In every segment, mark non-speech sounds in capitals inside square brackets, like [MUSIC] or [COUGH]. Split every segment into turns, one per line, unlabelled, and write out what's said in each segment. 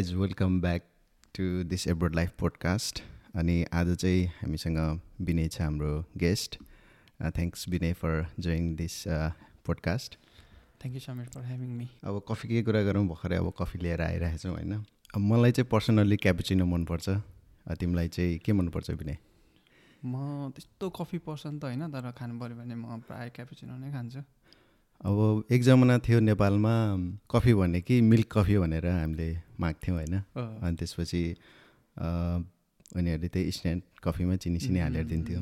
Guys welcome back to this abroad life podcast अनि आज चाहिँ हामीसँग विनय छ हाम्रो guest thanks Vinay for join this podcast
thank you so much for having me
अब कफीकै कुरा गरौँ भर्खरै अब कफी लिएर आइरहेको छौँ होइन अब मलाई चाहिँ पर्सनल्ली क्यापुचिनो मनपर्छ तिमीलाई चाहिँ के मनपर्छ विनय
म त्यस्तो कफी पर्सन त होइन तर खानु पऱ्यो भने म प्रायः क्यापुचिनो नै खान्छु
अब एक जमाना थियो नेपालमा कफी भने कि मिल्क कफी भनेर हामीले माग्थ्यौँ होइन। अनि त्यसपछि उनीहरूले त्यही इन्स्ट्यान्ट कफीमा चिनी सिनी हालेर दिन्थ्यो।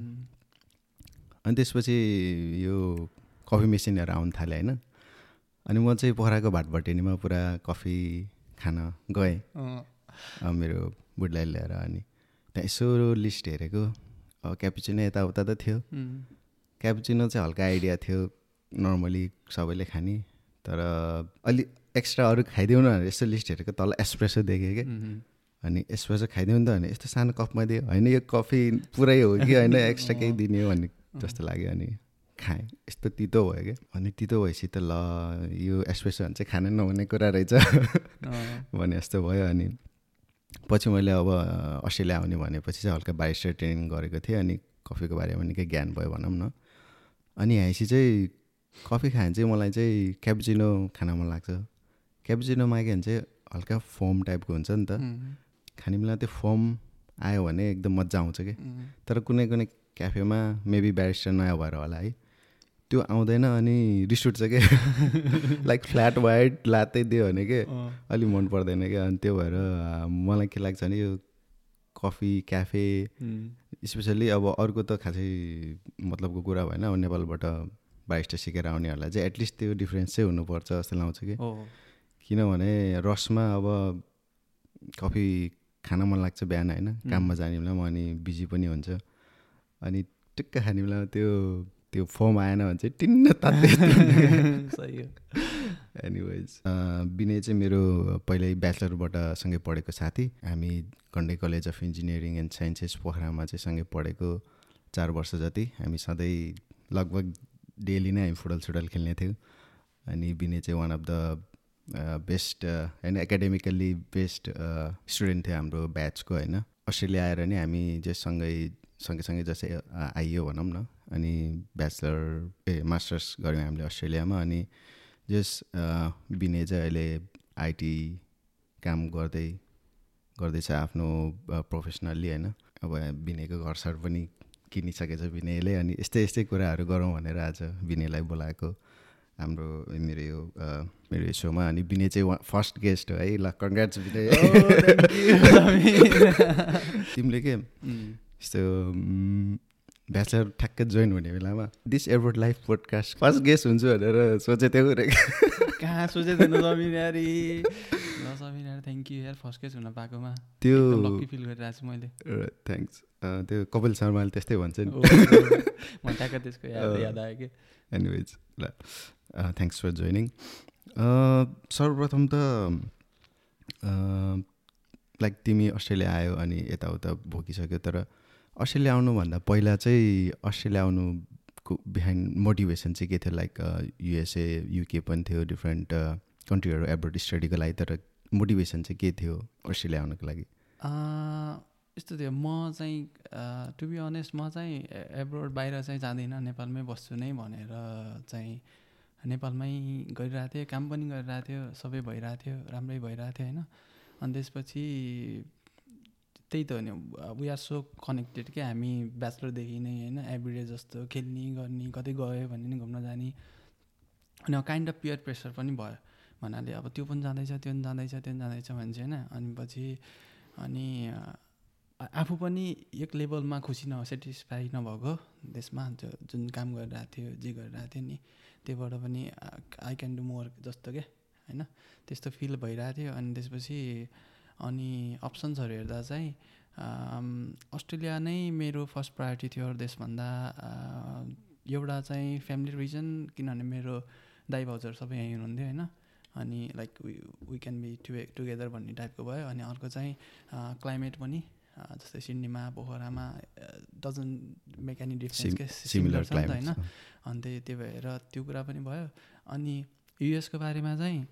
अनि त्यसपछि यो कफी मेसिनहरू आउनु थाल्यो होइन। अनि म चाहिँ पोखराको भाटभटेनीमा पुरा कफी खान गएँ। मेरो बुढलाई ल्याएर अनि त्यहाँ यसो लिस्ट हेरेको। अब क्यापुचिनो यताउता त थियो। क्यापुचिनो चाहिँ हल्का आइडिया थियो। नर्मली सबैले खाने तर अलि एक्स्ट्रा अरू खाइदिउँ न भनेर यसो लिस्ट हेरेको तल एस्प्रेसो देखेँ
उम्,
अनि एस्प्रेसो खाइदिउँ नि त भने यस्तो सानो कपमा दियो होइन यो कफी पुरै हो कि होइन एक्स्ट्रा केही [LAUGHS] दिने हो भन्ने जस्तो लाग्यो अनि खाएँ। यस्तो तितो भयो क्या अनि तितो भएपछि त ल यो एस्प्रेसो भने चाहिँ खानै नहुने कुरा रहेछ। भने जस्तो भयो अनि पछि मैले अब अस्ट्रेलिया आउने भनेपछि चाहिँ हल्का बारिस्टर ट्रेनिङ गरेको थिएँ अनि कफीको बारेमा निकै ज्ञान भयो भनौँ न। अनि आएपछि चाहिँ कफी खायो भने चाहिँ मलाई चाहिँ क्यापुचिनो खान मन लाग्छ। क्यापुचिनो माग्यो भने चाहिँ हल्का फोम टाइपको हुन्छ नि त। खाने बेला त्यो फोम आयो भने एकदम मजा आउँछ कि। तर कुनै कुनै क्याफेमा मेबी ब्यारिस्टर नयाँ भएर होला है। त्यो आउँदैन अनि रिस उठ्छ क्या लाइक फ्ल्याट वाइट लात्तै दियो भने के।
अँ,
अलिक मन पर्दैन क्या अनि त्यो भएर मलाई के लाग्छ भने यो कफी क्याफे स्पेसल्ली अब अर्को त खासै मतलबको कुरा भएन। अब नेपालबाट बारिस्टर सिकेर आउनेहरूलाई चाहिँ एटलिस्ट त्यो डिफ्रेन्स चाहिँ हुनुपर्छ जस्तो लाग्छ कि। किनभने रसमा अब कफी खान मन लाग्छ बिहान होइन? काममा जाने बेलामा अनि बिजी पनि हुन्छ। अनि टुक्क खाने बेलामा त्यो त्यो फोम आएन भने चाहिँ टिन्न तात्दै [LAUGHS]
सही हो।
एनिवेज विनय चाहिँ मेरो पहिल्यै ब्याचलरबाट सँगै पढेको साथी। हामी Gandaki college of engineering and sciences पोखरामा चाहिँ सँगै पढेको चार वर्ष जति। हामी सधैँ लगभग डेली नै हामी फुटबल सुटबल खेल्ने थियौँ। अनि विनय चाहिँ वान अफ द बेस्ट होइन एकाडेमिकल्ली बेस्ट स्टुडेन्ट थियो हाम्रो ब्याचको होइन। अस्ट्रेलिया आएर नि हामी चाहिँ सँगै सँगैसँगै जस्तै अ, आइयो भनौँ न। अनि ब्याचलर ए मास्टर्स गऱ्यौँ हामीले अस्ट्रेलियामा। अनि जस अ, विनय चाहिँ अहिले आइटी काम गर्दै गर्दैछ आफ्नो प्रोफेसनल्ली होइन। अब विनयको घर सर पनि किनिसकेछ विनयले अनि यस्तै यस्तै कुराहरू गरौँ भनेर आज विनयलाई बोलाएको हाम्रो मेरो यो मेरो यो सोमा। अनि विनय चाहिँ फर्स्ट गेस्ट हो है ल कङ्ग्रेट्स विनय। [LAUGHS] तिमीले के यस्तो ब्याचलर ठ्याक्कै जोइन हुने बेलामा this abroad life podcast first guest हुन्छु भनेर सोचेको थियो रे।
कहाँ सोचेको थिएन थ्याङ्क यू यार फर्स्ट केस हुन पाएकोमा।
त्यो
लक्की फिल गरिरहेको छु मैले।
थ्याङ्क्स त्यो कपिल शर्माले त्यस्तै भन्छ नि।
ओ, म ट्याक्क त्यसको याद याद आयो कि।
एनिवेज ल। थ्याङ्क्स फर जोइनिङ सर्वप्रथम त लाइक तिमी अस्ट्रेलिया आयो अनि यताउता भोगिसक्यो तर अस्ट्रेलिया आउनुभन्दा पहिला चाहिँ अस्ट्रेलिया आउनुको बिहाइन्ड मोटिभेसन चाहिँ के थियो? लाइक युएसए युके पनि थियो डिफ्रेन्ट कन्ट्रीहरू एब्रोड स्टडीको लागि तर मोटिभेसन चाहिँ के थियो अस्ट्रेलिया आउनुको लागि?
यस्तो थियो म चाहिँ टु बी अनेस्ट म चाहिँ एब्रोड बाहिर चाहिँ जाँदिनँ नेपालमै बस्छु नै भनेर चाहिँ नेपालमै गरिरहेको थिएँ काम पनि गरिरहेको थियो सबै भइरहेको थियो राम्रै भइरहेको थियो होइन? अनि त्यसपछि त्यही त हो नि वी आर सो कनेक्टेड क्या हामी ब्याचलरदेखि नै होइन? एभ्रिडे जस्तो खेल्ने गर्ने कतै गयो भने नि घुम्न जाने। अनि काइन्ड अफ पियर प्रेसर पनि भयो। भन्नाले अब त्यो पनि जाँदैछ त्यो पनि जाँदैछ त्यो पनि जाँदैछ भने चाहिँ होइन। अनि पछि अनि आफू पनि एक लेभलमा खुसी न सेटिस्फाई नभएको त्यसमा त्यो जुन काम गरिरहेको थियो जे गरिरहेको थियो नि त्योबाट पनि आई क्यान डु मोर जस्तो क्या होइन? त्यस्तो फिल भइरहेको थियो। अनि त्यसपछि अनि अप्सन्सहरू हेर्दा चाहिँ अस्ट्रेलिया नै मेरो फर्स्ट प्रायोरिटी थियो देशभन्दा। एउटा चाहिँ फ्यामिली रिजन किनभने मेरो दाइ भाउजूहरू सबै यहीँ हुनुहुन्थ्यो होइन? अनि like we can be to together भन्ने टाइपको भयो। अनि अर्को चाहिँ क्लाइमेट पनि जस्तै सिडनीमा पोखरामा डजन्ट मेक एनी डिफरेन्स के
सिमिलर
छ नि त होइन?
क्लाइमेट
अनि त्यही त्यही भएर त्यो कुरा पनि भयो। अनि युएसको बारेमा चाहिँ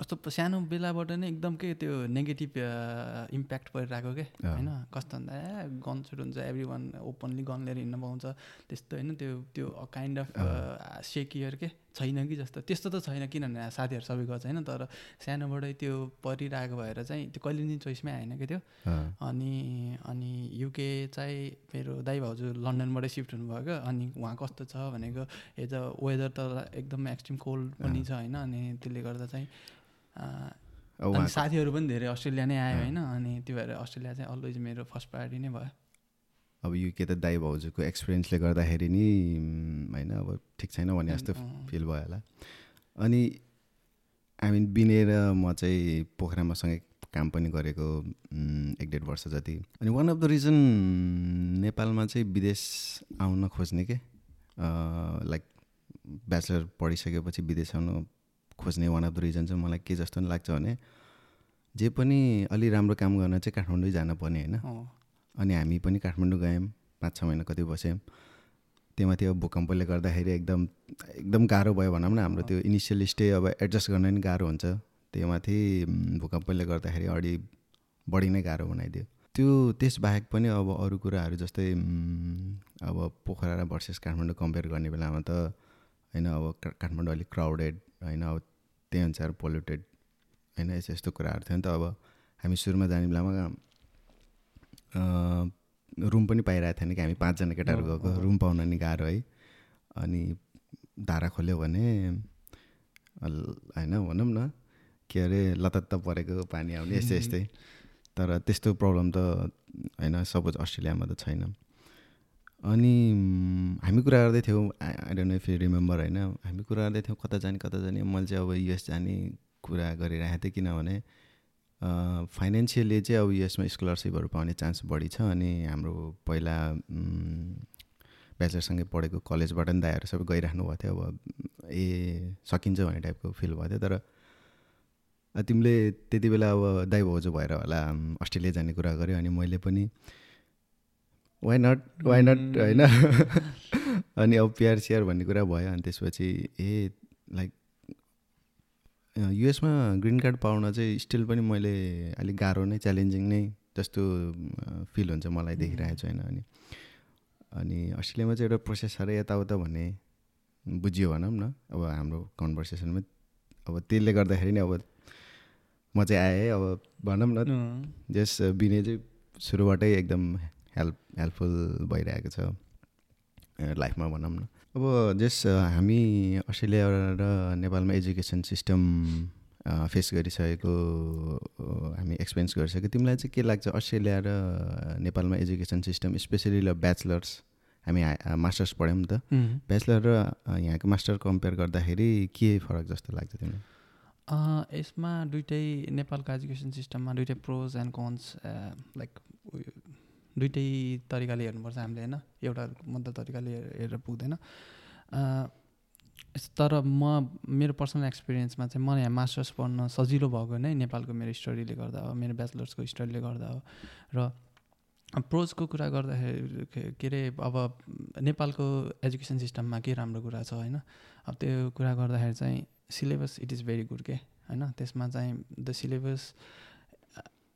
कस्तो सानो बेलाबाट नै एकदम के त्यो नेगेटिभ इम्प्याक्ट परिरहेको के। होइन? कस्तो भन्दा ए गन सुट हुन्छ एभ्री वान ओपनली गन लिएर हिँड्न पाउँछ। त्यस्तो होइन त्यो त्यो काइन्ड अफ सेकियर के। छैन कि जस्तो। त्यस्तो त छैन किनभने साथीहरू सबै गर्छ होइन तर सानोबाटै त्यो परिरहेको भएर चाहिँ त्यो कहिले पनि चोइसमै आएन कि त्यो। अनि अनि युके चाहिँ मेरो दाइ भाउजू लन्डनबाटै सिफ्ट हुनुभयो क्या अनि उहाँ कस्तो छ भनेको एज अ वेदर त एकदम एक्सट्रिम कोल्ड पनि छ होइन अनि त्यसले गर्दा चाहिँ साथीहरू पनि धेरै अस्ट्रेलिया नै आयो होइन अनि त्यो भएर अस्ट्रेलिया चाहिँ अलवेज मेरो फर्स्ट प्रायोरिटी नै भयो।
अब युके त दाई भाउजूको एक्सपिरियन्सले गर्दाखेरि नि होइन अब ठिक छैन भने जस्तो। फिल भयो होला। अनि आई मिन बिने र म चाहिँ पोखरामा सँगै काम पनि गरेको एक डेढ वर्ष जति। अनि वान अफ द रिजन नेपालमा चाहिँ विदेश आउन खोज्ने के? लाइक ब्याचलर पढिसकेपछि विदेश आउनु खोज्ने वान अफ द रिजन चाहिँ मलाई के जस्तो नि लाग्छ भने जे पनि अलि राम्रो काम गर्न चाहिँ काठमाडौँ जानुपर्ने होइन? अनि हामी पनि काठमाडौँ गयौँ पाँच छ महिना कति बस्यौँ। त्योमाथि अब भूकम्पले गर्दाखेरि एकदम एकदम गाह्रो भयो भनौँ न हाम्रो त्यो इनिसियल स्टे अब एडजस्ट गर्न नि गाह्रो हुन्छ। त्योमाथि उम्, भूकम्पले गर्दाखेरि अढी बढी नै गाह्रो बनाइदियो त्यो त्यसबाहेक पनि अब अरू कुराहरू जस्तै अब पोखरा र भर्सेस काठमाडौँ कम्पेयर गर्ने बेलामा त होइन अब काठमाडौँ अलिक क्राउडेड होइन अब त्यही अनुसार पोल्युटेड होइन यस्तो यस्तो कुराहरू थियो नि त अब। हामी सुरुमा जाने बेलामा रुम पनि पाइरहेको थिएन कि हामी पाँचजना केटाहरू गएको। रुम पाउन नि गाह्रो है। अनि धारा खोल्यो भने होइन भनौँ न के अरे लतत्त परेको पानी आउने यस्तै यस्तै। तर त्यस्तो प्रब्लम त होइन सपोज अस्ट्रेलियामा त छैन। अनि हामी कुरा गर्दै थियौँ I don't know if you remember होइन हामी कुरा गर्दै थियौँ कता जाने कता जाने। मैले चाहिँ अब युएस जाने कुरा गरिरहेको थिएँ किनभने फाइनेन्सियली चाहिँ अब युएसमा स्कलरसिपहरू पाउने चान्स बढी छ अनि हाम्रो पहिला ब्याचलरसँगै पढेको कलेजबाट नि दाइहरू सबै गइराख्नु भएको थियो। अब ए सकिन्छ भन्ने टाइपको फिल भएको थियो। तर तिमीले त्यति बेला अब दाइ भाउजू भएर होला अस्ट्रेलिया जाने कुरा गऱ्यो अनि मैले पनि वाइ नट वाइ नट होइन। [LAUGHS] अनि अब पिआर सिआर भन्ने कुरा भयो अनि त्यसपछि ए लाइक युएसमा ग्रिन कार्ड पाउन चाहिँ स्टिल पनि मैले अलिक गाह्रो नै च्यालेन्जिङ नै जस्तो फिल हुन्छ मलाई देखिरहेको छु होइन अनि अनि अस्ट्रेलियामा चाहिँ एउटा प्रोसेस साह्रै यताउता भन्ने बुझियो भनौँ न। अब हाम्रो कन्भर्सेसनमा अब त्यसले गर्दाखेरि नै अब म चाहिँ आएँ अब भनौँ न जस बिने चाहिँ सुरुबाटै एकदम हेल्प हेल्पफुल भइरहेको छ लाइफमा भनौँ न। अब जस हामी अस्ट्रेलिया र नेपालमा एजुकेसन सिस्टम फेस गरिसकेको हामी एक्सपिरियन्स गरिसक्यो। तिमीलाई चाहिँ के लाग्छ अस्ट्रेलिया र नेपालमा एजुकेसन सिस्टम स्पेसली ल ब्याचलर्स? हामी मास्टर्स पढ्यौँ नि त। ब्याचलर र यहाँको मास्टर कम्पेयर गर्दाखेरि के फरक जस्तो लाग्छ तिमीलाई?
यसमा दुइटै नेपालको एजुकेसन सिस्टममा दुइटै प्रोज एन्ड कन्स लाइक दुइटै तरिकाले हेर्नुपर्छ हामीले होइन? एउटा मात्र तरिकाले हेर- हेरेर पुग्दैन। तर म मेरो पर्सनल एक्सपिरियन्समा चाहिँ मलाई यहाँ मास्टर्स पढ्न सजिलो भएको नै नेपालको मेरो स्टडीले गर्दा हो मेरो ब्याचलर्सको स्टडीले गर्दा हो। र प्रोजको कुरा गर्दाखेरि के अरे अब नेपालको एजुकेसन सिस्टममा के राम्रो कुरा छ होइन? अब त्यो कुरा गर्दाखेरि चाहिँ syllabus it is very good के होइन? त्यसमा चाहिँ द सिलेबस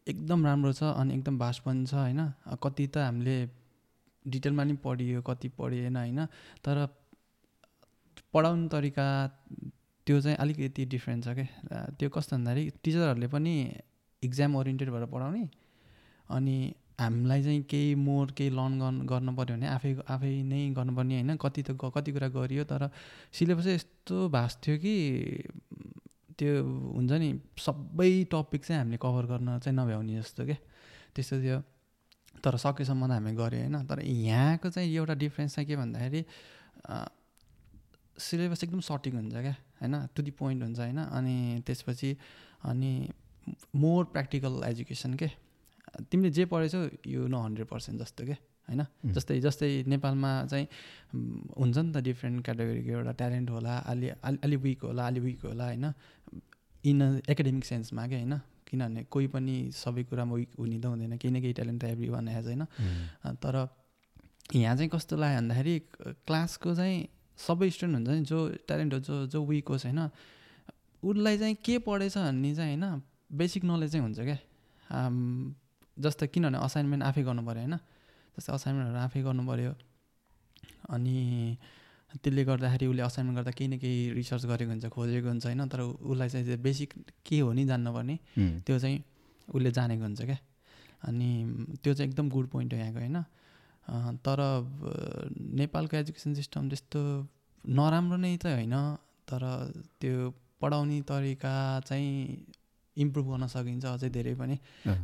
एकदम राम्रो छ अनि एकदम भास्ट पनि छ होइन? कति त हामीले डिटेलमा नि पढियो कति पढिएन होइन? तर पढाउने तरिका त्यो चाहिँ अलिकति डिफ्रेन्ट छ क्या त्यो कस्तो भन्दाखेरि टिचरहरूले पनि इक्जाम ओरिएन्टेड भएर पढाउने अनि हामीलाई चाहिँ केही मोर केही लर्न गर्नु गर्नु पऱ्यो भने आफै आफै नै गर्नुपर्ने होइन? कति त कति कुरा गरियो तर सिलेबसै यस्तो भास्ट थियो कि त्यो हुन्छ नि सबै टपिक चाहिँ हामीले कभर गर्न चाहिँ नभ्याउने जस्तो क्या त्यस्तो थियो। तर सकेसम्म त हामी गऱ्यो होइन। तर यहाँको चाहिँ एउटा डिफ्रेन्स चाहिँ के भन्दाखेरि सिलेबस एकदम सटिक हुन्छ क्या होइन? टु दि पोइन्ट हुन्छ होइन। अनि त्यसपछि अनि मोर प्र्याक्टिकल एजुकेसन के? तिमीले जे पढेछौ यो न हन्ड्रेड पर्सेन्ट जस्तो के? होइन? जस्तै जस्तै नेपालमा चाहिँ हुन्छ नि त डिफ्रेन्ट क्याटेगोरीको एउटा ट्यालेन्ट होला अलि अलि अलि विक होला अलि विक होला होइन? इन एकाडेमिक सेन्समा क्या होइन? किनभने कोही पनि सबै कुरामा विक हुने त हुँदैन केही न केही ट्यालेन्ट त एभ्री वान हेज होइन तर यहाँ चाहिँ कस्तो लाग्यो भन्दाखेरि क्लासको चाहिँ सबै स्टुडेन्ट हुन्छ नि जो ट्यालेन्ट हो जो जो विक होस् होइन? उसलाई चाहिँ के पढेछ भन्ने चाहिँ होइन? बेसिक नलेज चाहिँ हुन्छ क्या। जस्तो किनभने असाइनमेन्ट आफै गर्नु पऱ्यो होइन? जस्तै असाइनमेन्टहरू आफै गर्नु पऱ्यो अनि त्यसले गर्दाखेरि उसले असाइनमेन्ट गर्दा केही न केही रिसर्च गरेको हुन्छ खोजेको हुन्छ होइन? तर उसलाई चाहिँ बेसिक के हो नि जान्नुपर्ने त्यो चाहिँ उसले जानेको हुन्छ क्या। अनि त्यो चाहिँ एकदम गुड पोइन्ट हो यहाँको होइन? तर नेपालको एजुकेसन सिस्टम त्यस्तो नराम्रो नै त होइन तर त्यो पढाउने तरिका चाहिँ इम्प्रुभ गर्न सकिन्छ अझै धेरै पनि।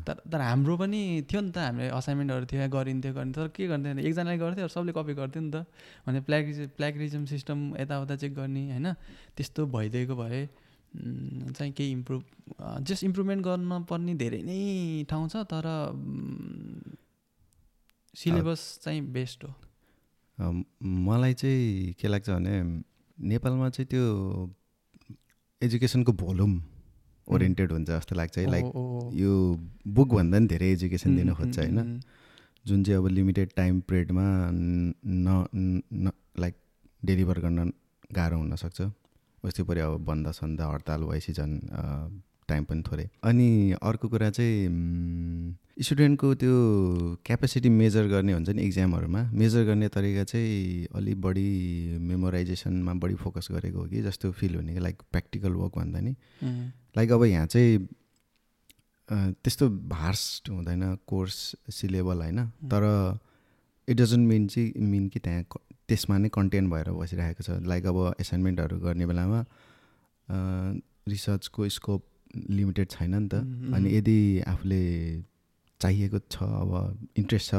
तर तर हाम्रो पनि थियो नि त हामीले असाइनमेन्टहरू थियो गरिन्थ्यो गरिन्थ्यो। तर के गर्थ्यो भने एकजनाले गर्थ्यो अरू सबले कपी गर्थ्यो नि त। भने प्ल्याग्रिज प्ल्यागरिजम सिस्टम यताउता चेक गर्ने होइन? त्यस्तो भइदिएको भए चाहिँ केही इम्प्रुभ जस्ट इम्प्रुभमेन्ट गर्न पर्ने धेरै नै ठाउँ छ तर सिलेबस चाहिँ बेस्ट हो।
मलाई चाहिँ के लाग्छ भने नेपालमा चाहिँ त्यो एजुकेसनको भोल्युम ओरिएन्टेड हुन्छ जस्तो लाग्छ है लाइक
ओ, ओ, ओ।
यो बुकभन्दा पनि धेरै एजुकेसन दिन
उम्,
खोज्छ होइन। जुन चाहिँ अब लिमिटेड टाइम पिरियडमा न लाइक डेलिभर गर्न गाह्रो हुनसक्छ। उस्तै पऱ्यो अब बन्द सन्द हडताल भएपछि झन् टाइम पनि थोरै। अनि अर्को कुरा चाहिँ स्टुडेन्टको त्यो क्यापेसिटी मेजर गर्ने हुन्छ नि इक्जामहरूमा मेजर गर्ने तरिका चाहिँ अलिक बढी मेमोराइजेसनमा बढी फोकस गरेको हो कि जस्तो फिल हुने कि लाइक प्र्याक्टिकल वर्क भन्दा नि। लाइक अब यहाँ चाहिँ त्यस्तो भार्स्ट हुँदैन कोर्स सिलेबल होइन। तर इट डजन्ट मिन चाहिँ मिन कि त्यहाँ त्यसमा नै कन्टेन्ट भएर बसिरहेको छ। लाइक अब एसाइनमेन्टहरू गर्ने बेलामा रिसर्चको स्कोप लिमिटेड छैन नि त। अनि यदि आफूले चाहिएको छ अब इन्ट्रेस्ट छ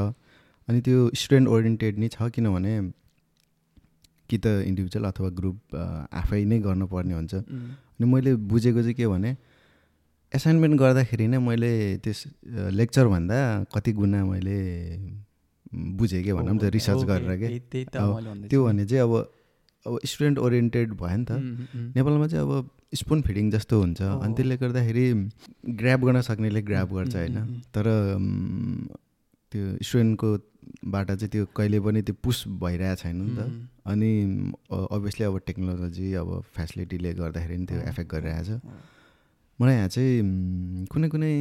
अनि त्यो स्टुडेन्ट ओरिएन्टेड नै छ किनभने कि त इन्डिभिजुअल अथवा ग्रुप आफै नै गर्नुपर्ने हुन्छ। अनि मैले बुझेको चाहिँ के भने एसाइनमेन्ट गर्दाखेरि नै मैले त्यस लेक्चरभन्दा कति गुणा मैले बुझेँ कि भनौँ त रिसर्च गरेर के। त्यो भने चाहिँ अब अब स्टुडेन्ट ओरिएन्टेड भयो नि त। नेपालमा चाहिँ अब स्पुन फिडिङ जस्तो हुन्छ। अनि त्यसले गर्दाखेरि ग्राब गर्न सक्नेले ग्राब गर्छ होइन। तर त्यो स्टुडेन्टको बाट चाहिँ त्यो कहिले पनि त्यो पुस भइरहेको छैन नि त। अनि अभियसली अब टेक्नोलोजी अब फेसिलिटीले गर्दाखेरि नि त्यो एफेक्ट गरिरहेछ।
अँ।
मलाई यहाँ चाहिँ कुनै कुनै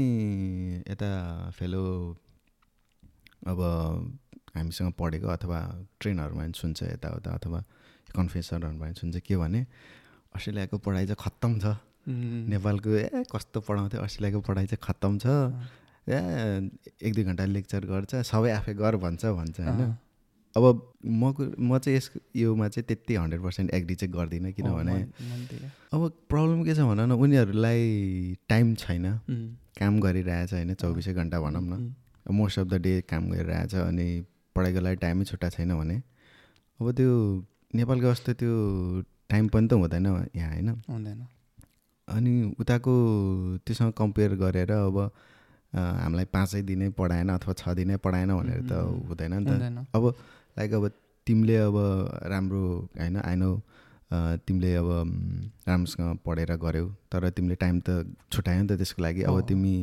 यता फेलो अब हामीसँग पढेको अथवा ट्रेनहरूमा पनि सुन्छ यताउता अथवा कन्फेसरहरूमा पनि सुन्छ के भने अस्ट्रेलियाको पढाइ चाहिँ खत्तम छ। नेपालको ए कस्तो पढाउँथ्यो अस्ट्रेलियाको पढाइ चाहिँ खत्तम छ। ए एक दुई घन्टा लेक्चर गर्छ सबै आफै गर भन्छ भन्छ होइन। अब म म चाहिँ यस योमा चाहिँ त्यति हन्ड्रेड पर्सेन्ट एग्री चाहिँ गर्दिनँ किनभने। अब प्रब्लम के छ भन न उनीहरूलाई टाइम छैन। काम गरिरहेछ होइन चौबिसै घन्टा भनौँ न। मोस्ट अफ द डे काम गरिरहेछ अनि पढाइको लागि टाइमै छुट्टा छैन भने। अब त्यो नेपालको जस्तो त्यो टाइम पनि त हुँदैन यहाँ होइन।
हुँदैन।
अनि उताको त्योसँग कम्पेयर गरेर अब हामीलाई पाँचै दिनै पढाएन अथवा छ दिनै पढाएन भनेर त हुँदैन नि त। अब लाइक अब तिमीले अब राम्रो होइन आइनो तिमीले अब राम्रोसँग पढेर गऱ्यौ तर तिमीले टाइम त छुट्यायौ नि त त्यसको लागि अब। तिमी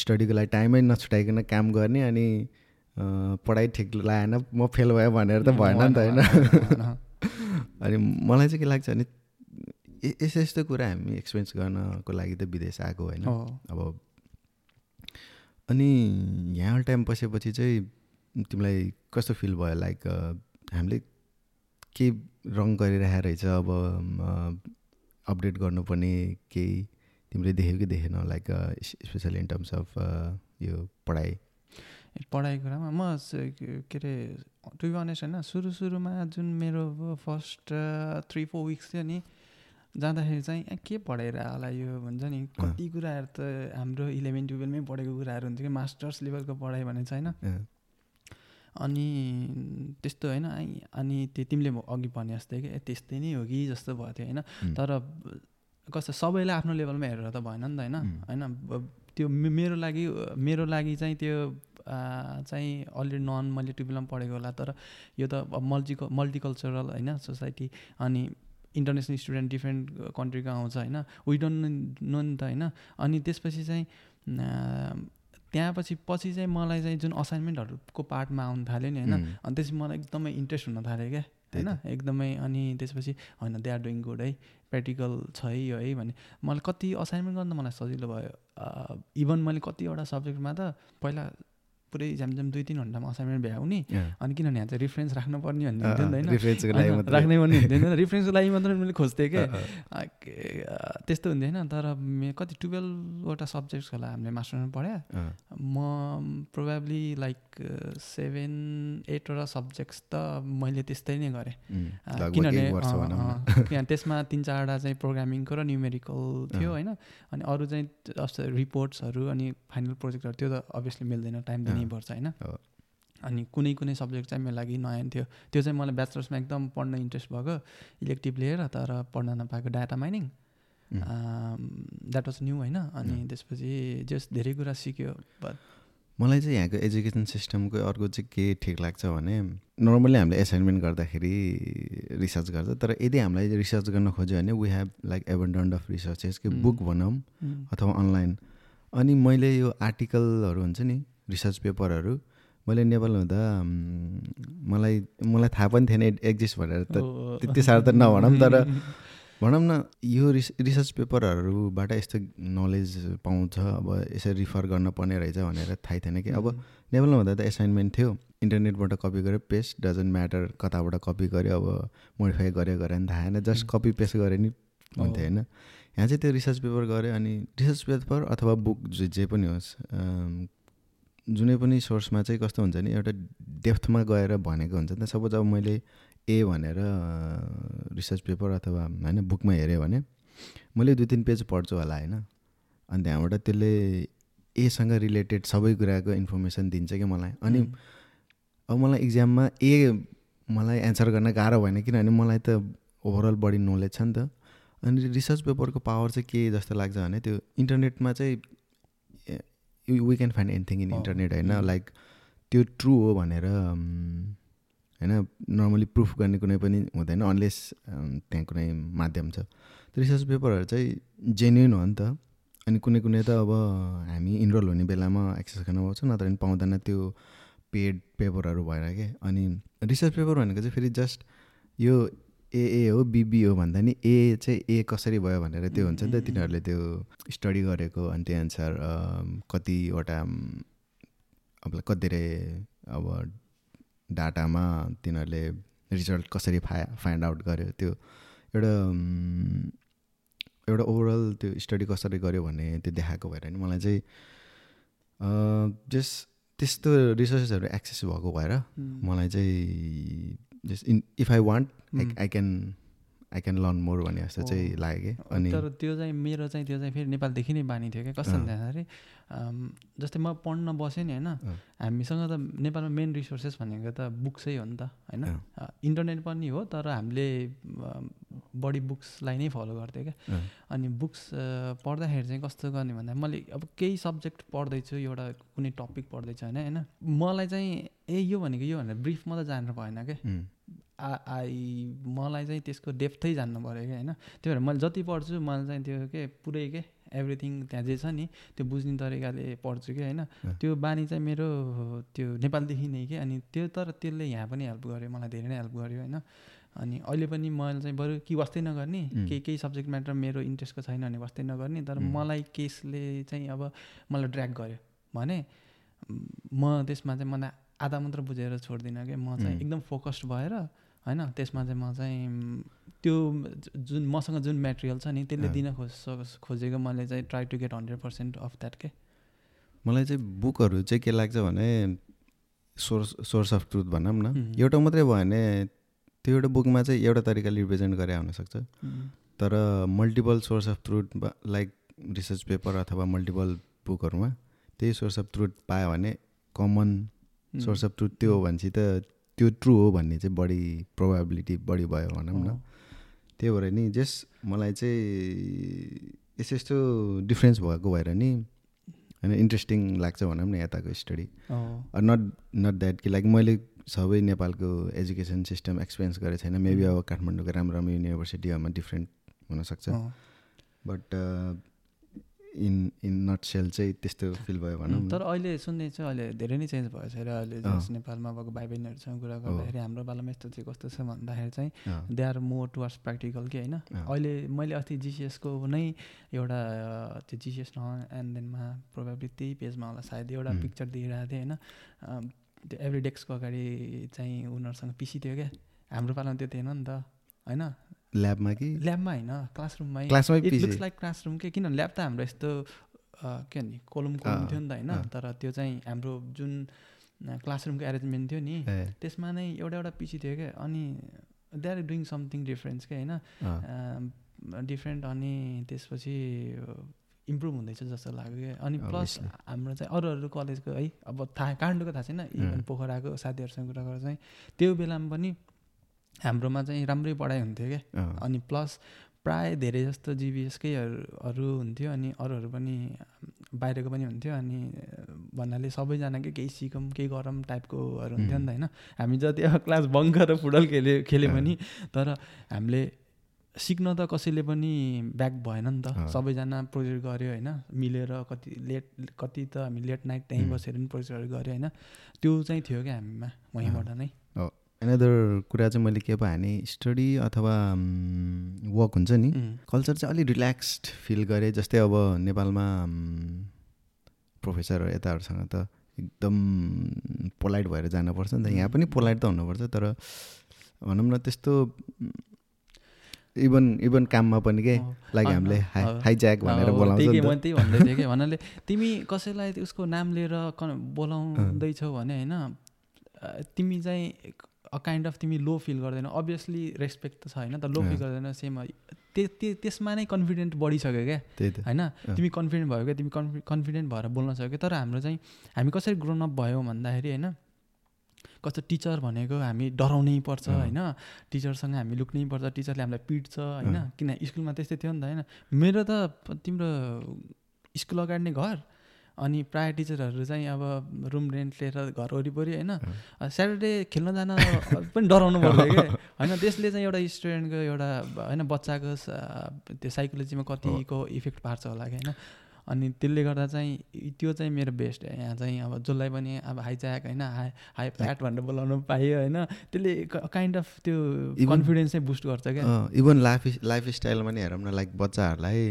स्टडीको लागि टाइमै नछुट्याइकन काम गर्ने अनि पढाइ ठिक लागेन म फेल भयो भनेर त भएन नि त होइन। [LAUGHS] अनि मलाई चाहिँ के लाग्छ भने यस्तो यस्तो कुरा हामी एक्सपिरियन्स गर्नको लागि त विदेश आएको होइन। अब अनि यहाँ टाइम बसेपछि चाहिँ तिमीलाई कस्तो फिल भयो? लाइक हामीले के रङ गरिरहेको रहेछ अब अपडेट गर्नुपर्ने केही तिमीले देख्यौ कि देखेन? Like specially in terms of यो पढाइ।
पढाइको कुरामा म के अरे टु अनेस्ट होइन सुरु सुरुमा जुन मेरो फर्स्ट थ्री फोर विक्स थियो नि जाँदाखेरि चाहिँ के पढाएर होला यो? भन्छ नि। कति कुराहरू त हाम्रो इलेभेन टुवेल्भमै पढेको कुराहरू हुन्थ्यो कि मास्टर्स लेभलको पढाइ भने चाहिँ होइन अनि त्यस्तो होइन अनि त्यो तिमीले अघि भने जस्तै कि त्यस्तै नै हो कि जस्तो भएको थियो होइन। तर कस्तो सबैलाई आफ्नो लेभलमा हेरेर त भएन नि त होइन. होइन त्यो मेरो लागि मेरो लागि चाहिँ त्यो चाहिँ अलरेडी नन मैले टुवेल्भमा पढेको होला। तर यो त मल्टी मल्टिकल्चरल होइन सोसाइटी। अनि इन्टरनेसनल स्टुडेन्ट डिफ्रेन्ट कन्ट्रीको आउँछ होइन। वी डोन्ट नो नि त होइन। अनि त्यसपछि चाहिँ आ, त्यहाँ पछि चाहिँ मलाई चाहिँ जुन असाइनमेन्टहरूको पार्टमा आउनु थाल्यो नि होइन? अनि त्यसपछि मलाई एकदमै इन्ट्रेस्ट हुन थाल्यो क्या होइन? एकदमै अनि त्यसपछि होइन दे आर डुइङ गुड है? प्र्याक्टिकल छ है यो है? भने मलाई कति असाइनमेन्ट गर्न मलाई सजिलो भयो। इभन मैले कतिवटा सब्जेक्टमा त पहिला पुरै झ्यामझ्याम दुई तिन घन्टामा असाइनमेन्ट भ्याउने। अनि किनभने यहाँ चाहिँ रिफरेन्स राख्नुपर्ने भन्ने हुन्थ्यो नि होइन राख्ने भन्ने हुन्थ्यो रिफरेन्सको लागि मात्रै मैले खोज्थेँ क्या त्यस्तो हुन्थ्यो होइन तर कति टुवेल्भवटा सब्जेक्ट्स होला हामीले मास्टरमा पढ्यो। म प्रोभाब्ली लाइक सेभेन एटवटा सब्जेक्ट्स त मैले त्यस्तै नै गरेँ। किनभने त्यसमा तिन चारवटा चाहिँ प्रोग्रामिङको र न्युमेरिकल थियो होइन। अनि अरू चाहिँ रिपोर्ट्सहरू अनि फाइनल प्रोजेक्टहरू त्यो त अभियसली मिल्दैन टाइम दिनैपर्छ होइन? अनि कुनै कुनै सब्जेक्ट चाहिँ मेरो लागि नयाँ थियो। त्यो चाहिँ मलाई ब्याचलर्समा एकदम पढ्न इन्ट्रेस्ट भएको इलेक्टिभ लिएर तर पढ्न नपाएको data mining. That was new होइन? अनि त्यसपछि जस धेरै कुरा सिक्यो बट
मलाई चाहिँ यहाँको एजुकेसन सिस्टमको अर्को चाहिँ के ठिक लाग्छ भने नर्मली हामीले एसाइनमेन्ट गर्दाखेरि रिसर्च गर्छ तर यदि हामीलाई रिसर्च गर्न खोज्यो भने we have like abundant of researches कि बुक भनौँ अथवा अनलाइन। अनि मैले यो आर्टिकलहरू हुन्छ नि रिसर्च पेपरहरू मैले नेपाल हुँदा मलाई मलाई थाहा पनि थिएन एक्जिस्ट भनेर। त त्यति साह्रो त नभनौँ तर [LAUGHS] भनौँ न यो रिस रिसर्च पेपरहरूबाट यस्तो नलेज पाउँछ अब यसरी रिफर गर्न पर्ने रहेछ भनेर थाहै थिएन कि। अब नेपालमा हुँदा त एसाइनमेन्ट थियो। इन्टरनेटबाट कपी गरेँ पेस्ट डजन्ट म्याटर कताबाट कपी गऱ्यो अब मोडिफाई गऱ्यो गरेँ नि थाहा होइन जस्ट कपी पेस्ट गरेँ नि हुन्थ्यो होइन। यहाँ चाहिँ त्यो रिसर्च पेपर गऱ्यो अनि रिसर्च पेपर अथवा बुक जे पनि होस् जुनै पनि सोर्समा चाहिँ कस्तो हुन्छ नि एउटा डेप्थमा गएर भनेको हुन्छ नि त। सपोज अब मैले ए भनेर रिसर्च पेपर अथवा होइन बुकमा हेऱ्यो भने मैले दुई तिन पेज पढ्छु होला होइन। अनि त्यहाँबाट त्यसले एसँग रिलेटेड सबै कुराको इन्फर्मेसन दिन्छ कि मलाई। अनि अब मलाई इक्जाममा ए मलाई एन्सर गर्न गाह्रो भएन किनभने मलाई त ओभरअल बढी नलेज छ नि त। अनि रिसर्च पेपरको पावर चाहिँ के जस्तो लाग्छ भने त्यो इन्टरनेटमा चाहिँ we can find anything in internet होइन? लाइक त्यो ट्रु हो भनेर होइन? नर्मली प्रुफ गर्ने कुनै पनि हुँदैन अनलेस त्यहाँ कुनै माध्यम छ। रिसर्च पेपरहरू चाहिँ जेन्युन हो नि त। अनि कुनै कुनै त अब हामी इनरोल हुने बेलामा एक्सेस गर्न पाउँछ नत्र पनि पाउँदैन त्यो पेड पेपरहरू भएर के? अनि रिसर्च पेपर भनेको चाहिँ फेरि जस्ट यो एए हो बिबी हो भन्दा नि ए चाहिँ ए कसरी भयो भनेर त्यो हुन्छ नि त तिनीहरूले त्यो स्टडी गरेको अनि त्यही अनुसार कतिवटा अब कति धेरै अब डाटामा तिनीहरूले रिजल्ट कसरी फा फाइन्ड आउट गर्यो त्यो एउटा एउटा ओभरअल त्यो स्टडी कसरी गर्यो भन्ने त्यो देखाएको भएर नि मलाई चाहिँ जस त्यस्तो रिसोर्सेसहरू एक्सेस भएको भएर मलाई चाहिँ just in if I want I I can I can learn more भन्ने जस्तो चाहिँ लाग्यो कि
अनि तर त्यो चाहिँ मेरो चाहिँ त्यो चाहिँ फेरि नेपालदेखि नै बानी थियो क्या कस्तो भन्दाखेरि जस्तै म पढ्न बसेँ नि होइन हामीसँग त नेपालमा मेन रिसोर्सेस भनेको त बुक्सै हो नि त होइन? इन्टरनेट पनि हो तर हामीले बढी बुक्सलाई नै फलो गर्थ्यो क्या। अनि बुक्स पढ्दाखेरि चाहिँ कस्तो गर्ने भन्दा मैले अब केही सब्जेक्ट पढ्दैछु एउटा कुनै टपिक पढ्दैछु होइन? होइन? मलाई चाहिँ ए यो भनेको यो भनेर ब्रिफ मात्रै जानेर भएन क्या। आई मलाई चाहिँ त्यसको डेप्थै जान्नु पऱ्यो क्या होइन? त्यही भएर मैले जति पढ्छु मैले चाहिँ त्यो के पुरै के एभ्रिथिङ त्यहाँ जे छ नि त्यो बुझ्ने तरिकाले पढ्छु कि होइन? त्यो बानी चाहिँ मेरो त्यो नेपालदेखि नै कि अनि त्यो तर त्यसले यहाँ पनि हेल्प गर्यो मलाई धेरै नै हेल्प गर्यो होइन? अनि अहिले पनि मैले चाहिँ बरु कि वास्तै नगर्ने केही केही सब्जेक्ट म्याटर मेरो इन्ट्रेस्टको छैन भने वास्तै नगर्ने तर मलाई केसले चाहिँ अब मलाई ड्र्याग गर्यो। भने म त्यसमा चाहिँ मलाई आधा मात्र बुझेर छोड्दिनँ क्या म चाहिँ एकदम फोकस्ड भएर होइन त्यसमा चाहिँ म चाहिँ त्यो जुन मसँग जुन मेटेरियल छ नि त्यसले दिन खोज खोजेको मैले चाहिँ try to get hundred percent of that के।
मलाई चाहिँ बुकहरू चाहिँ के लाग्छ भने सोर्स सोर्स अफ ट्रुथ भनौँ न। एउटा मात्रै भयो भने त्यो एउटा बुकमा चाहिँ एउटा तरिकाले रिप्रेजेन्ट गरे हुनसक्छ तर multiple source of truth like research paper अथवा मल्टिपल बुकहरूमा त्यही सोर्स अफ ट्रुथ पायो भने कमन सोर्स अफ ट्रुथ त्यो हो भनेपछि त त्यो ट्रु हो भन्ने चाहिँ बढी प्रोभाबिलिटी बढी भयो भनौँ न। त्यही भएर नि जस मलाई चाहिँ यस्तो यस्तो डिफ्रेन्स भएको भएर नि होइन इन्ट्रेस्टिङ लाग्छ भनौँ न यताको स्टडी नट नट द्याट कि लाइक मैले सबै नेपालको एजुकेसन सिस्टम एक्सपिरियन्स गरेको छैन। मेबी अब काठमाडौँको राम्रो राम्रो युनिभर्सिटीहरूमा डिफ्रेन्ट हुनसक्छ। But in in nutshell चाहिँ त्यस्तो फिल भयो भनौँ।
तर अहिले सुन्दैछु अहिले धेरै नै चेन्ज भएछ र अहिले। जस नेपालमा भएको भाइ बहिनीहरूसँग कुरा गर्दाखेरि हाम्रो पालामा यस्तो चाहिँ कस्तो छ भन्दाखेरि चाहिँ they are more towards practical कि होइन। अहिले मैले अस्ति जिसिएसको नै एउटा त्यो जिसिएस न एन्ड देनमा प्रोभाब्ली त्यही पेजमा होला सायद एउटा. पिक्चर देखिरहेको थिएँ होइन त्यो एभ्री डेस्कको अगाडि चाहिँ उनीहरूसँग पिसी थियो क्या हाम्रो पालामा त्यो थिएन नि त होइन
ल्याबमा कि?
ल्याबमा होइन क्लासरुममै
क्लासमै
it
PC
looks like classroom के? किन ल्याब त हाम्रो यस्तो के भन्ने कोलम कोलम थियो नि त होइन। तर त्यो चाहिँ हाम्रो जुन क्लासरुमको एरेन्जमेन्ट थियो नि त्यसमा नै एउटा एउटा पिसी थियो क्या। अनि they are doing something difference क्या होइन। डिफ्रेन्ट अनि त्यसपछि इम्प्रुभ हुँदैछ जस्तो लाग्यो क्या। अनि प्लस. हाम्रो चाहिँ अरू अरू कलेजको है अब थाहा काठमाडौँको थाहा छैन। इभन। पोखराको साथीहरूसँग कुरा गरेर चाहिँ त्यो बेलामा पनि हाम्रोमा चाहिँ राम्रै पढाइ हुन्थ्यो क्या अनि प्लस प्राय धेरै जस्तो जिबिएसकै हरू हुन्थ्यो अनि अरूहरू पनि बाहिरको पनि हुन्थ्यो अनि भन्नाले सबैजनाकै केही सिकौँ केही गरौँ टाइपकोहरू हुन्थ्यो नि त होइन। हामी जति अब क्लास बङ्क गरेर फुटबल खेल्यो खेल्यो। भने तर हामीले सिक्न त कसैले पनि ब्याक भएन नि त। सबैजना प्रोजेक्ट गऱ्यो होइन मिलेर कति लेट कति त हामी लेट नाइट त्यहीँ. बसेर पनि प्रोजेक्टहरू गऱ्यो होइन। त्यो चाहिँ थियो क्या हामीमा वहीँबाट नै।
एनदर कुरा चाहिँ मैले के पो हाने स्टडी अथवा वर्क हुन्छ नि. कल्चर चाहिँ अलिक रिल्याक्स्ड फिल गरेँ जस्तै अब नेपालमा प्रोफेसर यताहरूसँग त एकदम पोलाइट भएर जानुपर्छ नि त यहाँ पनि पोलाइट त हुनुपर्छ तर भनौँ न त्यस्तो इभन इभन काममा पनि के। लाइक हामीले हाई। हाइज्याक भनेर
अब
बोलाउँछ
त्यही
नि
के
त
मैले त्यही भन्दै थिएँ कि भन्नाले तिमी कसैलाई उसको नाम लिएर बोलाउँदैछौ भने होइन तिमी चाहिँ अ काइन्ड अफ तिमी लो फिल गर्दैन। अभियसली रेस्पेक्ट त छ होइन? तर लो फिल। गर्दैन सेम त्यो त्यो त्यसमा नै कन्फिडेन्ट बढिसक्यो क्या?
त।
होइन? तिमी कन्फिडेन्ट भयो क्या? तिमी कन्फि कन्फिडेन्ट भएर बोल्न सक्यो तर हाम्रो चाहिँ हामी कसरी ग्रोन अप भयौँ भन्दाखेरि होइन? कस्तो टिचर भनेको हामी डराउनै पर्छ। होइन? टिचरसँग हामी लुक्नै पर्छ टिचरले हामीलाई पिट्छ होइन। किन? स्कुलमा त्यस्तै थियो नि त होइन? मेरो त तिम्रो स्कुल अगाडि नै घर। अनि प्रायः टिचरहरू चाहिँ अब रुम रेन्ट लिएर घर वरिपरि होइन स्याटरडे खेल्न जान [LAUGHS] पनि डराउनु पर्छ क्या होइन त्यसले चाहिँ एउटा स्टुडेन्टको एउटा होइन बच्चाको त्यो साइकोलोजीमा कतिको इफेक्ट पार्छ होला कि होइन। अनि त्यसले गर्दा चाहिँ त्यो चाहिँ मेरो बेस्ट हो। यहाँ चाहिँ अब जसलाई पनि अब हाइज्याक होइन हाई हाई फ्याट भनेर बोलाउनु पायो होइन त्यसले काइन्ड अफ त्यो कन्फिडेन्स चाहिँ बुस्ट गर्छ क्या।
इभन लाइफ लाइफ स्टाइलमा नि हेरौँ न लाइक बच्चाहरूलाई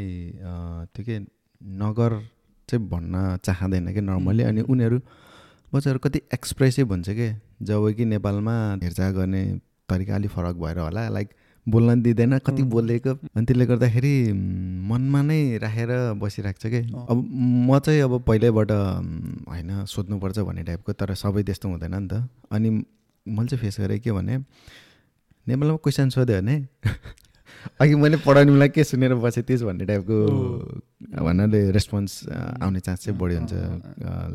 त्यो के नगर चाहिँ भन्न चाहँदैन कि नर्मली अनि. उनीहरू बच्चाहरू कति एक्सप्रेसिभ हुन्छ कि जब कि नेपालमा हेरचाह गर्ने तरिका अलिक फरक भएर होला लाइक बोल्न दिँदैन कति. बोलेको अनि त्यसले गर्दाखेरि मनमा नै राखेर बसिरहेको छ कि। अब म चाहिँ अब पहिल्यैबाट होइन सोध्नुपर्छ भन्ने टाइपको तर सबै त्यस्तो हुँदैन नि त अनि मैले चाहिँ फेस गरेँ के भने नेपालमा क्वेसन सोध्यो भने अघि मैले पढाउनेलाई के सुनेर बसेँ त्यस भन्ने टाइपको भन्नाले रेस्पोन्स आउने चान्स चाहिँ बढी हुन्छ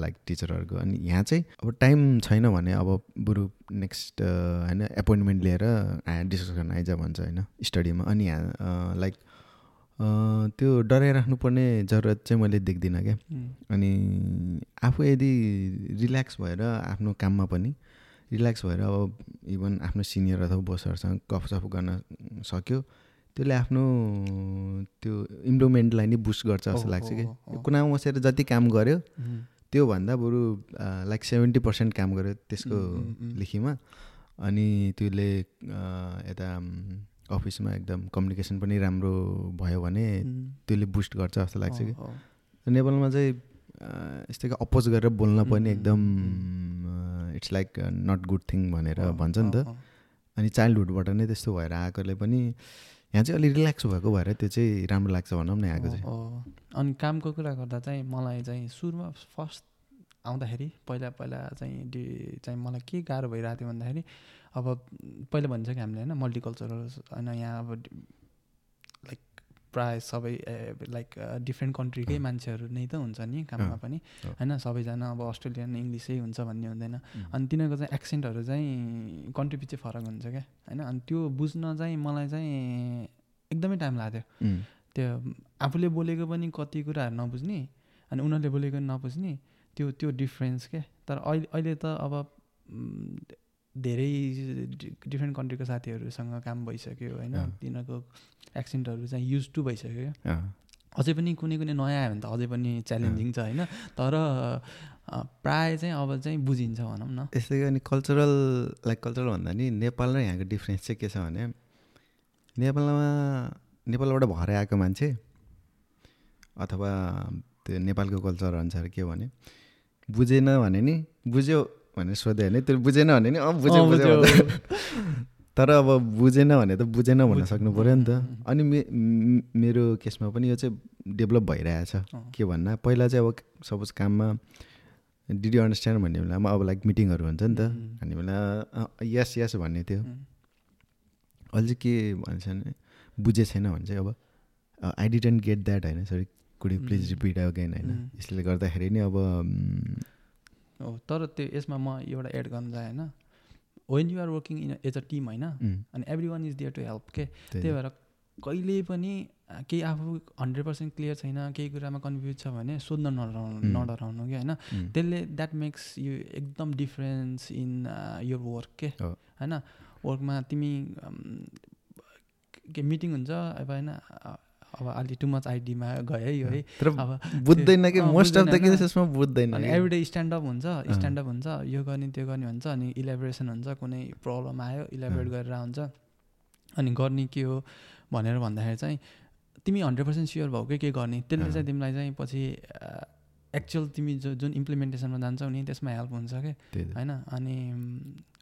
लाइक टिचरहरूको अनि यहाँ चाहिँ अब टाइम छैन भने अब बरु नेक्स्ट होइन एपोइन्टमेन्ट लिएर डिस्कसन आइज भन्छ होइन स्टडीमा अनि यहाँ लाइक त्यो डराइराख्नुपर्ने जरुरत चाहिँ मैले देख्दिनँ क्या. अनि आफू यदि रिल्याक्स भएर आफ्नो काममा पनि रिल्याक्स भएर अब इभन आफ्नो सिनियर अथवा बोसहरूसँग गफसफ गर्न सक्यो त्यसले आफ्नो त्यो इम्प्रुभमेन्टलाई नि बुस्ट गर्छ जस्तो लाग्छ कि। कुनामा बसेर जति काम गर्यो
उम्.
त्योभन्दा बरु लाइक सेभेन्टी पर्सेन्ट काम गर्यो त्यसको. लेखीमा अनि त्यसले यता अफिसमा एकदम कम्युनिकेसन पनि राम्रो भयो भने. त्यसले बुस्ट गर्छ जस्तो लाग्छ कि. नेपालमा चाहिँ यस्तै कि अपोज गरेर बोल्न पनि एकदम it's like not good thing भनेर भन्छ नि त. अनि चाइल्डहुडबाट नै त्यस्तो भएर आएकोले पनि यहाँ चाहिँ अलिक रिल्याक्स भएको भएर त्यो चाहिँ राम्रो लाग्छ भनौँ न यहाँको चाहिँ।
अनि कामको कुरा गर्दा चाहिँ मलाई चाहिँ सुरुमा फर्स्ट आउँदाखेरि पहिला पहिला चाहिँ डि चाहिँ मलाई के गाह्रो भइरहेको थियो भन्दाखेरि अब पहिला भन्छ कि हामीले होइन मल्टिकल्चरल होइन यहाँ अब प्राय सबै लाइक डिफ्रेन्ट कन्ट्रीकै। मान्छेहरू नै त हुन्छ नि काममा पनि। होइन सबैजना अब अस्ट्रेलियन इङ्ग्लिसै हुन्छ भन्ने हुँदैन. अनि तिनीहरूको चाहिँ एक्सेन्टहरू चाहिँ कन्ट्री पछि फरक हुन्छ क्या। होइन अनि त्यो बुझ्न चाहिँ मलाई चाहिँ एकदमै टाइम लाग्थ्यो। त्यो आफूले बोलेको पनि कति कुराहरू नबुझ्ने अनि उनीहरूले बोलेको पनि नबुझ्ने त्यो त्यो डिफ्रेन्स के तर अहिले अहिले त अब धेरै डिफ्रेन्ट कन्ट्रीको साथीहरूसँग काम भइसक्यो होइन। तिनीहरूको एक्सेन्टहरू चाहिँ युज टु भइसक्यो। अझै पनि कुनै कुनै नयाँ आयो भने त अझै पनि च्यालेन्जिङ छ होइन? तर प्राय चाहिँ अब चाहिँ बुझिन्छ भनौँ न।
यस्तै गरी अनि कल्चरल लाइक कल्चरल भन्दा नि नेपाल र यहाँको डिफ्रेन्स चाहिँ के छ भने नेपालमा नेपालबाट भएर आएको मान्छे अथवा त्यो नेपालको कल्चर अनुसार के भने बुझेन भने नि बुझ्यो भनेर सोध्यो भने त्यो बुझेन भने नि अँ बुझ्यो बुझ्यो तर अब बुझेन भने त बुझेन भन्न सक्नु पऱ्यो नि त। अनि मे मेरो केसमा पनि यो चाहिँ डेभलप भइरहेछ। के भन्दा पहिला चाहिँ अब सपोज काममा डिडी अन्डरस्ट्यान्ड भन्ने बेलामा अब लाइक मिटिङहरू हुन्छ नि त। भन्ने बेला यस यस भन्ने थियो। अहिले चाहिँ के भन्छ भने बुझे छैन भने चाहिँ अब आई डिडन्ट गेट द्याट होइन sorry could you please
um.
Repeat again होइन. यसले गर्दाखेरि नि अब
हो तर त्यो यसमा म एउटा एड गर्न चाहेँ होइन। When you're working in as a team होइन अनि every one is there to help के
त्यही।
भएर कहिले पनि केही आफू हन्ड्रेड पर्सेन्ट क्लियर छैन केही कुरामा कन्फ्युज छ भने सोध्न नडराउनु. नडराउनु कि होइन? त्यसले द्याट मेक्स यु एकदम डिफरेन्स इन यर वर्क के। होइन? वर्कमा तिमी के मिटिङ हुन्छ अब होइन अब अलि टु मच आइडीमा गयो है यो है
तर
अब
बुझ्दैन कि मोस्ट अफ द? केसेसमा बुझ्दैन
अनि
कि।
एभ्रिडे स्ट्यान्डअप हुन्छ स्ट्यान्डअप हुन्छ यो गर्ने त्यो गर्ने हुन्छ अनि इलेबोरेसन हुन्छ कुनै प्रब्लम आयो इलेबोरेट। गरेर हुन्छ अनि गर्ने के हो भनेर भन्दाखेरि चाहिँ तिमी हन्ड्रेड पर्सेन्ट स्योर भयो कि के गर्ने त्यसले। चाहिँ तिमीलाई चाहिँ पछि एक्चुअल तिमी जो जुन इम्प्लिमेन्टेसनमा जान्छौ नि त्यसमा हेल्प हुन्छ क्या। होइन? अनि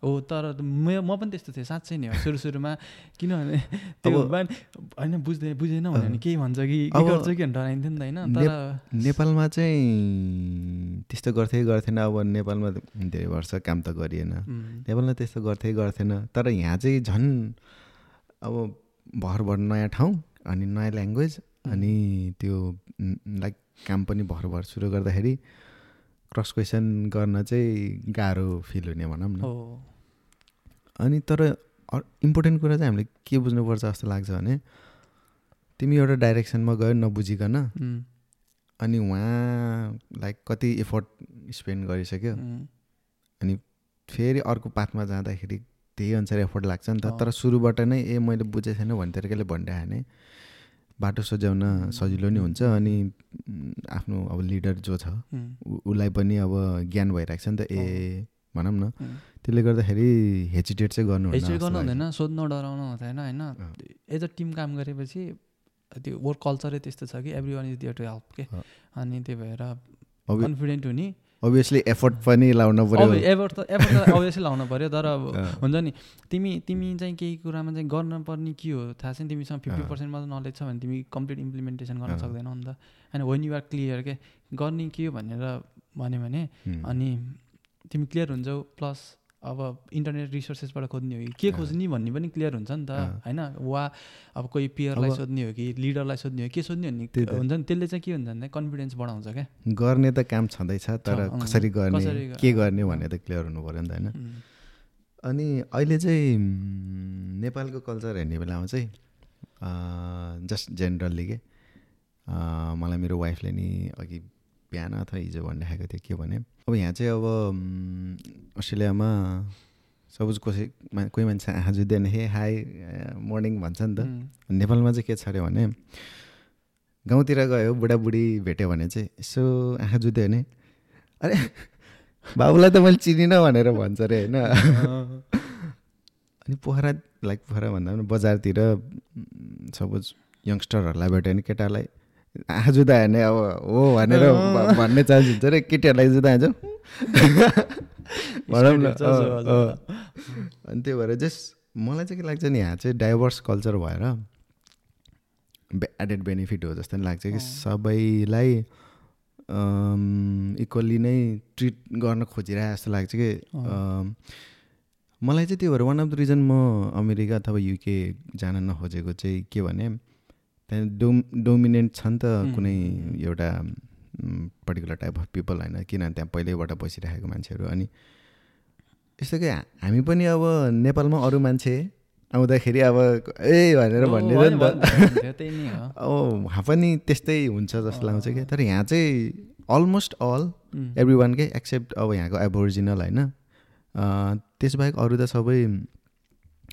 हो तर म म पनि त्यस्तो थिएँ साँच्चै नै हो सुरु सुरुमा किनभने [LAUGHS] त्यो होइन बुझ्दै बुझेन भने केही भन्छ कि गर्छ कि डराइन्थ्यो नि त होइन तर
नेपालमा चाहिँ त्यस्तो गर्थेँ गर्थेन अब नेपालमा धेरै वर्ष काम त गरिएन। नेपालमा त्यस्तो गर्थेँ गर्थेन तर यहाँ चाहिँ झन् अब भरभर नयाँ ठाउँ अनि नयाँ ल्याङ्ग्वेज अनि त्यो लाइक काम पनि भरभर सुरु गर्दाखेरि क्रस क्वेसन गर्न चाहिँ गाह्रो फिल हुने भनौँ न। अनि तर इम्पोर्टेन्ट कुरा चाहिँ हामीले के बुझ्नुपर्छ जस्तो लाग्छ भने तिमी एउटा डाइरेक्सनमा गयो नबुझिकन अनि उहाँ लाइक कति एफोर्ट स्पेन्ड गरिसक्यो।
उम्,
फेरि अर्को पाथमा जाँदाखेरि त्यही अनुसार एफोर्ट लाग्छ नि त। तर सुरुबाट नै ए मैले बुझेको छैन भन्ने तरिकाले भनिरह्यो भने बाटो सोझ्याउन सजिलो नि हुन्छ अनि आफ्नो अब लिडर जो छ उसलाई पनि अब ज्ञान भइरहेको छ नि त। ए भनौँ न। त्यसले गर्दाखेरि हेजिटेट चाहिँ गर्नु
हेजिटेट गर्नु हुँदैन सोध्नु डराउनु हुँदैन होइन। एज अ टिम काम गरेपछि त्यो वर्क कल्चरै त्यस्तो छ कि every one is there to help के। अनि त्यही भएर कन्फिडेन्ट हुने।
अभियसली एफोर्ट पनि लाउनु पऱ्यो
एफर्ट त एफर्ट त अभियसली लाउनु पऱ्यो तर अब। [LAUGHS] हुन्छ नि तिमी तिमी चाहिँ केही कुरामा चाहिँ गर्न पर्ने के हो थाहा छैन तिमीसँग फिफ्टी। पर्सेन्ट मात्र नलेज छ भने तिमी कम्प्लिट इम्प्लिमेन्टेसन गर्न। सक्दैनौ नि त होइन वेन युआर क्लियर के गर्ने के हो भनेर भन्यो भने अनि तिमी क्लियर हुन्छौ प्लस अब इन्टरनेट रिसोर्सेसबाट खोज्ने हो कि के। खोज्ने भन्ने पनि क्लियर हुन्छ नि त। होइन वा अब कोही पियरलाई सोध्ने हो कि लिडरलाई सोध्ने हो के सोध्ने हो नि। हुन्छ नि त्यसले चाहिँ के हुन्छ भने कन्फिडेन्स बढाउँछ क्या
गर्ने त काम छँदैछ तर। कसरी गर्ने के गर्ने। भन्ने त क्लियर हुनु पऱ्यो नि त होइन अनि अहिले चाहिँ नेपालको कल्चर हेर्ने बेलामा चाहिँ जस्ट जेनरल्ली के मलाई मेरो वाइफले नि अघि बिहान अथवा हिजो भनिराखेको थियो के भने अब यहाँ चाहिँ अब अस्ट्रेलियामा सपोज कसै कोही मान्छे भने हे हाई मर्निङ भन्छ नि त। नेपालमा चाहिँ के छ अरे भने गाउँतिर गयो बुढाबुढी भेट्यो भने चाहिँ यसो आँखा जुत्यो भने अरे बाबुलाई त मैले चिनिनँ भनेर भन्छ अरे होइन? अनि पोखरा लाइक पोखरा भन्दा पनि बजारतिर सपोज यङ्स्टरहरूलाई भेट्यो भने केटालाई। जुत्दा भने अब हो भनेर भन्ने चान्स हुन्छ अरे केटीहरूलाई जुत्दा हुन्छ भनौँ न। अनि त्यही भएर जस्ट मलाई चाहिँ के लाग्छ नि यहाँ चाहिँ डाइभर्स कल्चर भएर एडेड बेनिफिट हो जस्तो नि लाग्छ कि। सबैलाई इक्वल्ली नै ट्रिट गर्न खोजिरहेको जस्तो लाग्छ कि मलाई चाहिँ त्यो भएर वान अफ द रिजन म अमेरिका अथवा युके जान नखोजेको चाहिँ के भने त्यहाँ डोम डोमिनेन्ट छ नि त कुनै एउटा पर्टिकुलर टाइप अफ पिपल होइन। किनभने त्यहाँ पहिल्यैबाट बसिरहेको मान्छेहरू। अनि यस्तो कि हामी पनि अब नेपालमा अरू मान्छे आउँदाखेरि अब ए भनेर
होइन,
नि त। [LAUGHS] अब उहाँ पनि त्यस्तै हुन्छ जस्तो लाग्छ कि। तर यहाँ चाहिँ अलमोस्ट अल एभ्री वानकै एक्सेप्ट अब यहाँको एबोरिजिनल होइन। त्यसबाहेक अरू त सबै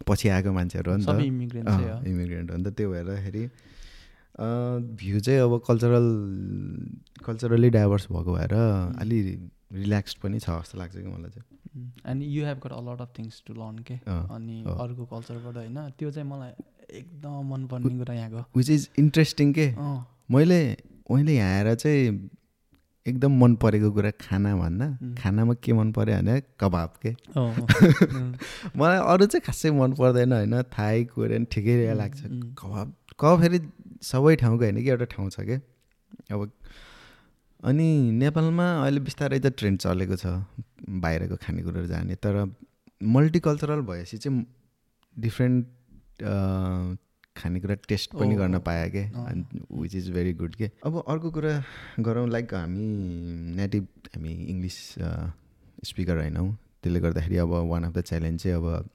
पछि आएको मान्छेहरू हो नि त।
इमिग्रेन्ट हो।
नि त। त्यो भएरखेरि भ्यू चाहिँ अब कल्चरल कल्चरली डाइभर्स भएको भएर अलि रिल्याक्स पनि छ जस्तो लाग्छ कि मलाई चाहिँ।
And you have got a lot of things to learn के अनि। अर्को कल्चरबाट होइन त्यो चाहिँ मलाई एकदम मनपर्ने कुरा यहाँको।
विच इज इन्ट्रेस्टिङ के? मैले मैले यहाँ आएर चाहिँ एकदम मन परेको कुरा खाना भन्दा
उम्.
खानामा के मन पऱ्यो भने कबाब के?
अँ। [LAUGHS]
मलाई अरू चाहिँ खासै मन पर्दैन होइन? थाई कोरियन ठिकै लाग्छ. कबाब कबाब फेरि सबै ठाउँको होइन कि एउटा ठाउँ छ क्या अब अनि नेपालमा अहिले बिस्तारै त ट्रेन्ड चलेको छ बाहिरको खानेकुराहरू जाने तर मल्टिकल्चरल भएपछि चाहिँ डिफ्रेन्ट खानेकुरा टेस्ट पनि गर्न पायो क्या। विच इज भेरी गुड के? अब अर्को कुरा गरौँ लाइक हामी नेटिभ हामी इङ्ग्लिस स्पिकर होइनौँ। त्यसले गर्दाखेरि अब वान अफ द च्यालेन्ज चाहिँ अब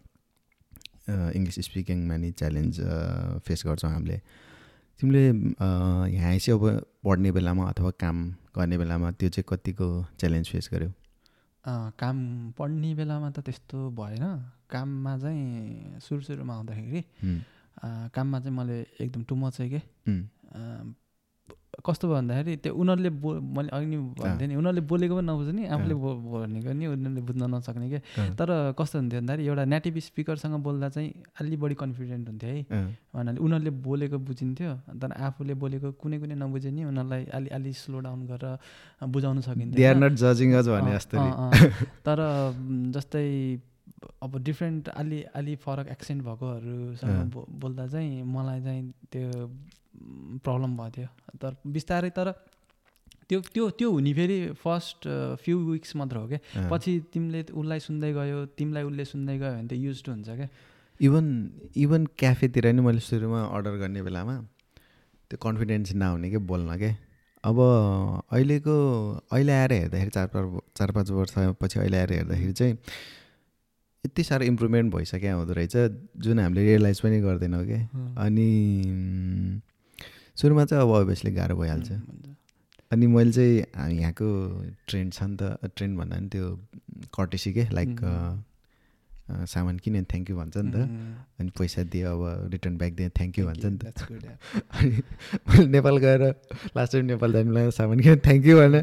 इङ्ग्लिस स्पिकिङमा नि च्यालेन्ज फेस गर्छौँ हामीले। तिमीले यहाँ चाहिँ अब पढ्ने बेलामा अथवा काम गर्ने बेलामा त्यो चाहिँ कतिको च्यालेन्ज फेस गर्यौ?
काम पढ्ने बेलामा त त्यस्तो भएन। काममा चाहिँ सुरु सुरुमा आउँदाखेरि काममा चाहिँ मैले एकदम टु मच चाहिँ के? कस्तो भयो भन्दाखेरि त्यो उनीहरूले बो मैले अघि भन्थेँ नि उनीहरूले बोलेको पनि नबुझ्ने आफूले बो भनेको नि उनीहरूले बुझ्न नसक्ने के।
अँ,
तर कस्तो हुन्थ्यो भन्दाखेरि एउटा नेटिभ स्पिकरसँग बोल्दा चाहिँ अलि बढी कन्फिडेन्ट हुन्थ्यो है। भन्नाले उनीहरूले बोलेको बुझिन्थ्यो तर आफूले बोलेको कुनै कुनै नबुझे नि उनीहरूलाई अलि अलि स्लो डाउन गरेर बुझाउन सकिन्थ्यो। तर जस्तै अब डिफ्रेन्ट अलि अलि फरक एक्सेन्ट भएकोहरूसँग बोल्दा चाहिँ मलाई चाहिँ त्यो प्रब्लम भएको थियो। तर बिस्तारै तर त्यो त्यो त्यो हुने फेरि फर्स्ट फ्यु विक्स मात्र हो क्या। पछि तिमीले उसलाई सुन्दै गयो तिमीलाई उसले सुन्दै गयो भने त युज हुन्छ क्या।
इभन इभन क्याफेतिर नि मैले सुरुमा अर्डर गर्ने बेलामा त्यो कन्फिडेन्स नहुने कि बोल्न के। अब अहिलेको अहिले आएर हेर्दाखेरि चार पाँच चार पाँच वर्षपछि अहिले आएर हेर्दाखेरि चाहिँ यति साह्रो इम्प्रुभमेन्ट भइसक्यो हुँदो रहेछ जुन हामीले रियलाइज पनि गर्दैनौँ कि। अनि सुरुमा चाहिँ अब अभियसली गाह्रो भइहाल्छ। अनि मैले चाहिँ हामी यहाँको ट्रेन्ड छ नि त ट्रेन्ड भन्दा पनि त्यो कर्टेसी के लाइक. सामान किन्यो थ्याङ्क यू भन्छ नि त. अनि पैसा दियो अब रिटर्न ब्याक दियो थ्याङ्क यू भन्छ नि त. [LAUGHS] अनि मैले नेपाल गएर लास्ट टाइम नेपाल जानु लाग्यो सामान किन थ्याङ्क यू भने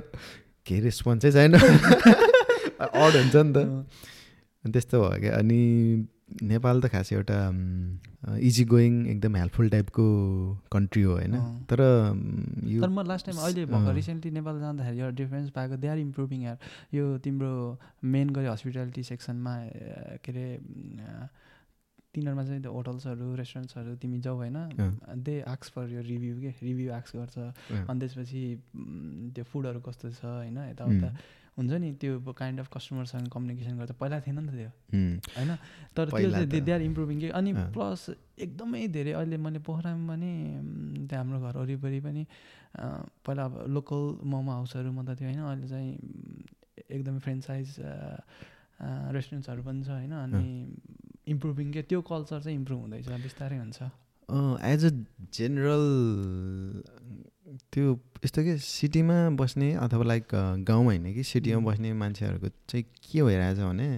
केही रेस्पोन्सै छैन [LAUGHS] अड हुन्छ नि त त्यस्तो भयो क्या अनि नेपाल त खास एउटा इजी गोइङ एकदम हेल्पफुल टाइपको कन्ट्री हो होइन। तर यो
तर म लास्ट टाइम अहिले भर्खर। रिसेन्टली नेपाल जाँदाखेरि एउटा डिफ्रेन्स पाएको दे आर इम्प्रुभिङ यार। यो तिम्रो मेन गरी हस्पिटालिटी सेक्सनमा के अरे तिनीहरूमा चाहिँ त्यो होटल्सहरू रेस्टुरेन्ट्सहरू तिमी जाऊ होइन? दे आक्स फर यो रिभ्यू के? रिभ्यू आक्स गर्छ। अनि त्यसपछि त्यो फुडहरू कस्तो छ होइन? यताउता। हुन्छ नि त्यो काइन्ड अफ कस्टमरसँग कम्युनिकेसन गर्छ पहिला थिएन नि त त्यो। होइन? तर त्यो चाहिँ दे आर इम्प्रुभिङ के अनि। प्लस एकदमै धेरै अहिले मैले पोखरामा पनि त्यहाँ हाम्रो घर वरिपरि पनि पहिला अब लोकल मोमो हाउसहरू मात्रै थियो होइन अहिले चाहिँ एकदमै फ्रेन्चाइज रेस्टुरेन्ट्सहरू पनि छ होइन अनि इम्प्रुभिङ के त्यो कल्चर चाहिँ इम्प्रुभ हुँदैछ बिस्तारै हुन्छ।
एज अ जेनरल त्यो यस्तो के सिटीमा बस्ने अथवा लाइक गाउँमा होइन कि सिटीमा. बस्ने मान्छेहरूको चाहिँ के भइरहेछ भने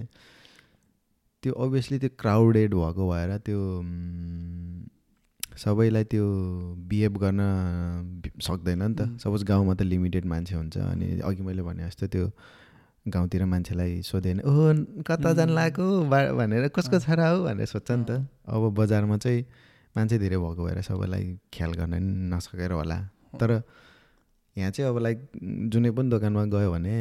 त्यो अभियसली त्यो क्राउडेड भएको भएर त्यो सबैलाई त्यो बिहेभ गर्न सक्दैन नि त. सपोज गाउँमा त लिमिटेड मान्छे हुन्छ अनि अघि मैले भने जस्तो त्यो गाउँतिर मान्छेलाई सोधेन ओहो कता जानु. लागेको भनेर कसको। छोरा हो भनेर सोध्छ नि त अब बजारमा चाहिँ मान्छे धेरै भएको भएर सबैलाई ख्याल गर्न नसकेर होला तर यहाँ चाहिँ अब लाइक जुनै पनि दोकानमा गयो भने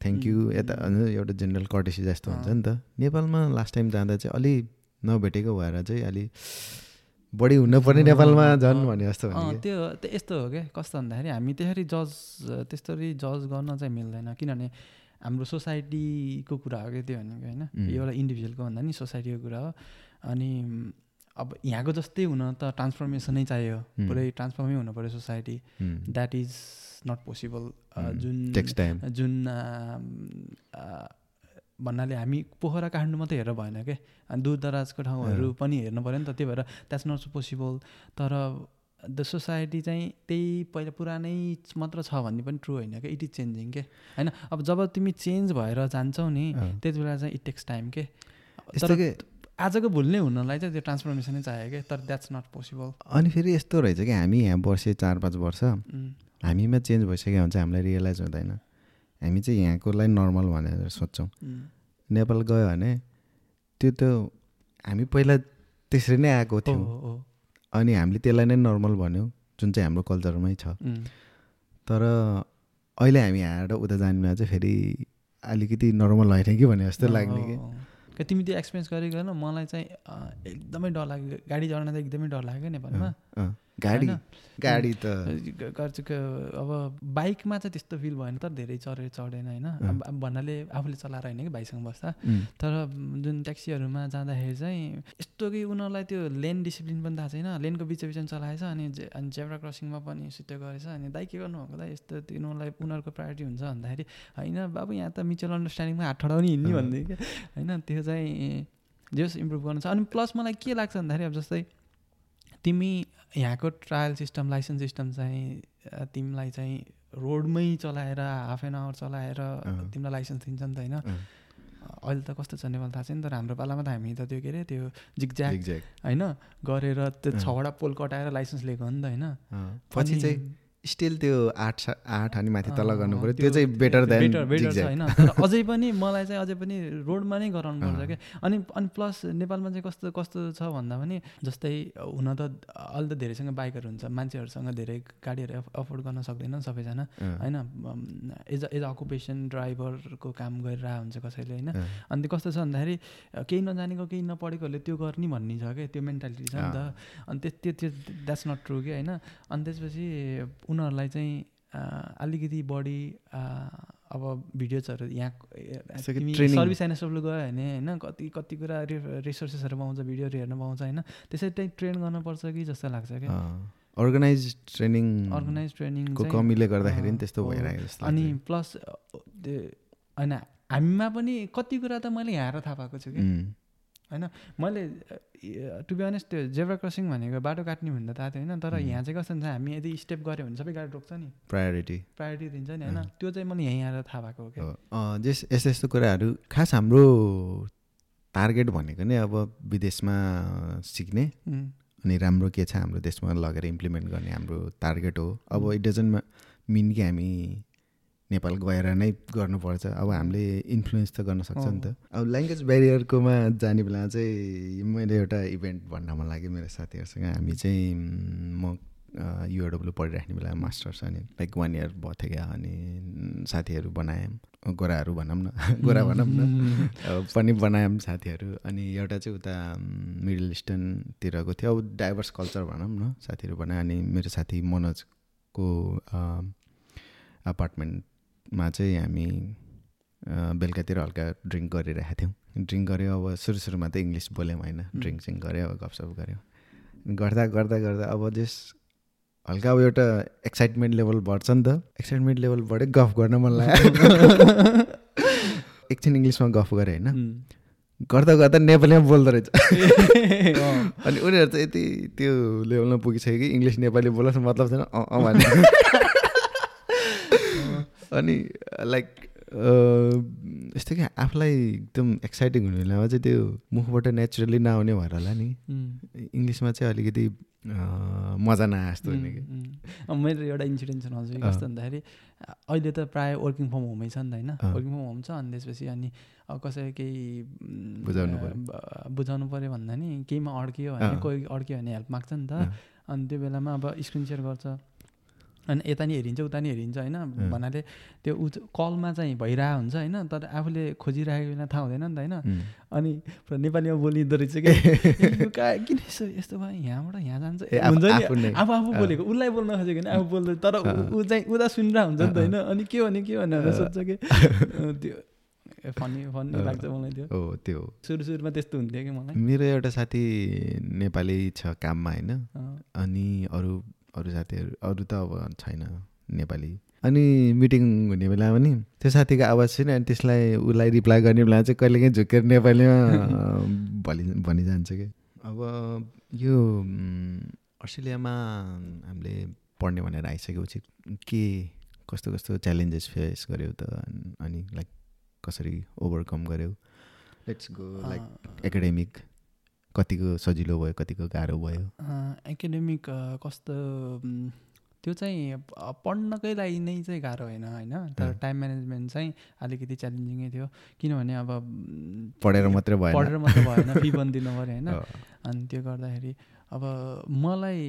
थ्याङ्क यू यता एउटा जेनरल कर्टेसी जस्तो हुन्छ। नि त नेपालमा लास्ट टाइम जाँदा चाहिँ अलि नभेटेको भएर चाहिँ अलि बढी हुनुपर्ने नेपालमा झन्। भने जस्तो
त्यो यस्तो हो क्या कस्तो भन्दाखेरि हामी त्यसरी जज त्यस्तरी जज गर्न चाहिँ मिल्दैन किनभने हाम्रो सोसाइटीको कुरा हो क्या त्यो भनेको होइन. यो एउटा इन्डिभिजुअलको भन्दा नि सोसाइटीको कुरा हो अनि अब यहाँको जस्तै हुन त ट्रान्सफर्मेसनै चाहियो. पुरै ट्रान्सफर्मै हुनु पऱ्यो society that is not possible. जुन जुन भन्नाले हामी पोखरा काठमाडौँ मात्रै हेरेर भएन क्या अनि दूर दराजको ठाउँहरू पनि हेर्नु पऱ्यो नि त त्यही भएर द्याट्स नट पोसिबल तर द सोसाइटी चाहिँ त्यही पहिला पुरानै मात्र छ भन्ने पनि ट्रु होइन क्या इट इज चेन्जिङ के? होइन? अब जब तिमी चेन्ज भएर जान्छौ नि। त्यति बेला चाहिँ इट टेक्स टाइम के? आजको भुल नै हुनलाई चाहिँ त्यो ट्रान्सफर्मेसनै चाहियो क्या तर द्याट्स नट पोसिबल
अनि फेरि यस्तो रहेछ कि हामी यहाँ बसे चार पाँच वर्ष हामीमा चेन्ज भइसक्यो भने चाहिँ हामीलाई रियलाइज हुँदैन। हामी चाहिँ यहाँकोलाई नर्मल भनेर सोध्छौँ नेपाल गयो भने त्यो त हामी पहिला त्यसरी नै आएको थियौँ। अनि हामीले त्यसलाई नै नर्मल भन्यौँ जुन चाहिँ हाम्रो कल्चरमै छ। तर अहिले हामी आएर उता जानेमा चाहिँ फेरि अलिकति नर्मल होइन कि भने जस्तो लाग्ने
कि। तिमी त्यो एक्सपिरियन्स गरेको मलाई चाहिँ एकदमै डर लाग्यो। गाडी चढ्न त एकदमै डर लाग्यो नेपालमा।
गाडी। गाडी त।
गर्छु अब बाइकमा चाहिँ त्यस्तो फिल भएन तर धेरै चढेर चढेन होइन? अब भन्नाले आफूले चलाएर होइन कि भाइसँग बस्दा। तर जुन ट्याक्सीहरूमा जाँदाखेरि चाहिँ यस्तो कि उनीहरूलाई त्यो लेन डिसिप्लिन पनि थाहा छैन। लेनको बिच बिचमा चलाएछ अनि अनि जेब्रा क्रसिङमा पनि सिधै गरेछ अनि दाइ के गर्नुभएको दाइ यस्तो उनीहरूलाई उनीहरूको प्रायोरिटी हुन्छ भन्दाखेरि होइन बाबु यहाँ त म्युचुअल अन्डरस्ट्यान्डिङमा हात ठडाउने हिँड्ने भन्दै क्या होइन? त्यो चाहिँ जेस इम्प्रुभ गर्नु छ। अनि प्लस मलाई के लाग्छ भन्दाखेरि अब जस्तै तिमी यहाँको ट्रायल सिस्टम लाइसेन्स सिस्टम चाहिँ तिमीलाई चाहिँ रोडमै चलाएर हाफ एन आवर चलाएर तिमीलाई लाइसेन्स दिन्छ नि त होइन? अहिले त कस्तो छ नेपाल थाहा छैन तर हाम्रो पालामा त हामी त त्यो के अरे त्यो जिगज्याग होइन? गरेर त्यो छवटा पोल कटाएर लाइसेन्स लिएको हो नि त होइन?
पछि चाहिँ स्टिल त्यो आठ आठ अनि माथि तल गर्नु पऱ्यो त्यो चाहिँ बेटर देन
बेटर बेटर छ होइन अझै पनि मलाई चाहिँ अझै पनि रोडमा नै गराउनु पर्छ क्या। अनि अनि प्लस नेपालमा चाहिँ कस्तो कस्तो छ भन्दा पनि जस्तै हुन त अहिले त धेरैसँग बाइकहरू हुन्छ। मान्छेहरूसँग धेरै गाडीहरू अफोर्ड गर्न सक्दैन सबैजना। होइन एज एज अकुपेसन ड्राइभरको काम गरिरहेको हुन्छ कसैले होइन। अनि त्यो कस्तो छ भन्दाखेरि केही नजानेको केही नपढेकोहरूले त्यो गर्ने भन्ने छ क्या। त्यो मेन्टालिटी छ नि त। अनि त्यो त्यो द्याट्स नट ट्रु कि होइन। अनि त्यसपछि उनीहरूलाई चाहिँ अलिकति बढी अब भिडियोजहरू यहाँ सर्भिस एनएसडब्लु गयो भने होइन कति कति कुरा रिसोर्सेसहरू पाउँछ भिडियोहरू हेर्न पाउँछ होइन त्यसरी चाहिँ ट्रेन गर्नुपर्छ कि जस्तो लाग्छ क्या?
अर्गनाइज ट्रेनिङ
अर्गनाइज ट्रेनिङको
कमीले गर्दाखेरि त्यस्तो भइरहेको जस्तो
अनि प्लस होइन हामीमा पनि कति कुरा त मैले यहाँ थाहा पाएको छु कि होइन? मैले टु बी अनेस्ट त्यो जेब्रा क्रसिङ भनेको बाटो काट्ने भन्दा थाहा थियो होइन तर यहाँ चाहिँ कस्तो हुन्छ हामी यदि स्टेप गऱ्यो भने सबै गाडी रोक्छ नि।
प्रायोरिटी
प्रायोरिटी दिन्छ नि होइन? त्यो चाहिँ मैले यहीँ आएर थाहा भएको हो
क्या। जस यस्तो यस्तो कुराहरू खास हाम्रो टार्गेट भनेको नै अब विदेशमा सिक्ने। अनि राम्रो के छ हाम्रो देशमा लगेर इम्प्लिमेन्ट गर्ने हाम्रो टार्गेट हो। अब इट डजन्ट मिन कि हामी नेपाल गएर नै गर्नुपर्छ। अब हामीले इन्फ्लुएन्स त गर्न सक्छ नि त। अब ल्याङ्ग्वेज ब्यारियरकोमा जाने बेला चाहिँ मैले एउटा इभेन्ट भन्न मन लाग्यो मेरो साथीहरूसँग। हामी चाहिँ म युएडब्लु पढिराख्ने बेला मास्टर्स अनि लाइक वान इयर थियो क्या अनि साथीहरू बनायौँ। गोराहरू भनौँ न [LAUGHS] गोरा भनौँ न। [LAUGHS] पनि बनायौँ साथीहरू अनि एउटा चाहिँ उता मिडल इस्टर्नतिरको थियो। अब डाइभर्स कल्चर भनौँ न साथीहरू बनायो अनि मेरो साथी मनोजको अपार्टमेन्ट मा चाहिँ हामी बेलुकातिर हल्का ड्रिङ्क गरिरहेको थियौँ। ड्रिङ्क गऱ्यो अब सुरु सुरुमा त इङ्ग्लिस बोल्यौँ होइन। ड्रिङ्क सिङ्क गऱ्यो अब गफसफ गऱ्यौँ। गर्दा गर्दा गर्दा अब जस हल्का अब एउटा एक्साइटमेन्ट लेभल बढ्छ नि त। एक्साइटमेन्ट लेभल बढ्यो गफ गर्न मन लाग्यो। [LAUGHS] एकछिन इङ्ग्लिसमा गफ गरेँ होइन। गर्दा गर्दा नेपालीमा बोल्दो रहेछ। [LAUGHS] अनि उनीहरू चाहिँ यति त्यो लेभलमा पुगिसक्यो कि इङ्ग्लिस नेपाली बोल्नुहोस् मतलब छैन अँ भने [LAUGHS] अनि लाइक यस्तो कि आफूलाई एकदम एक्साइटिङ हुने बेलामा चाहिँ त्यो मुखबाट नेचुरली नआउने भएर होला नि। इङ्ग्लिसमा चाहिँ अलिकति मजा नआए जस्तो हुने
कि मेरो एउटा इन्सिडेन्ट छ हजुर कस्तो भन्दाखेरि अहिले त प्रायः वर्किङ फ्रम होमै छ नि त होइन? वर्किङ फ्रम होम छ अनि त्यसपछि अनि कसै केही
बुझाउनु
बुझाउनु पऱ्यो भन्दा नि केहीमा अड्कियो भने कोही अड्कियो भने हेल्प माग्छ नि त। अनि त्यो बेलामा अब स्क्रिन सेयर गर्छ। अनि यता नि हेरिन्छ उता नि हेरिन्छ होइन। भन्नाले त्यो उ कलमा चाहिँ भइरहेको हुन्छ होइन तर आफूले खोजिरहेको बेला थाहा हुँदैन नि त होइन। अनि नेपालीमा बोलिँदो रहेछ कि? [LAUGHS] किन यस्तो यस्तो भयो? यहाँबाट यहाँ जान्छ? हुन्छ नि। आफू आफू बोलेको। उसलाई बोल्न खोजेको नि आफू बोल्दै। तर ऊ चाहिँ उता सुनिरहेको हुन्छ नि त होइन। अनि के भने के भनेर सोध्छ कि? त्यो फनी फनी लाग्छ मलाई त्यो।
हो त्यो।
सुरु सुरुमा त्यस्तो हुन्थ्यो कि मलाई?
मेरो एउटा साथी नेपाली छ काममा होइन। अनि अरू अरू साथीहरू अरू त अब छैन नेपाली। अनि मिटिङ हुने बेला पनि त्यो साथीको आवाज छैन अनि त्यसलाई उसलाई रिप्लाई गर्ने बेला चाहिँ कहिलेकाहीँ झुकेर नेपालीमा भनि भनिजान्छ कि। अब यो अस्ट्रेलियामा हामीले पढ्ने भनेर आइसकेपछि के कस्तो कस्तो च्यालेन्जेस फेस गऱ्यौ त? अनि लाइक कसरी ओभरकम गऱ्यौ लेट्स गो लाइक एकाडेमिक कतिको सजिलो भयो कतिको गाह्रो भयो?
एकाडेमिक कस्तो त्यो चाहिँ पढ्नकै लागि नै चाहिँ गाह्रो होइन होइन? तर। टाइम म्यानेजमेन्ट चाहिँ अलिकति च्यालेन्जिङै थियो। किनभने अब
पढेर मात्रै भएन।
पढेर मात्रै भएन फी पनि दिनु पऱ्यो होइन? अनि त्यो गर्दाखेरि अब मलाई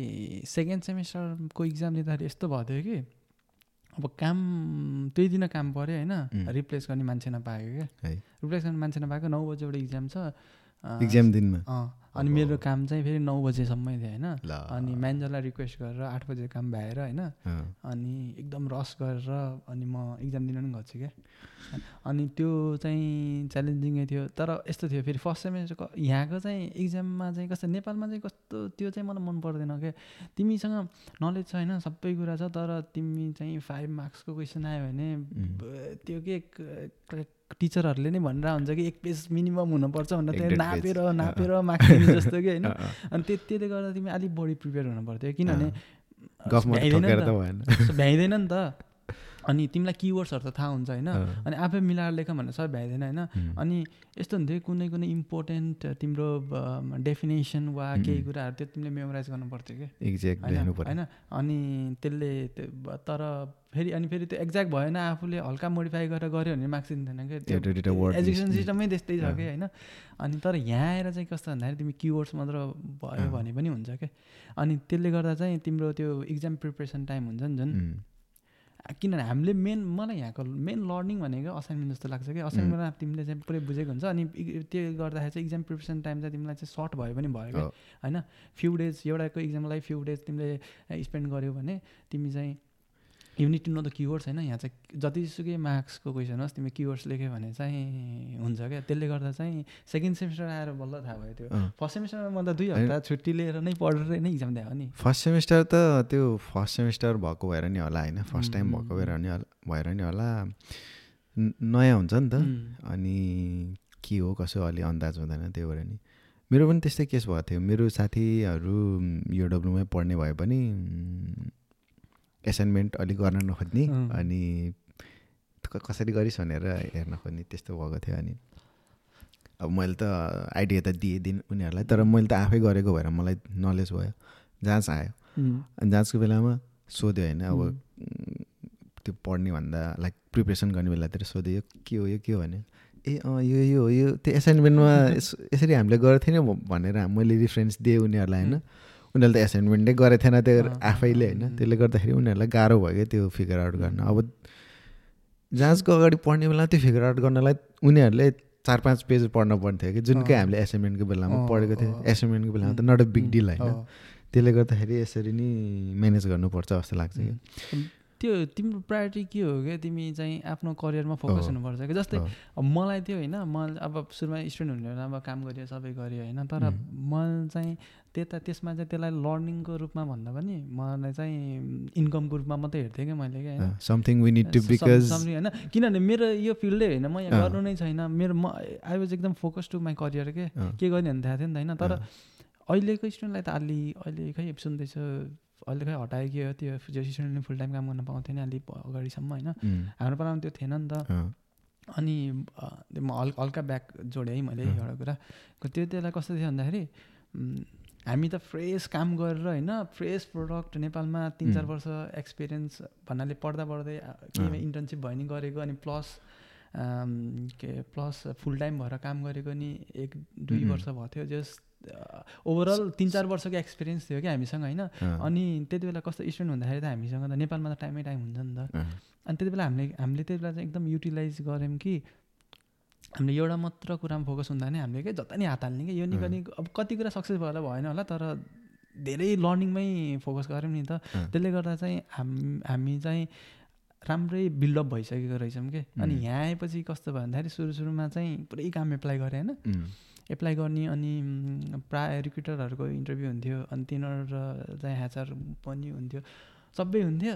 सेकेन्ड सेमिस्टरको इक्जाम दिँदाखेरि यस्तो भएको थियो कि अब काम त्यही दिन काम पऱ्यो होइन. रिप्लेस गर्ने मान्छे नपाएको क्या। रिप्लेस गर्ने मान्छे नपाएको नौ बजी एउटा इक्जाम छ।
इक्जाम दिनमा।
अनि मेरो काम चाहिँ फेरि नौ बजेसम्मै थियो होइन? अनि म्यानेजरलाई रिक्वेस्ट गरेर आठ बजे काम भ्याएर होइन? अनि एकदम रस गरेर अनि म इक्जाम दिन पनि गएको छु क्या? अनि त्यो चाहिँ च्यालेन्जिङै थियो। तर यस्तो थियो फेरि फर्स्ट सेमेस्टरको यहाँको चाहिँ इक्जाममा चाहिँ कस्तो नेपालमा चाहिँ कस्तो त्यो चाहिँ मलाई मन पर्दैन क्या? तिमीसँग नलेज छ होइन? सबै कुरा छ तर तिमी चाहिँ फाइभ मार्क्सको क्वेसन आयो भने त्यो के क- टिचरहरूले नै भनेर हुन्छ कि एक पेज मिनिमम हुनुपर्छ भनेर
एक
त्यो
डेढ
नापेर। नापेर दिने जस्तो कि होइन। [LAUGHS] अनि त्यो त्यसले गर्दा तिमी अलिक बढी प्रिपेयर हुनु पर्थ्यो किनभने भ्याइँदैन नि
त।
अनि तिमीलाई किवर्ड्सहरू त थाहा हुन्छ होइन। अनि आफै मिलाएर लेख भने सबै भ्याइँदैन होइन। अनि यस्तो हुन्थ्यो कुनै कुनै इम्पोर्टेन्ट तिम्रो डेफिनेसन वा केही. कुराहरू त्यो तिमीले मेमोराइज गर्नु पर्थ्यो कि।
एक्ज्याक्ट
होइन अनि त्यसले तर फेरि अनि फेरि त्यो एक्ज्याक्ट भएन आफूले हल्का मोडिफाई गरेर गऱ्यो भने मार्क्स दिँदैन
दुइटा word
एजुकेसन सिस्टमै त्यस्तै छ। कि होइन? अनि तर यहाँ आएर चाहिँ कस्तो भन्दाखेरि तिमी किवर्ड्स मात्र भयो। भने पनि हुन्छ क्या। अनि त्यसले गर्दा चाहिँ तिम्रो त्यो इक्जाम प्रिपरेसन टाइम हुन्छ नि जुन
उम्,
किनभने हामीले मेन मलाई यहाँको मेन लर्निङ भनेको असाइनमेन्ट जस्तो लाग्छ कि असाइनमेन्टमा तिमीले चाहिँ पुरै बुझेको हुन्छ। अनि त्यो गर्दाखेरि चाहिँ इक्जाम प्रिपरेसन टाइम चाहिँ तिमीलाई चाहिँ सर्ट भयो पनि भयो क्या।
अँ,
होइन? फ्यु डेज एउटाको इक्जामलाई फ्यु डेज तिमीले स्पेन्ड गर्यो भने तिमी चाहिँ युनिट नो द किवर्ड्स होइन यहाँ चाहिँ जतिसुकै मार्क्सको क्वेसन होस् तिमी किवर्ड्स लेख्यो भने चाहिँ हुन्छ क्या। त्यसले गर्दा चाहिँ सेकेन्ड सेमिस्टर आएर बल्ल थाहा भयो त्यो। फर्स्ट सेमिस्टरमा म त दुई। हप्ता छुट्टी लिएर नै पढेर नै इक्जाम दिएको नि।
फर्स्ट सेमिस्टर त त्यो फर्स्ट सेमिस्टर भएको भएर नि होला होइन। फर्स्ट टाइम भएको भएर नि होला भएर नि होला। नयाँ हुन्छ नि त। अनि के हो कसो अलि अन्दाज हुँदैन त्यो भएर नि। मेरो पनि त्यस्तै केस भएको थियो। मेरो साथीहरू यो डब्लुमै पढ्ने भए पनि एसाइनमेन्ट अलिक गर्न नखोज्ने। अनि कसरी गरिस् भनेर हेर्न खोज्ने त्यस्तो भएको थियो अनि अब मैले त आइडिया त दिएँ दिन उनीहरूलाई तर मैले त आफै गरेको भएर मलाई नलेज भयो जाँच आयो। अनि जाँचको बेलामा सोध्यो होइन अब त्यो पढ्ने भन्दा लाइक प्रिपरेसन गर्ने बेलातिर सोध्यो यो के हो यो के हो भने ए अँ यो यो यो त्यो एसाइनमेन्टमा [LAUGHS] यस- यसरी हामीले गरेको थिएन भनेर मैले रिफरेन्स दिएँ उनीहरूलाई होइन। उनीहरूले त एसाइनमेन्टै गरेको थिएन त्यो आफैले होइन. त्यसले गर्दाखेरि उनीहरूलाई गाह्रो भयो क्या त्यो फिगर आउट गर्न अब जाँचको अगाडि पढ्ने बेला त्यो फिगर आउट गर्नलाई उनीहरूले चार पाँच पेज पढ्न पर्थ्यो कि जुनकै
अँ.
हामीले एसाइनमेन्टको बेलामा पढेको थियो. एसाइनमेन्टको बेलामा त नट अ बिग डिल होइन। त्यसले गर्दाखेरि यसरी नै म्यानेज गर्नुपर्छ जस्तो लाग्छ कि
त्यो तिम्रो प्रायोरिटी के हो क्या तिमी चाहिँ आफ्नो करियरमा फोकस। हुनुपर्छ कि जस्तै मलाई थियो होइन म अब सुरुमा स्टुडेन्ट हुने अब काम गरियो सबै गरियो होइन तर. म चाहिँ त्यता त्यसमा चाहिँ त्यसलाई लर्निङको रूपमा भन्दा पनि मलाई चाहिँ इन्कमको रूपमा मात्रै हेर्थेँ क्या मैले क्या होइन।
Something we need to
some-
because
something होइन। किनभने मेरो यो फिल्डै होइन म यहाँ। गर्नु नै छैन। मेरो म आई वाज एकदम फोकस टु माई करियर के के गर्ने भन्ने थाहा थियो नि त होइन। तर अहिलेको स्टुडेन्टलाई त अलि अहिले खै सुन्दैछु अहिले खै हटायो के हो त्यो जो स्टुडेन्टले फुल टाइम काम गर्न पाउँथेन अलि अगाडिसम्म होइन। हाम्रो पालामा त्यो थिएन नि त। अनि म हल्का हल्का ब्याक जोडेँ है मैले। एउटा कुरा। त्यो त्यसलाई कस्तो थियो भन्दाखेरि हामी त फ्रेस काम गरेर होइन फ्रेस प्रोडक्ट नेपालमा तिन चार. वर्ष एक्सपिरियन्स भन्नाले पढ्दा पढ्दै। केही इन्टर्नसिप भयो नि गरेको अनि प्लस के प्लस फुल टाइम भएर काम गरेको नि एक दुई. वर्ष भएको थियो जस ओभरअल तिन चार वर्षको एक्सपिरियन्स थियो क्या हामीसँग होइन अनि त्यति बेला कस्तो स्टुडेन्ट हुँदाखेरि त हामीसँग त नेपालमा त टाइमै टाइम हुन्छ नि त अनि त्यति बेला हामीले हामीले त्यति बेला चाहिँ एकदम युटिलाइज गऱ्यौँ कि हामीले एउटा मात्र कुरामा फोकस हुँदा नि हामीले के जता नि हात हाल्ने कि यो नि
अँ।
पनि अब कति कुरा सक्सेस भएर भएन होला तर धेरै लर्निङमै फोकस गऱ्यौँ नि त। त्यसले गर्दा चाहिँ हाम हामी चाहिँ राम्रै बिल्डअप भइसकेको रहेछौँ कि। अनि. यहाँ आएपछि कस्तो भयो भन्दाखेरि सुरु सुरुमा चाहिँ पुरै काम एप्लाई गरेँ होइन। एप्लाई गर्ने अनि प्राय रिक्रुटरहरूको इन्टरभ्यू हुन्थ्यो अनि तिनीहरू चाहिँ ह्याचर पनि हुन्थ्यो सबै हुन्थ्यो।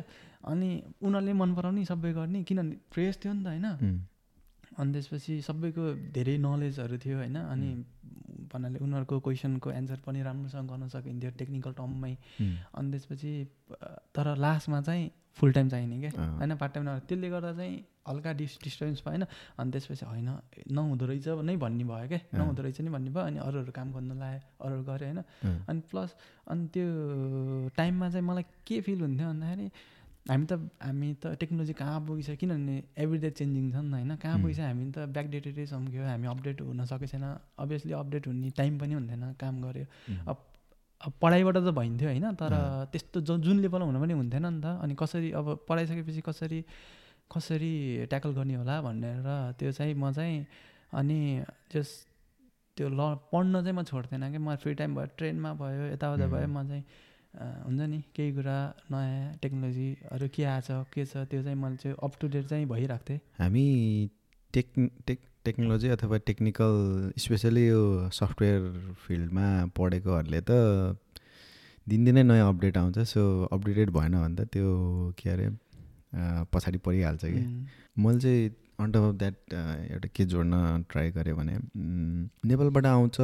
अनि उनीहरूले मन पराउने सबै गर्ने किनभने फ्रेस थियो नि त होइन। अनि त्यसपछि सबैको धेरै नलेजहरू थियो होइन अनि भन्नाले उनीहरूको क्वेसनको एन्सर पनि राम्रोसँग गर्न सकिन्थ्यो टेक्निकल टर्ममै अनि त्यसपछि तर लास्टमा चाहिँ फुल टाइम चाहिने क्या होइन पार्ट टाइम नभएर। त्यसले गर्दा चाहिँ हल्का डिस डिस्टर्बेन्स भएन अनि त्यसपछि होइन नहुँदो रहेछ नै भन्ने भयो क्या। नहुँदो रहेछ नि भन्ने भयो अनि अरूहरू काम गर्नु लायो अरूहरू गऱ्यो होइन। अनि प्लस अनि त्यो टाइममा चाहिँ मलाई के फिल हुन्थ्यो भन्दाखेरि हामी त हामी त टेक्नोलोजी कहाँ पुगिसक्यो? किनभने एभ्रिडे चेन्जिङ छ नि त होइन? कहाँ. पुगिसक्यो? हामी त ब्याकडेटेडै छौँ क्या हामी अपडेट हुन सकेको छैन अभियसली अपडेट हुने टाइम पनि हुन्थेन काम गऱ्यो। अब पढाइबाट त भइन्थ्यो होइन? तर। त्यस्तो ज जुन लेभलमा हुन पनि हुन्थेन नि त। अनि कसरी अब पढाइसकेपछि कसरी कसरी ट्याकल गर्ने होला भनेर त्यो चाहिँ म चाहिँ अनि जस त्यो ल पढ्न चाहिँ म छोड्थेन कि। म फ्री टाइम भयो ट्रेनमा भयो यताउता भयो. म चाहिँ हुन्छ नि? केही कुरा नयाँ टेक्नोलोजीहरू के आएछ के छ त्यो चाहिँ मैले चाहिँ अप टु डेट चाहिँ भइरहेको थिएँ।
हामी टेक् टेक् टेक्नोलोजी अथवा टेक्निकल स्पेसली यो सफ्टवेयर फिल्डमा पढेकोहरूले त दिनदिनै नयाँ अपडेट आउँछ सो अपडेटेड भएन भने त त्यो के अरे पछाडि परिहाल्छ कि। मैले चाहिँ अन टप अफ द्याट एउटा के जोड्न ट्राई गरेँ भने नेपालबाट आउँछ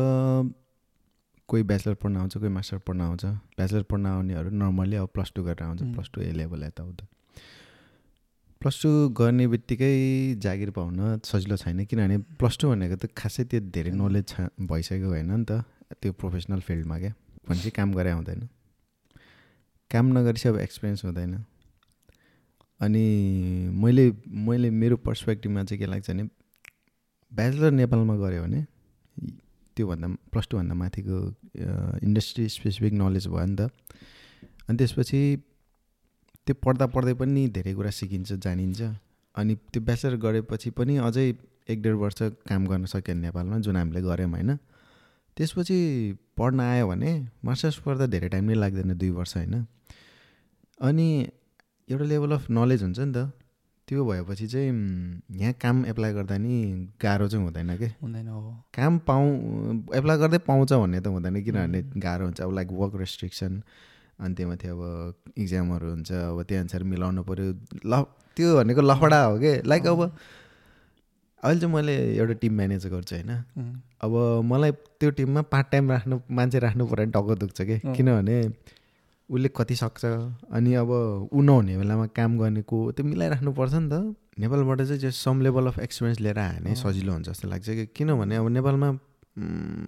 कोही ब्याचलर पढ्न आउँछ कोही मास्टर पढ्न आउँछ। ब्याचलर पढ्न आउनेहरू नर्मल्ली अब प्लस टू गरेर आउँछ. प्लस टू ए लेभल यताउता प्लस टू गर्ने बित्तिकै जागिर पाउन सजिलो छैन किनभने प्लस टू भनेको त खासै त्यो धेरै. नलेज छ भइसकेको होइन नि त। त्यो प्रोफेसनल फिल्डमा क्या भनेपछि [LAUGHS] काम गरे हुँदैन काम नगरेपछि अब एक्सपिरियन्स हुँदैन। अनि मैले मैले मेरो पर्सपेक्टिभमा चाहिँ के लाग्छ भने ब्याचलर नेपालमा गऱ्यो भने त्योभन्दा प्लस टूभन्दा माथिको इन्डस्ट्री स्पेसिफिक नलेज भयो नि त। अनि त्यसपछि त्यो पढ्दा पढ्दै पनि धेरै कुरा सिकिन्छ जानिन्छ। अनि त्यो ब्याचलर गरेपछि पनि अझै एक डेढ वर्ष काम गर्न सक्यो नेपालमा जुन हामीले गऱ्यौँ होइन। त्यसपछि पढ्न आयो भने मास्टर्स पढ्दा धेरै टाइम नै लाग्दैन दुई वर्ष होइन। अनि एउटा लेभल अफ नलेज हुन्छ नि त। त्यो भएपछि चाहिँ यहाँ काम एप्लाई गर्दा नि गाह्रो चाहिँ हुँदैन कि?
हुँदैन हो।
काम पाउँ एप्लाई गर्दै पाउँछ भन्ने त हुँदैन किनभने. गाह्रो हुन्छ। अब लाइक वर्क रेस्ट्रिक्सन अनि त्यो माथि अब इक्जामहरू हुन्छ अब त्यही अनुसार मिलाउनु पऱ्यो ल त्यो भनेको लफडा हो कि? लाइक अब अहिले चाहिँ मैले एउटा टिम म्यानेज गर्छु होइन? अब मलाई त्यो टिममा पार्ट टाइम राख्नु मान्छे राख्नु पऱ्यो भने टक्क दुख्छ कि। किनभने उसले कति सक्छ? अनि अब ऊ नहुने बेलामा काम गर्नेको त्यो मिलाइराख्नु पर्छ नि त। नेपालबाट चाहिँ जो सम लेभल अफ एक्सपिरियन्स लिएर आयो भने। सजिलो हुन्छ जस्तो लाग्छ कि। किनभने अब नेपालमा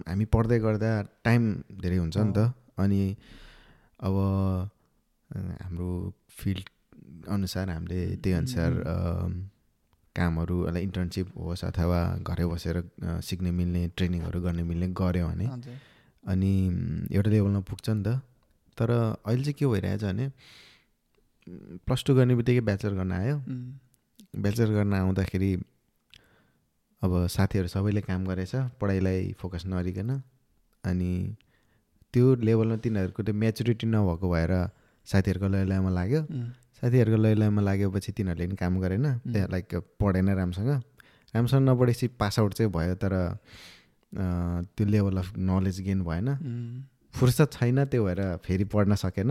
हामी पढ्दै गर्दा टाइम धेरै हुन्छ नि त। अनि अब हाम्रो फिल्ड अनुसार हामीले त्यही अनुसार कामहरू इन्टर्नसिप होस् अथवा घरै बसेर सिक्ने मिल्ने ट्रेनिङहरू गर्ने मिल्ने गऱ्यो भने अनि एउटा लेभलमा पुग्छ नि त। तर अहिले चाहिँ के भइरहेछ भने प्लस टू गर्ने बित्तिकै ब्याचलर गर्न आयो। ब्याचलर गर्न आउँदाखेरि अब साथीहरू सबैले काम गरेछ पढाइलाई फोकस नगरिकन। अनि त्यो लेभलमा तिनीहरूको त्यो मेचुरिटी नभएको भएर साथीहरूको लय लयमा लाग्यो साथीहरूको लय लयमा लागेपछि तिनीहरूले पनि काम गरेन। त्यहाँ लाइक पढेन राम्रोसँग। राम्रोसँग नपढेपछि पास आउट चाहिँ भयो तर त्यो लेभल अफ नलेज गेन भएन। फुर्सद छैन त्यो भएर फेरि पढ्न सकेन.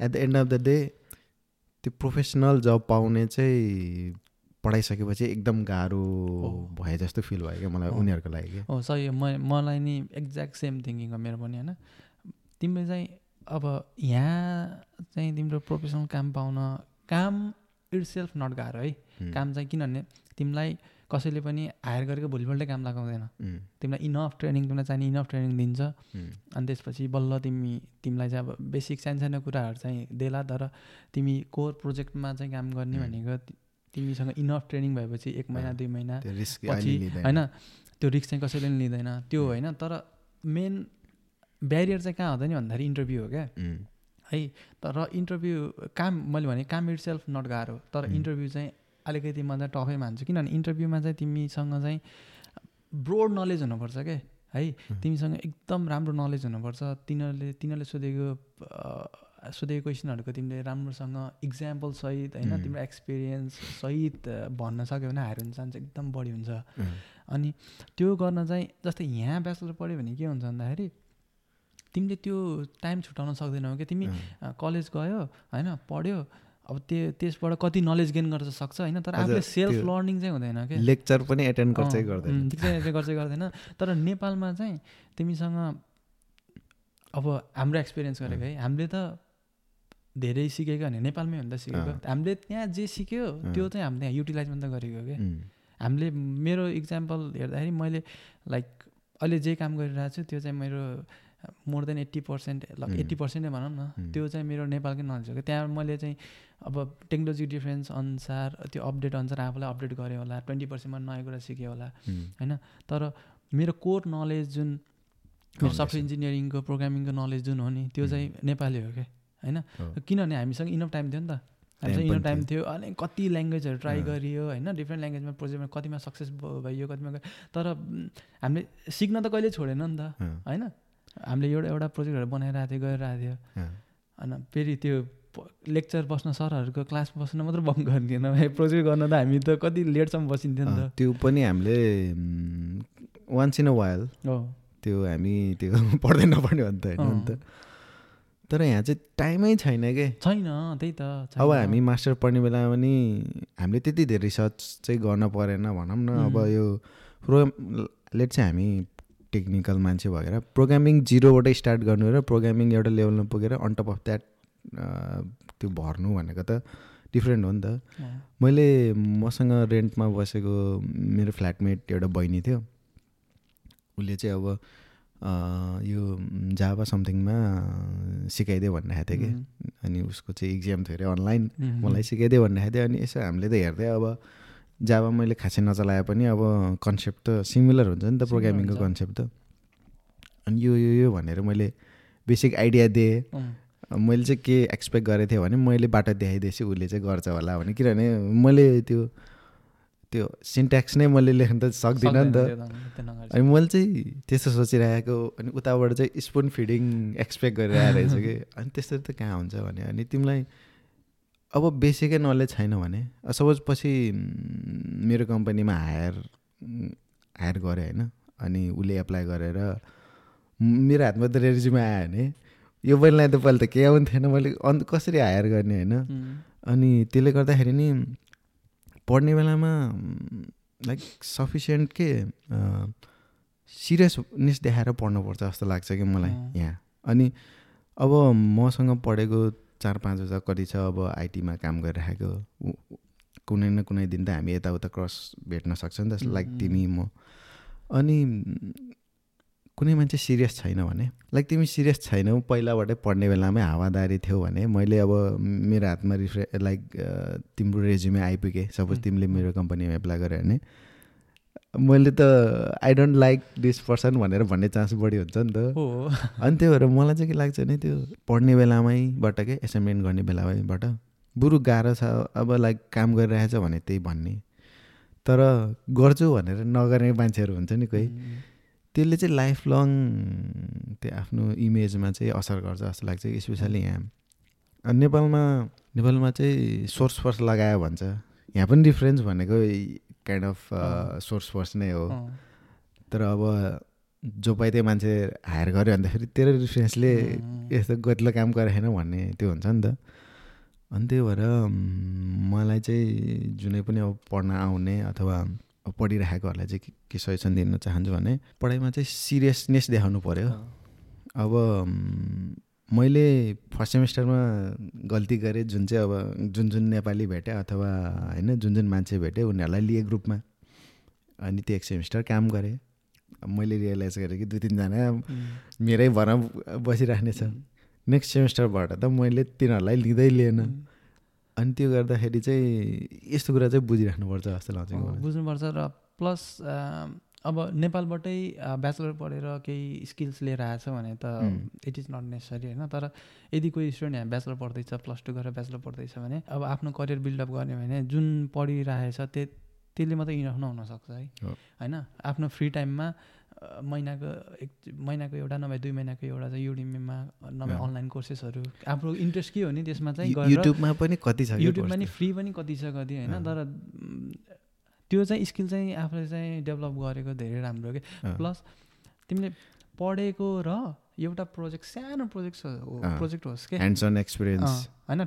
At the end of the day त्यो प्रोफेसनल जब पाउने चाहिँ पढाइसकेपछि एकदम गाह्रो
हो।
भए जस्तो फिल भयो क्या मलाई
हो।
उनीहरूको लागि क्या
हो सही हो म मलाई नि एक्ज्याक्ट सेम थिङ्किङ हो मेरो पनि होइन तिमीले चाहिँ अब यहाँ चाहिँ तिम्रो प्रोफेसनल काम पाउन काम इट सेल्फ नट गाह्रो है
उम्,
काम चाहिँ किनभने तिमीलाई कसैले पनि हायर गरेको भोलिपल्टै काम लगाउँदैन। तिमीलाई इनफ ट्रेनिङ तिमीलाई चाहिने इनफ ट्रेनिङ दिन्छ। अनि त्यसपछि बल्ल तिमी तिमीलाई चाहिँ अब बेसिक सानो सानो कुराहरू चाहिँ देला तर तिमी कोर प्रोजेक्टमा चाहिँ काम गर्ने. भनेको तिमीसँग इनफ ट्रेनिङ भएपछि एक महिना दुई महिना पछि होइन त्यो रिस्क चाहिँ कसैले पनि लिँदैन। त्यो. होइन तर मेन ब्यारियर चाहिँ कहाँ हुँदैन भन्दाखेरि इन्टरभ्यू हो क्या। है तर इन्टरभ्यू काम मैले भने काम इट सेल्फ नट गाह्रो तर. इन्टरभ्यू चाहिँ अलिकति म चाहिँ टफै मान्छु। किनभने इन्टरभ्यूमा चाहिँ तिमीसँग चाहिँ ब्रोड नलेज हुनुपर्छ क्या है. तिमीसँग एकदम राम्रो नलेज हुनुपर्छ। तिनीहरूले तिनीहरूले सोधेको सोधेको क्वेसनहरूको तिमीले राम्रोसँग इक्जाम्पल सहित होइन. तिम्रो एक्सपिरियन्स सहित भन्न सक्यो भने हायर हुने चान्स एकदम बढी हुन्छ। अनि त्यो गर्न चाहिँ जस्तै यहाँ ब्याचलर पढ्यो भने के हुन्छ भन्दाखेरि तिमीले त्यो टाइम छुट्याउन सक्दैनौ क्या तिमी कलेज गयो होइन पढ्यो अब त्यो त्यसबाट कति नलेज गेन गर्न सक्छ होइन? तर आफूले सेल्फ लर्निङ चाहिँ हुँदैन क्या
लेक्चर पनि एटेन्ड गर्छै गर्दैन।
गर्छै गर्दैन। तर नेपालमा चाहिँ तिमीसँग अब हाम्रो एक्सपिरियन्स गरेको है हामीले त धेरै सिकेको भने नेपालमै हो नि त सिकेको। हामीले त्यहाँ जे सिक्यो। त्यो चाहिँ हामीले युटिलाइज मात्रै गरेको क्या हामीले मेरो इक्जाम्पल हेर्दाखेरि मैले लाइक अहिले जे काम गरिरहेको छु त्यो चाहिँ मेरो मोर देन एट्टी पर्सेन्ट ल. एट्टी पर्सेन्टै भनौँ न
उम्.
त्यो चाहिँ मेरो नेपालकै नलेज हो त्यहाँ मैले चाहिँ अब टेक्नोलोजी डिफ्रेन्स अनुसार त्यो अपडेट अनुसार आफूलाई अपडेट गरेँ होला ट्वेन्टी पर्सेन्टमा नयाँ कुरा सिकेँ होला
उम्,
होइन तर मेरो कोर नलेज जुन मेरो. सफ्टवेयर इन्जिनियरिङको प्रोग्रामिङको नलेज जुन हो नि त्यो चाहिँ नेपाली हो क्या होइन। किनभने हामीसँग इनफ टाइम थियो नि त हामीसँग इनफ टाइम
थियो।
अनि कति ल्याङ्ग्वेजहरू ट्राई। गरियो होइन डिफ्रेन्ट ल्याङ्ग्वेजमा प्रोजेक्टमा कतिमा सक्सेस भइयो कतिमा तर हामीले सिक्न त कहिले छोडेन नि त होइन हामीले एउटा एउटा प्रोजेक्टहरू बनाइरहेको थियो गरिरहेको थियो।
अँ,
होइन फेरि त्यो लेक्चर बस्न सरहरूको क्लास बस्न मात्र बङ्क गरिदिएन प्रोजेक्ट गर्न त हामी त कति लेटसम्म बसिन्थ्यो नि
अँ, त्यो पनि हामीले वान्स इन अ वाइल
त हो।
त्यो हामी त्यो पढ्दै नपढ्ने हो नि त होइन नि त। तर यहाँ चाहिँ टाइमै छैन के?
छैन त्यही त।
अब हामी मास्टर पढ्ने बेलामा पनि हामीले त्यति धेरै रिसर्च चाहिँ गर्न परेन भनौँ न। अब. यो प्रोग्राम लेट चाहिँ हामी टेक्निकल मान्छे भएर प्रोग्रामिङ जिरोबाटै स्टार्ट गर्नु र प्रोग्रामिङ एउटा लेभलमा पुगेर अन टप अफ द्याट त्यो भर्नु भनेको त डिफ्रेन्ट हो नि त। मैले मसँग रेन्टमा बसेको मेरो फ्ल्याटमेट एउटा बहिनी थियो। उसले चाहिँ अब यो जावा समथिङमा सिकाइदियो भनिरहेको थियो कि।
उम्,
अनि उसको चाहिँ इक्जाम थियो अरे अनलाइन
उम्,
मलाई सिकाइदियो भनिरहेको थियो अनि यसो हामीले त हेर्दै अब जावा मैले खासै नचलाए पनि अब कन्सेप्ट त सिमिलर हुन्छ नि त प्रोग्रामिङको। कन्सेप्ट त। अनि यो यो यो भनेर मैले बेसिक आइडिया दिएँ। मैले चाहिँ के एक्सपेक्ट गरेको थिएँ भने मैले बाटो देखाइदिएपछि उसले चाहिँ गर्छ होला भने किनभने मैले त्यो त्यो सिन्ट्याक्स नै मैले लेख्न त सक्दिनँ नि त। अनि मैले चाहिँ त्यस्तो सोचिरहेको अनि उताबाट चाहिँ स्पुन फिडिङ एक्सपेक्ट गरिरहेको रहेछ कि। अनि त्यस्तो त कहाँ हुन्छ भने अनि तिमीलाई अब बेसिकै नलेज छैन भने सपोज पछि मेरो कम्पनीमा हायर हायर गरेँ होइन अनि उसले एप्लाई गरेर मेरो हातमा त रेजिमा आयो भने यो पहिला त पहिला त केही आउनु थिएन मैले अन्त कसरी हायर गर्ने होइन अनि त्यसले गर्दाखेरि नि पढ्ने बेलामा लाइक सफिसियन्ट के सिरियसनेस देखाएर पढ्नुपर्छ जस्तो लाग्छ कि मलाई। यहाँ अनि अब मसँग पढेको चार पाँचवटा कति छ अब आइटीमा काम गरिरहेको कुनै न कुनै दिन त हामी यताउता क्रस भेट्न सक्छ नि त लाइक. तिमी म अनि कुनै मान्छे सिरियस छैन भने लाइक तिमी सिरियस छैनौ पहिलाबाटै पढ्ने बेलामै हावादारी थियौ भने मैले अब मेरो हातमा रिफ्रे लाइक तिम्रो रेज्युमे आइपुगेँ सपोज. तिमीले मेरो कम्पनीमा एप्लाई गऱ्यो भने मैले त I don't like this person भनेर भन्ने चान्स बढी हुन्छ नि त।
हो।
अनि त्यही भएर मलाई चाहिँ के लाग्छ भने त्यो पढ्ने बेलामैबाट के एसाइनमेन्ट गर्ने बेलामैबाट बरु गाह्रो छ अब लाइक काम गरिरहेछ भने त्यही भन्ने। तर गर्छु भनेर नगर्ने मान्छेहरू हुन्छ नि कोही। त्यसले चाहिँ लाइफ लङ त्यो आफ्नो इमेजमा चाहिँ असर गर्छ जस्तो लाग्छ स्पेसली यहाँ। नेपालमा नेपालमा चाहिँ सोर्स फोर्स लगायो भन्छ। यहाँ पनि डिफ्रेन्स भनेको काइन्ड अफ। सोर्स फोर्स नै हो। तर अब जो पाइ त्यो मान्छे हायर गऱ्यो भन्दाखेरि तेरो डिफ्रेन्सले
उम्,
यस्तो गतिलो काम गरेन भन्ने त्यो हुन्छ नि त। अनि त्यही भएर मलाई चाहिँ जुनै पनि अब पढ्न आउने अथवा अब पढिराखेकोहरूलाई चाहिँ के- सजेसन दिन चाहन्छु भने पढाइमा चाहिँ सिरियसनेस देखाउनु पऱ्यो अब मैले फर्स्ट सेमिस्टरमा गल्ती गरेँ जुन चाहिँ अब जुन जुन नेपाली भेटेँ अथवा होइन जुन जुन मान्छे भेटेँ उनीहरूलाई लिएँ ग्रुपमा। अनि त्यो एक सेमिस्टर काम गरेँ। मैले रियलाइज गरेँ कि दुई तिनजना मेरै भर बसिराख्ने छ। नेक्स्ट सेमिस्टरबाट त मैले तिनीहरूलाई लिँदै लिएन। अनि त्यो गर्दाखेरि चाहिँ यस्तो कुरा चाहिँ बुझिराख्नुपर्छ जस्तो लाग्छ।
बुझ्नुपर्छ र प्लस अब नेपालबाटै ब्याचलर पढेर केही स्किल्स लिएर आएछ भने त. इट इज नट नेसेसरी होइन तर यदि कोही स्टुडेन्ट यहाँ ब्याचलर पढ्दैछ प्लस टू गरेर ब्याचलर पढ्दैछ भने अब आफ्नो करियर बिल्डअप गर्ने भने जुन पढिरहेछ त्यो त्यसले मात्रै इनफ नहुनसक्छ है। होइन आफ्नो फ्री टाइममा महिनाको एक महिनाको एउटा नभए दुई महिनाको एउटा चाहिँ युडिमीमा नभए। अनलाइन कोर्सेसहरू आफ्नो इन्ट्रेस्ट के हो नि त्यसमा चाहिँ
युट्युबमा पनि कति छ
युट्युबमा नि। फ्री पनि कति छ कति होइन। तर त्यो चाहिँ स्किल चाहिँ आफूले चाहिँ डेभलप गरेको धेरै राम्रो के। प्लस तिमीले पढेको र एउटा प्रोजेक्ट सानो प्रोजेक्ट। प्रोजेक्ट होस् के
ह्यान्ड्स अन एक्सपिरियन्स
होइन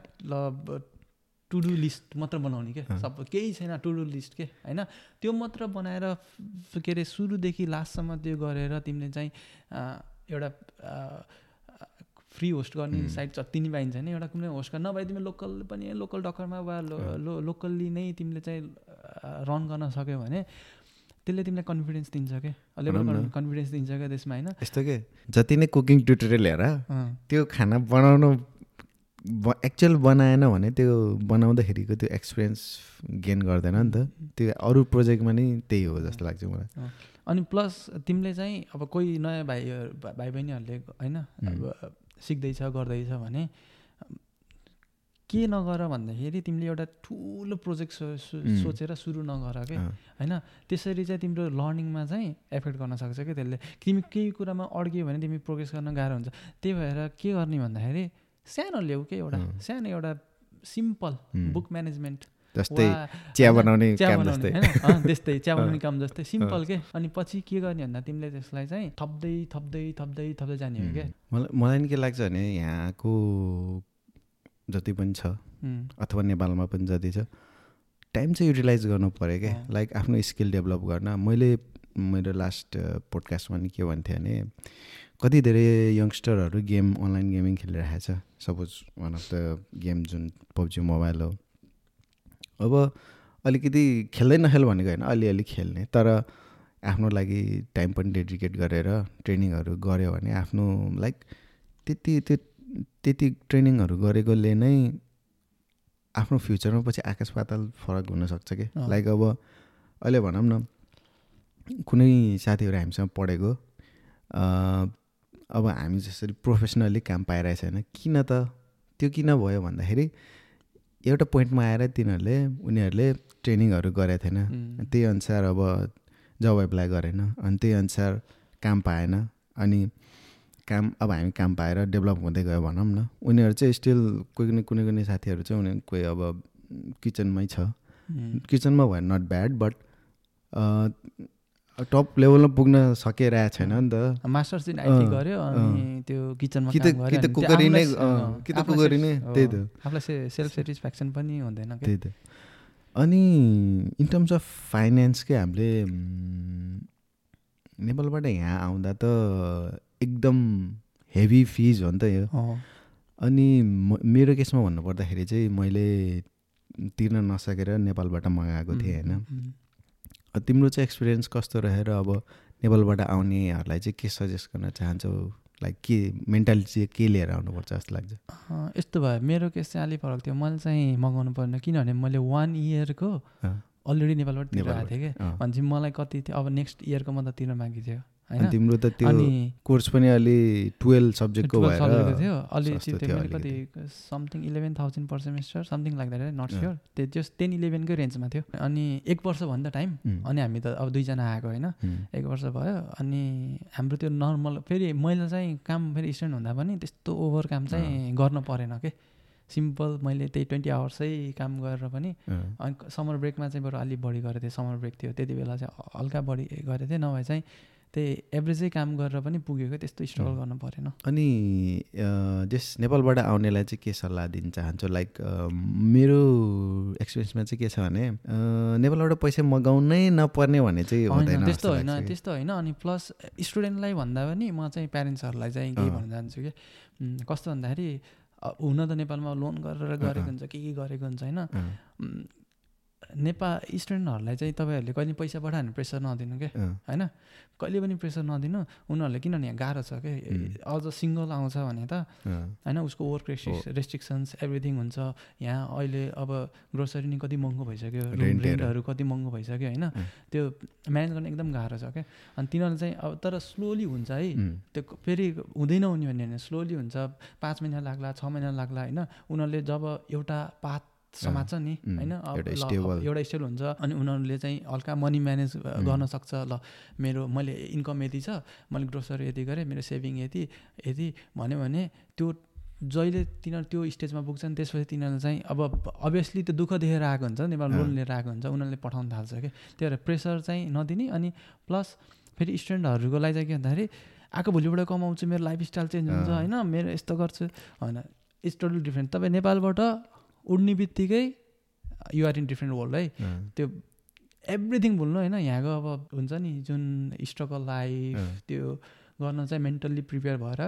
टु डु लिस्ट मात्र बनाउने के सब केही छैन टु डु लिस्ट के होइन। त्यो मात्र बनाएर के अरे सुरुदेखि लास्टसम्म त्यो गरेर तिमीले चाहिँ एउटा फ्री होस्ट गर्ने साइट जति नै पाइन्छ नि एउटा कुनै होस्ट गर्न। नभए तिमी लोकल पनि लोकल डक्करमा वा लो, लो, लोकल्ली नै तिमीले चाहिँ रन गर्न सक्यो भने त्यसले तिमीलाई कन्फिडेन्स दिन्छ क्या। लेभल कन्फिडेन्स दिन्छ क्या त्यसमा होइन?
यस्तो के? जति नै कुकिङ ट्युटोरियल हेर त्यो खाना बनाउनु एक्चुअल बनाएन भने त्यो बनाउँदाखेरिको त्यो एक्सपिरियन्स गेन गर्दैन नि त। त्यो अरू प्रोजेक्टमा नि त्यही हो जस्तो लाग्छ मलाई।
अनि प्लस तिमीले चाहिँ अब कोही नयाँ भाइ भाइ बहिनीहरूले होइन? अब सिक्दैछ गर्दैछ भने के नगर भन्दाखेरि तिमीले एउटा ठुलो प्रोजेक्ट सो. सोचेर सुरु नगर के होइन त्यसरी चाहिँ तिम्रो लर्निङमा चाहिँ एफेक्ट गर्न सक्छ क्या त्यसले तिमी केही कुरामा अड्क्यो भने तिमी प्रोग्रेस गर्न गाह्रो हुन्छ त्यही भएर के गर्ने भन्दाखेरि सानो ल्याऊ के एउटा। सानो एउटा सिम्पल. बुक म्यानेजमेन्ट
जस्तै चिया बनाउने काम जस्तै।
त्यस्तै चिया बनाउने काम जस्तै सिम्पल के? अनि पछि के गर्ने भन्दा तिमीले त्यसलाई चाहिँ थप्दै थप्दै थप्दै थप्दै जाने हो क्या?
मलाई मलाई नि के लाग्छ भने यहाँको जति पनि छ अथवा नेपालमा पनि जति छ टाइम चाहिँ युटिलाइज गर्नु पऱ्यो क्या। लाइक आफ्नो स्किल डेभलप गर्न। मैले मेरो लास्ट पोडकास्टमा नि के भन्थेँ भने कति धेरै यङ्स्टरहरू गेम अनलाइन गेमिङ खेलिरहेको छ suppose one of the game जुन पब्जी मोबाइल हो। अब अलिकति खेल्दै नखेल भनेको होइन अलिअलि खेल्ने तर आफ्नो लागि टाइम पनि डेडिकेट गरेर ट्रेनिङहरू गऱ्यो भने आफ्नो लाइक त्यति त्यो त्यति ट्रेनिङहरू गरेकोले नै आफ्नो फ्युचरमा पछि आकाश पाताल फरक हुनसक्छ कि। लाइक अब अहिले भनौँ न कुनै साथीहरू हामीसँग पढेको अब हामी जसरी प्रोफेसनल्ली काम पाइरहेको छैन किन त त्यो किन भयो भन्दाखेरि एउटा पोइन्टमा आएर तिनीहरूले उनीहरूले ट्रेनिङहरू गरेको थिएन। त्यही अनुसार अब जब एप्लाई गरेन अनि त्यही अनुसार काम पाएन अनि काम अब हामी काम पाएर डेभलप हुँदै गयो भनौँ न। उनीहरू चाहिँ स्टिल कोही कुनै कुनै कुनै साथीहरू चाहिँ उनीहरू कोही अब किचनमै छ। किचनमा भयो नट ब्याड बट टप लेभलमा पुग्न सकिरहेको छैन नि त।
मास्टर्स इन आइटी गर्यो अनि त्यो किचनमा
कि त कुकरी नै कि त कुकरी नै त्यही त।
आफूलाई सेल्फ सेटिस्फ्याक्सन पनि हुँदैन
त्यही त। अनि इन टर्म्स अफ फाइनेन्स के हामीले नेपालबाट यहाँ आउँदा त एकदम हेभी फिज हो नि त यो। अनि मेरो केसमा भन्नुपर्दाखेरि चाहिँ मैले तिर्न नसकेर नेपालबाट मगाएको थिएँ होइन। तिम्रो चाहिँ एक्सपिरियन्स कस्तो रहेर अब नेपालबाट आउनेहरूलाई चाहिँ के सजेस्ट गर्न चाहन्छौ? लाइक के मेन्टालिटी चाहिँ के लिएर आउनुपर्छ जस्तो लाग्छ?
यस्तो भयो। मेरो केस चाहिँ अलिक फरक थियो। मैले चाहिँ मगाउनु पर्ने किनभने मैले वान इयरको अलरेडी नेपालबाट तिरेको
नेपालबाट,
थिएँ कि। भनेपछि मलाई कति थियो? अब नेक्स्ट इयरको म त तिर्न बाँकी थियो।
अनि तिम्रो त त्यो कोर्स पनि अलि टुवेल्भ सब्जेक्टको
12
भएर
सब्जेक्टको थियो। अलि त्यो कति something eleven thousand per semester something लाग्दा नट। स्योर त्यो जस्ट टेन इलेभेनकै रेन्जमा थियो। अनि एक वर्ष भन्दा टाइम
उम्,
अनि हामी त अब दुईजना आएको होइन। एक वर्ष भयो। अनि हाम्रो त्यो नर्मल फेरि मैले चाहिँ काम फेरि स्टुडेन्ट हुँदा पनि त्यस्तो ओभर काम चाहिँ गर्न परेन के? सिम्पल मैले त्यही ट्वेन्टी आवर्सै काम गरेर पनि अनि समर ब्रेकमा चाहिँ बरु अलिक बढी गरेको थिएँ। समर ब्रेक थियो। त्यति बेला चाहिँ हल्का बढी गरेको थिएँ। नभए चाहिँ त्यही एभरेजै काम गरेर पनि पुगेको त्यस्तो स्ट्रगल गर्नु परेन।
अनि जस नेपालबाट आउनेलाई चाहिँ के सल्लाह दिन चाहन्छु? लाइक मेरो एक्सपिरियन्समा चाहिँ के छ भने नेपालबाट पैसा मगाउनै नपर्ने भन्ने चाहिँ हुँदैन
त्यस्तो होइन
कि।
त्यस्तो होइन। अनि प्लस स्टुडेन्टलाई भन्दा पनि म चाहिँ प्यारेन्ट्सहरूलाई चाहिँ
अँ।
भन्न चाहन्छु कि कस्तो भन्दाखेरि हुन त नेपालमा लोन गरेर गरेको हुन्छ के के गरेको हुन्छ होइन? नेपाल स्टुडेन्टहरूलाई चाहिँ तपाईँहरूले कहिले पैसा पठायो भने प्रेसर नदिनु क्या होइन? कहिले पनि प्रेसर नदिनु। उनीहरूले किनभने यहाँ गाह्रो छ कि? अझ सिङ्गल आउँछ भने त होइन उसको वर्क रेस्ट्रिक्स रेस्ट्रिक्सन्स एभ्रिथिङ हुन्छ। यहाँ अहिले अब ग्रोसरी नि कति महँगो भइसक्यो
रेन्टहरू।
कति महँगो भइसक्यो होइन। त्यो म्यानेज गर्न एकदम गाह्रो छ क्या अनि तिनीहरूले चाहिँ अब तर स्लोली हुन्छ है। त्यो फेरि हुँदैन हुने भने स्लोली हुन्छ। पाँच महिना लाग्ला छ महिना लाग्ला होइन? उनीहरूले जब एउटा पात समात्छ नि होइन?
एउटा
स्टेबल हुन्छ अनि उनीहरूले चाहिँ हल्का मनी म्यानेज गर्न सक्छ। ल मेरो मैले इन्कम यति छ मैले ग्रोसरी यति गरेँ मेरो सेभिङ यति यति भन्यो भने त्यो जहिले तिनीहरू त्यो स्टेजमा पुग्छन् त्यसपछि तिनीहरूले चाहिँ अब अभियसली त्यो दुःख देखेर आएको हुन्छ नेपाल लोन। लिएर आएको हुन्छ उनीहरूले पठाउन थाल्छ कि त्यही भएर प्रेसर चाहिँ नदिने अनि प्लस फेरि स्टुडेन्टहरूको लागि चाहिँ के भन्दाखेरि आएको भोलिबाट कमाउँछु मेरो लाइफस्टाइल चेन्ज हुन्छ। होइन? मेरो यस्तो गर्छु। होइन इट्स टोटल डिफ्रेन्ट तपाईँ नेपालबाट उड्ने बित्तिकै युआर इन डिफ्रेन्ट वर्ल्ड है? त्यो एभ्रिथिङ भुल्नु होइन यहाँको अब हुन्छ नि जुन स्ट्रगल लाइफ त्यो गर्न चाहिँ मेन्टल्ली प्रिपेयर भएर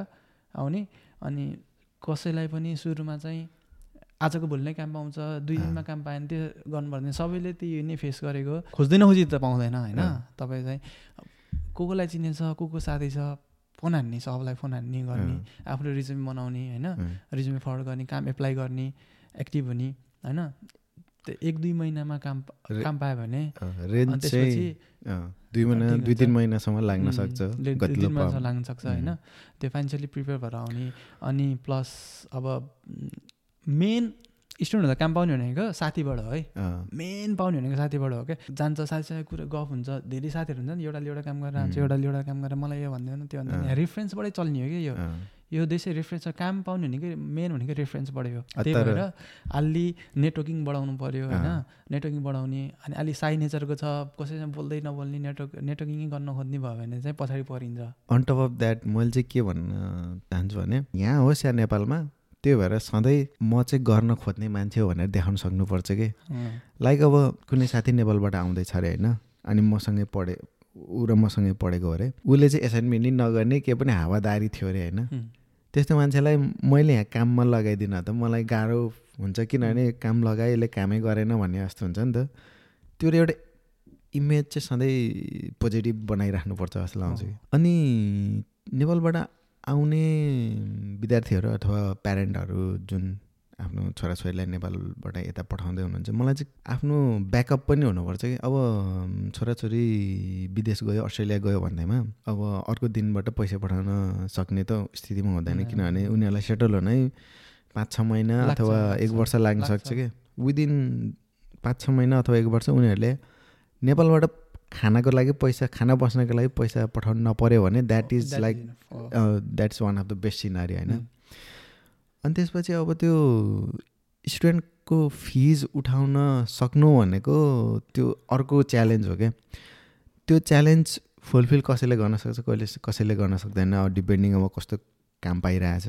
आउने। अनि कसैलाई पनि सुरुमा चाहिँ आजको भोलि नै काम पाउँछ दुई। दिनमा काम पाएन त्यो गर्नुपर्ने। सबैले त्यो नै फेस गरेको। खोज्दैन खोजी त पाउँदैन होइन। तपाईँ चाहिँ को कोलाई चिनेछ को को साथी छ फोन हान्ने सबलाई फोन हान्ने गर्ने आफ्नो रिज्युम बनाउने होइन? रिज्युम फरवर्ड गर्ने काम एप्लाई गर्ने। एक्टिभ हुने होइन? त्यो एक दुई महिनामा काम काम पायो भने त्यसपछि
दुई महिना दुई। तिन महिनासम्म लाग्न सक्छ
दुई तिन महिनासम्म। लाग्न सक्छ होइन? त्यो फाइनेन्सियली प्रिपेयर भएर आउने अनि प्लस अब मेन स्टुडेन्ट हुँदा काम पाउने भनेको साथीबाट हो मेन पाउने भनेको साथीबाट हो क्या जान्छ साथी साथी कुरा गफ हुन्छ धेरै साथीहरू हुन्छ नि एउटाले एउटा काम गरेर आउँछ. एउटाले एउटा काम गरेर मलाई यो भन्दैन त्यो भन्दैन। रेफरेन्सबाटै चल्ने हो कि यो? यो देशै रेफरेन्स छ। काम पाउने भनेकै मेन भनेको रेफरेन्सबाटै हो
अ,
त्यही भएर अलि नेटवर्किङ बढाउनु पऱ्यो होइन। नेटवर्किङ बढाउने अनि अलि साई नेचरको छ कसैसँग बोल्दै नबोल्ने नेटवर्क नेटवर्किङै गर्न खोज्ने भयो भने चाहिँ पछाडि परिन्छ।
अन टप अफ द्याट मैले चाहिँ के भन्न चाहन्छु भने यहाँ होस् या नेपालमा त्यो भएर सधैँ म चाहिँ गर्न खोज्ने मान्छे हो भनेर देखाउन सक्नुपर्छ कि। लाइक अब कुनै साथी नेपालबाट आउँदैछ अरे होइन? अनि मसँगै पढे ऊ र मसँगै पढेको अरे उसले चाहिँ एसाइनमेन्ट नै नगर्ने के पनि हावादारी थियो अरे होइन? त्यस्तो मान्छेलाई मैले यहाँ काममा लगाइदिन त मलाई गाह्रो हुन्छ किनभने काम लगाए यसले कामै गरेन भन्ने जस्तो हुन्छ नि त। त्यो एउटा इमेज चाहिँ सधैँ पोजिटिभ बनाइराख्नुपर्छ जस्तो लाग्छ। अनि नेपालबाट आउने विद्यार्थीहरू अथवा प्यारेन्टहरू जुन आफ्नो छोराछोरीलाई नेपालबाट यता पठाउँदै हुनुहुन्छ। मलाई चाहिँ आफ्नो ब्याकअप पनि हुनुपर्छ कि। अब छोराछोरी विदेश गयो अस्ट्रेलिया गयो भन्दैमा अब अर्को दिनबाट पैसा पठाउन सक्ने त स्थितिमा हुँदैन। किनभने उनीहरूलाई सेटल हुनै पाँच छ महिना अथवा एक वर्ष लाग्न। सक्छ कि। विदिन पाँच छ महिना अथवा एक वर्ष उनीहरूले नेपालबाट खानाको लागि पैसा खाना बस्नको लागि पैसा पठाउनु नपऱ्यो भने that is like that's one of the best scenery होइन।
उम्,
अनि त्यसपछि अब त्यो स्टुडेन्टको फिज उठाउन सक्नु भनेको त्यो अर्को च्यालेन्ज हो क्या। त्यो च्यालेन्ज फुलफिल कसैले गर्न सक्छ कहिले कसैले गर्न सक्दैन। अब डिपेन्डिङ अब कस्तो काम पाइरहेछ।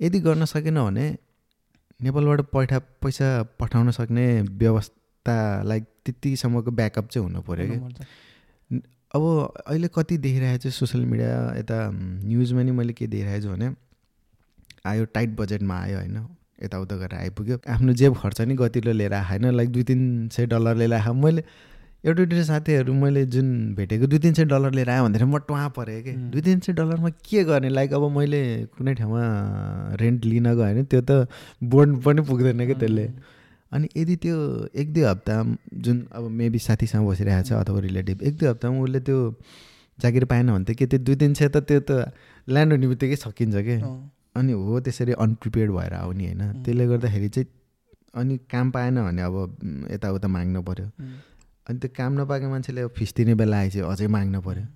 यदि गर्न सकेन भने नेपालबाट पैठा पैसा पठाउन सक्ने व्यवस्था लाइक त्यतिसम्मको ब्याकअप चाहिँ हुनु पऱ्यो क्या।
हुनुपर्छ।
अब अहिले कति देखिरहेको छु सोसियल मिडिया यता न्युजमा नि मैले के देखिरहेको छु भने आयो टाइट बजेटमा आयो होइन? यताउता गरेर आइपुग्यो। आफ्नो जेब खर्च नि गतिलो लिएर होइन? लाइक दुई तिन सय डलर लिएर आएको मैले एउटा दुइटा साथीहरू मैले जुन भेटेको दुई तिन सय डलर लिएर आयो भन्दाखेरि म टुवा परेँ कि. दुई तिन सय डलरमा के गर्ने? लाइक अब मैले कुनै ठाउँमा रेन्ट लिन गएँ भने त्यो त बोन्ड पनि पुग्दैन क्या त्यसले? अनि यदि त्यो एक दुई हप्ता जुन अब मेबी साथीसँग बसिरहेको छ अथवा रिलेटिभ एक दुई हप्तामा उसले त्यो जागिर पाएन भने त के त्यो दुई तिन सय त त्यो त ल्यान्ड हुने बित्तिकै सकिन्छ कि? अनि हो त्यसरी अनप्रिपेयर्ड भएर आउने होइन। त्यसले गर्दाखेरि चाहिँ अनि काम पाएन भने अब यताउता माग्नु पऱ्यो अनि त्यो काम नपाएको मान्छेले अब फिस तिर्ने बेला आएपछि अझै माग्नु पऱ्यो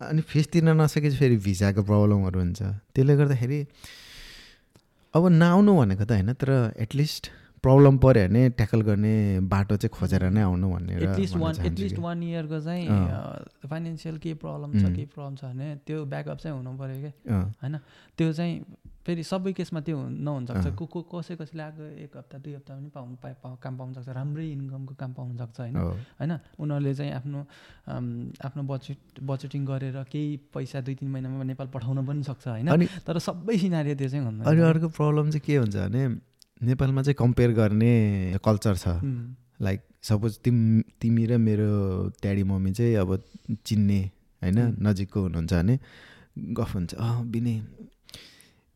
अनि फिस तिर्न नसकेपछि फेरि भिजाको प्रब्लमहरू हुन्छ। त्यसले गर्दाखेरि अब नआउनु भनेको त होइन तर एटलिस्ट प्रब्लम पऱ्यो भने ट्याकल गर्ने बाटो चाहिँ खोजेर नै आउनु भनेर
एटलिस्ट
भन्न
वान एटलिस्ट
कि।
वान इयरको चाहिँ। फाइनेन्सियल केही प्रब्लम छ. केही प्रब्लम छ भने त्यो ब्याकअप चाहिँ हुनु पऱ्यो क्या। होइन? त्यो चाहिँ फेरि सबै केसमा त्यो हुन- नहुन सक्छ
अँ।
को को कसै कसैले आएको एक हप्ता दुई हप्ता पनि पाउनु पाए पा- काम पाउनु सक्छ। राम्रै इन्कमको काम पाउनु सक्छ होइन? होइन? उनीहरूले चाहिँ आफ्नो आफ्नो बजेट बजेटिङ गरेर केही पैसा दुई तिन महिनामा नेपाल पठाउन पनि सक्छ होइन?
अनि
तर सबै सिनारी त्यो चाहिँ
अनि
हुँदैन
अर्को प्रब्लम चाहिँ के हुन्छ भने नेपालमा चाहिँ कम्पेयर गर्ने कल्चर छ। लाइक सपोज तिम तिमी र मेरो ड्याडी मम्मी चाहिँ अब चिन्ने होइन. नजिकको हुनुहुन्छ भने गफ हुन्छ अँ बिने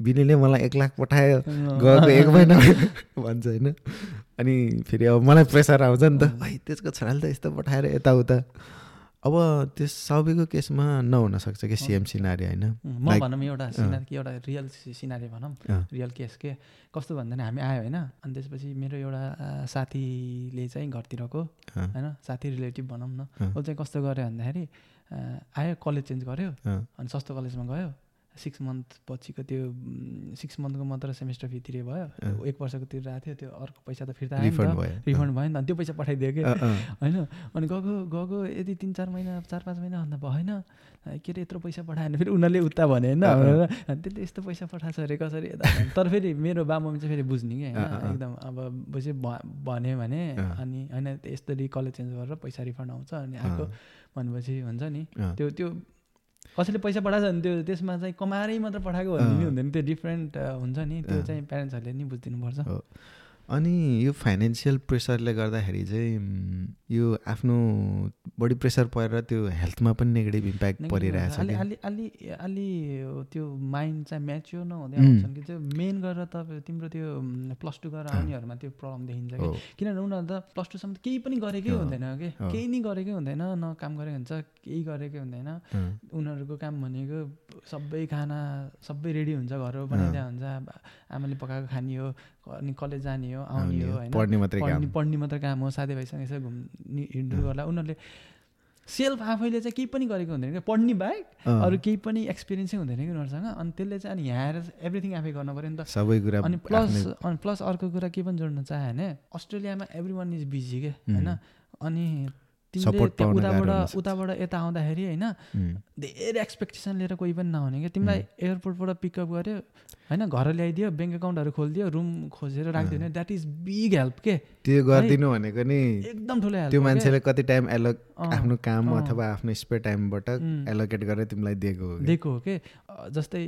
बिनेले मलाई एक लाख पठायो गएको एक [LAUGHS] महिना भन्छ होइन। अनि फेरि अब मलाई प्रेसर आउँछ नि त। है त्यसको छोराले त यस्तो पठाएर यताउता। अब त्यो सबैको केसमा नहुन सक्छ कि सेम सिनारी होइन?
म भनौँ एउटा सिनारी कि एउटा रियल सिनारी भनौँ। रियल केस के? कस्तो भन्दैन हामी आयो होइन? अनि त्यसपछि मेरो एउटा साथीले चाहिँ घरतिरको होइन? साथी रिलेटिभ भनौँ न। उसले चाहिँ कस्तो गर्यो भन्दाखेरि आयो कलेज चेन्ज गर्यो अनि सस्तो कलेजमा गयो। सिक्स मन्थ पछिको त्यो सिक्स मन्थको मात्र सेमेस्टर फी तिरे भयो एक वर्षको तिरिरहेको थियो त्यो अर्को पैसा त फिर्ता आयो
रिफन्ड भयो।
नि त। त्यो पैसा पठाइदियो कि? होइन? अनि गएको गएको यदि तिन चार महिना चार पाँच महिना भन्दा भएन के अरे यत्रो पैसा पठाएन फेरि उनीहरूले उता भने होइन। त्यसले यस्तो पैसा पठाएको छ अरे कसरी? यता। तर फेरि मेरो बाबुआमा चाहिँ फेरि बुझ्ने कि
अँ, अँ,
होइन। एकदम अब भ- भन्यो भने। अनि होइन यस्तरी कलेज चेन्ज गरेर पैसा रिफन्ड आउँछ अनि आएको भनेपछि हुन्छ नि। त्यो त्यो कसैले पैसा पठाएको छ भने त्यो त्यसमा चाहिँ कमाएरै मात्र पठाएको भन्ने नि
अँ।
हुँदैन त्यो डिफ्रेन्ट हुन्छ नि त्यो। चाहिँ प्यारेन्ट्सहरूले नि बुझिदिनुपर्छ
हो। अनि यो फाइनेन्सियल प्रेसरले गर्दाखेरि चाहिँ यो आफ्नो बढी प्रेसर परेर त्यो हेल्थमा पनि नेगेटिभ इम्प्याक्ट परिरहेछ।
अलि अलि अलि अलि त्यो माइन्ड चाहिँ म्याच्योर नहुँदै. आउँछन् कि त्यो मेन गरेर तपाईँ तिम्रो त्यो प्लस टू गरेर। आउनेहरूमा त्यो प्रब्लम देखिन्छ कि किनभने उनीहरू त प्लस टूसम्म केही पनि गरेकै। हुँदैन कि। केही नि गरेकै हुँदैन न काम गरेको हुन्छ केही गरेकै हुँदैन उनीहरूको काम भनेको सबै खाना सबै रेडी हुन्छ घरहरू बनाइदिया हुन्छ आमाले पकाएको खाने हो अनि कलेज जाने हो आउने हो होइन
पढ्ने मात्रै काम
हो साथीभाइसँग यसो घुम्ने हिँड्डुल गर्ला उनीहरूले सेल्फ आफैले चाहिँ केही पनि गरेको हुँदैन क्या। पढ्ने बाहेक अरू केही पनि एक्सपिरियन्सै हुँदैन कि उनीहरूसँग। अनि त्यसले चाहिँ अनि यहाँ आएर एभ्रिथिङ आफै गर्नु पऱ्यो नि त।
सबै कुरा
अनि प्लस अनि प्लस अर्को कुरा के पनि जोड्न चाहे भने अस्ट्रेलियामा एभ्री वान इज बिजी के होइन? अनि उताबाट। उताबाट यता आउँदाखेरि होइन धेरै एक्सपेक्टेसन लिएर कोही पनि नहुने क्या। तिमीलाई एयरपोर्टबाट पिकअप गर्यो होइन घर ल्याइदियो ब्याङ्क एकाउन्टहरू खोलिदियो रुम खोजेर राखिदियो। भने द्याट इज बिग हेल्प के?
त्यो गरिदिनु भनेको नि
एकदम ठुलो
त्यो मान्छेले कति टाइम एलो आफ्नो काम। अथवा आफ्नो स्पेयर टाइमबाट. एलोकेट गरेर तिमीलाई दिएको हो।
दिएको हो कि? जस्तै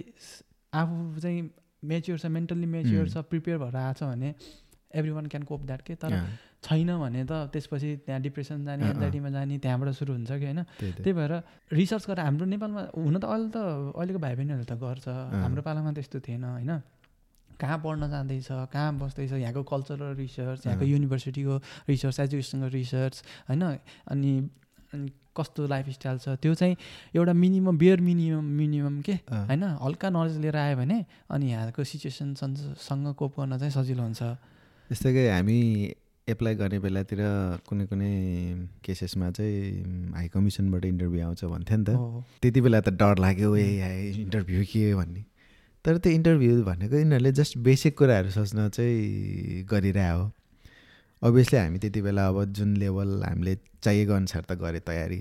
आफू चाहिँ मेच्योर छ मेन्टल्ली मेच्योर. छ प्रिपेयर भएर आएको छ भने everyone can cope that के? तर छैन भने त त्यसपछि त्यहाँ डिप्रेसन जाने। एन्जाइटीमा जाने त्यहाँबाट सुरु हुन्छ कि होइन?
त्यही
भएर रिसर्च गरेर हाम्रो नेपालमा हुन त अहिले त अहिलेको भाइ बहिनीहरूले त गर्छ। हाम्रो पालामा त्यस्तो थिएन होइन? कहाँ पढ्न जाँदैछ कहाँ बस्दैछ यहाँको कल्चरल रिसर्च यहाँको। युनिभर्सिटीको रिसर्च एजुकेसनको रिसर्च होइन? अनि कस्तो लाइफस्टाइल छ त्यो चाहिँ एउटा मिनिमम बियर मिनिमम मिनिमम के होइन? हल्का नलेज लिएर आयो भने अनि यहाँको सिचुएसनसँग कोप गर्न चाहिँ सजिलो हुन्छ।
जस्तै कि हामी एप्लाई गर्ने बेलातिर कुनै कुनै केसेसमा चाहिँ हाई कमिसनबाट इन्टरभ्यू आउँछ भन्थ्यो नि त। त्यति बेला त डर लाग्यो ए इन्टरभ्यू के भन्ने। तर त्यो इन्टरभ्यू भनेको यिनीहरूले जस्ट बेसिक कुराहरू सोच्न चाहिँ गरिरह हो। अभियसली हामी त्यति बेला अब जुन लेभल हामीले चाहिएको अनुसार त गरेँ तयारी।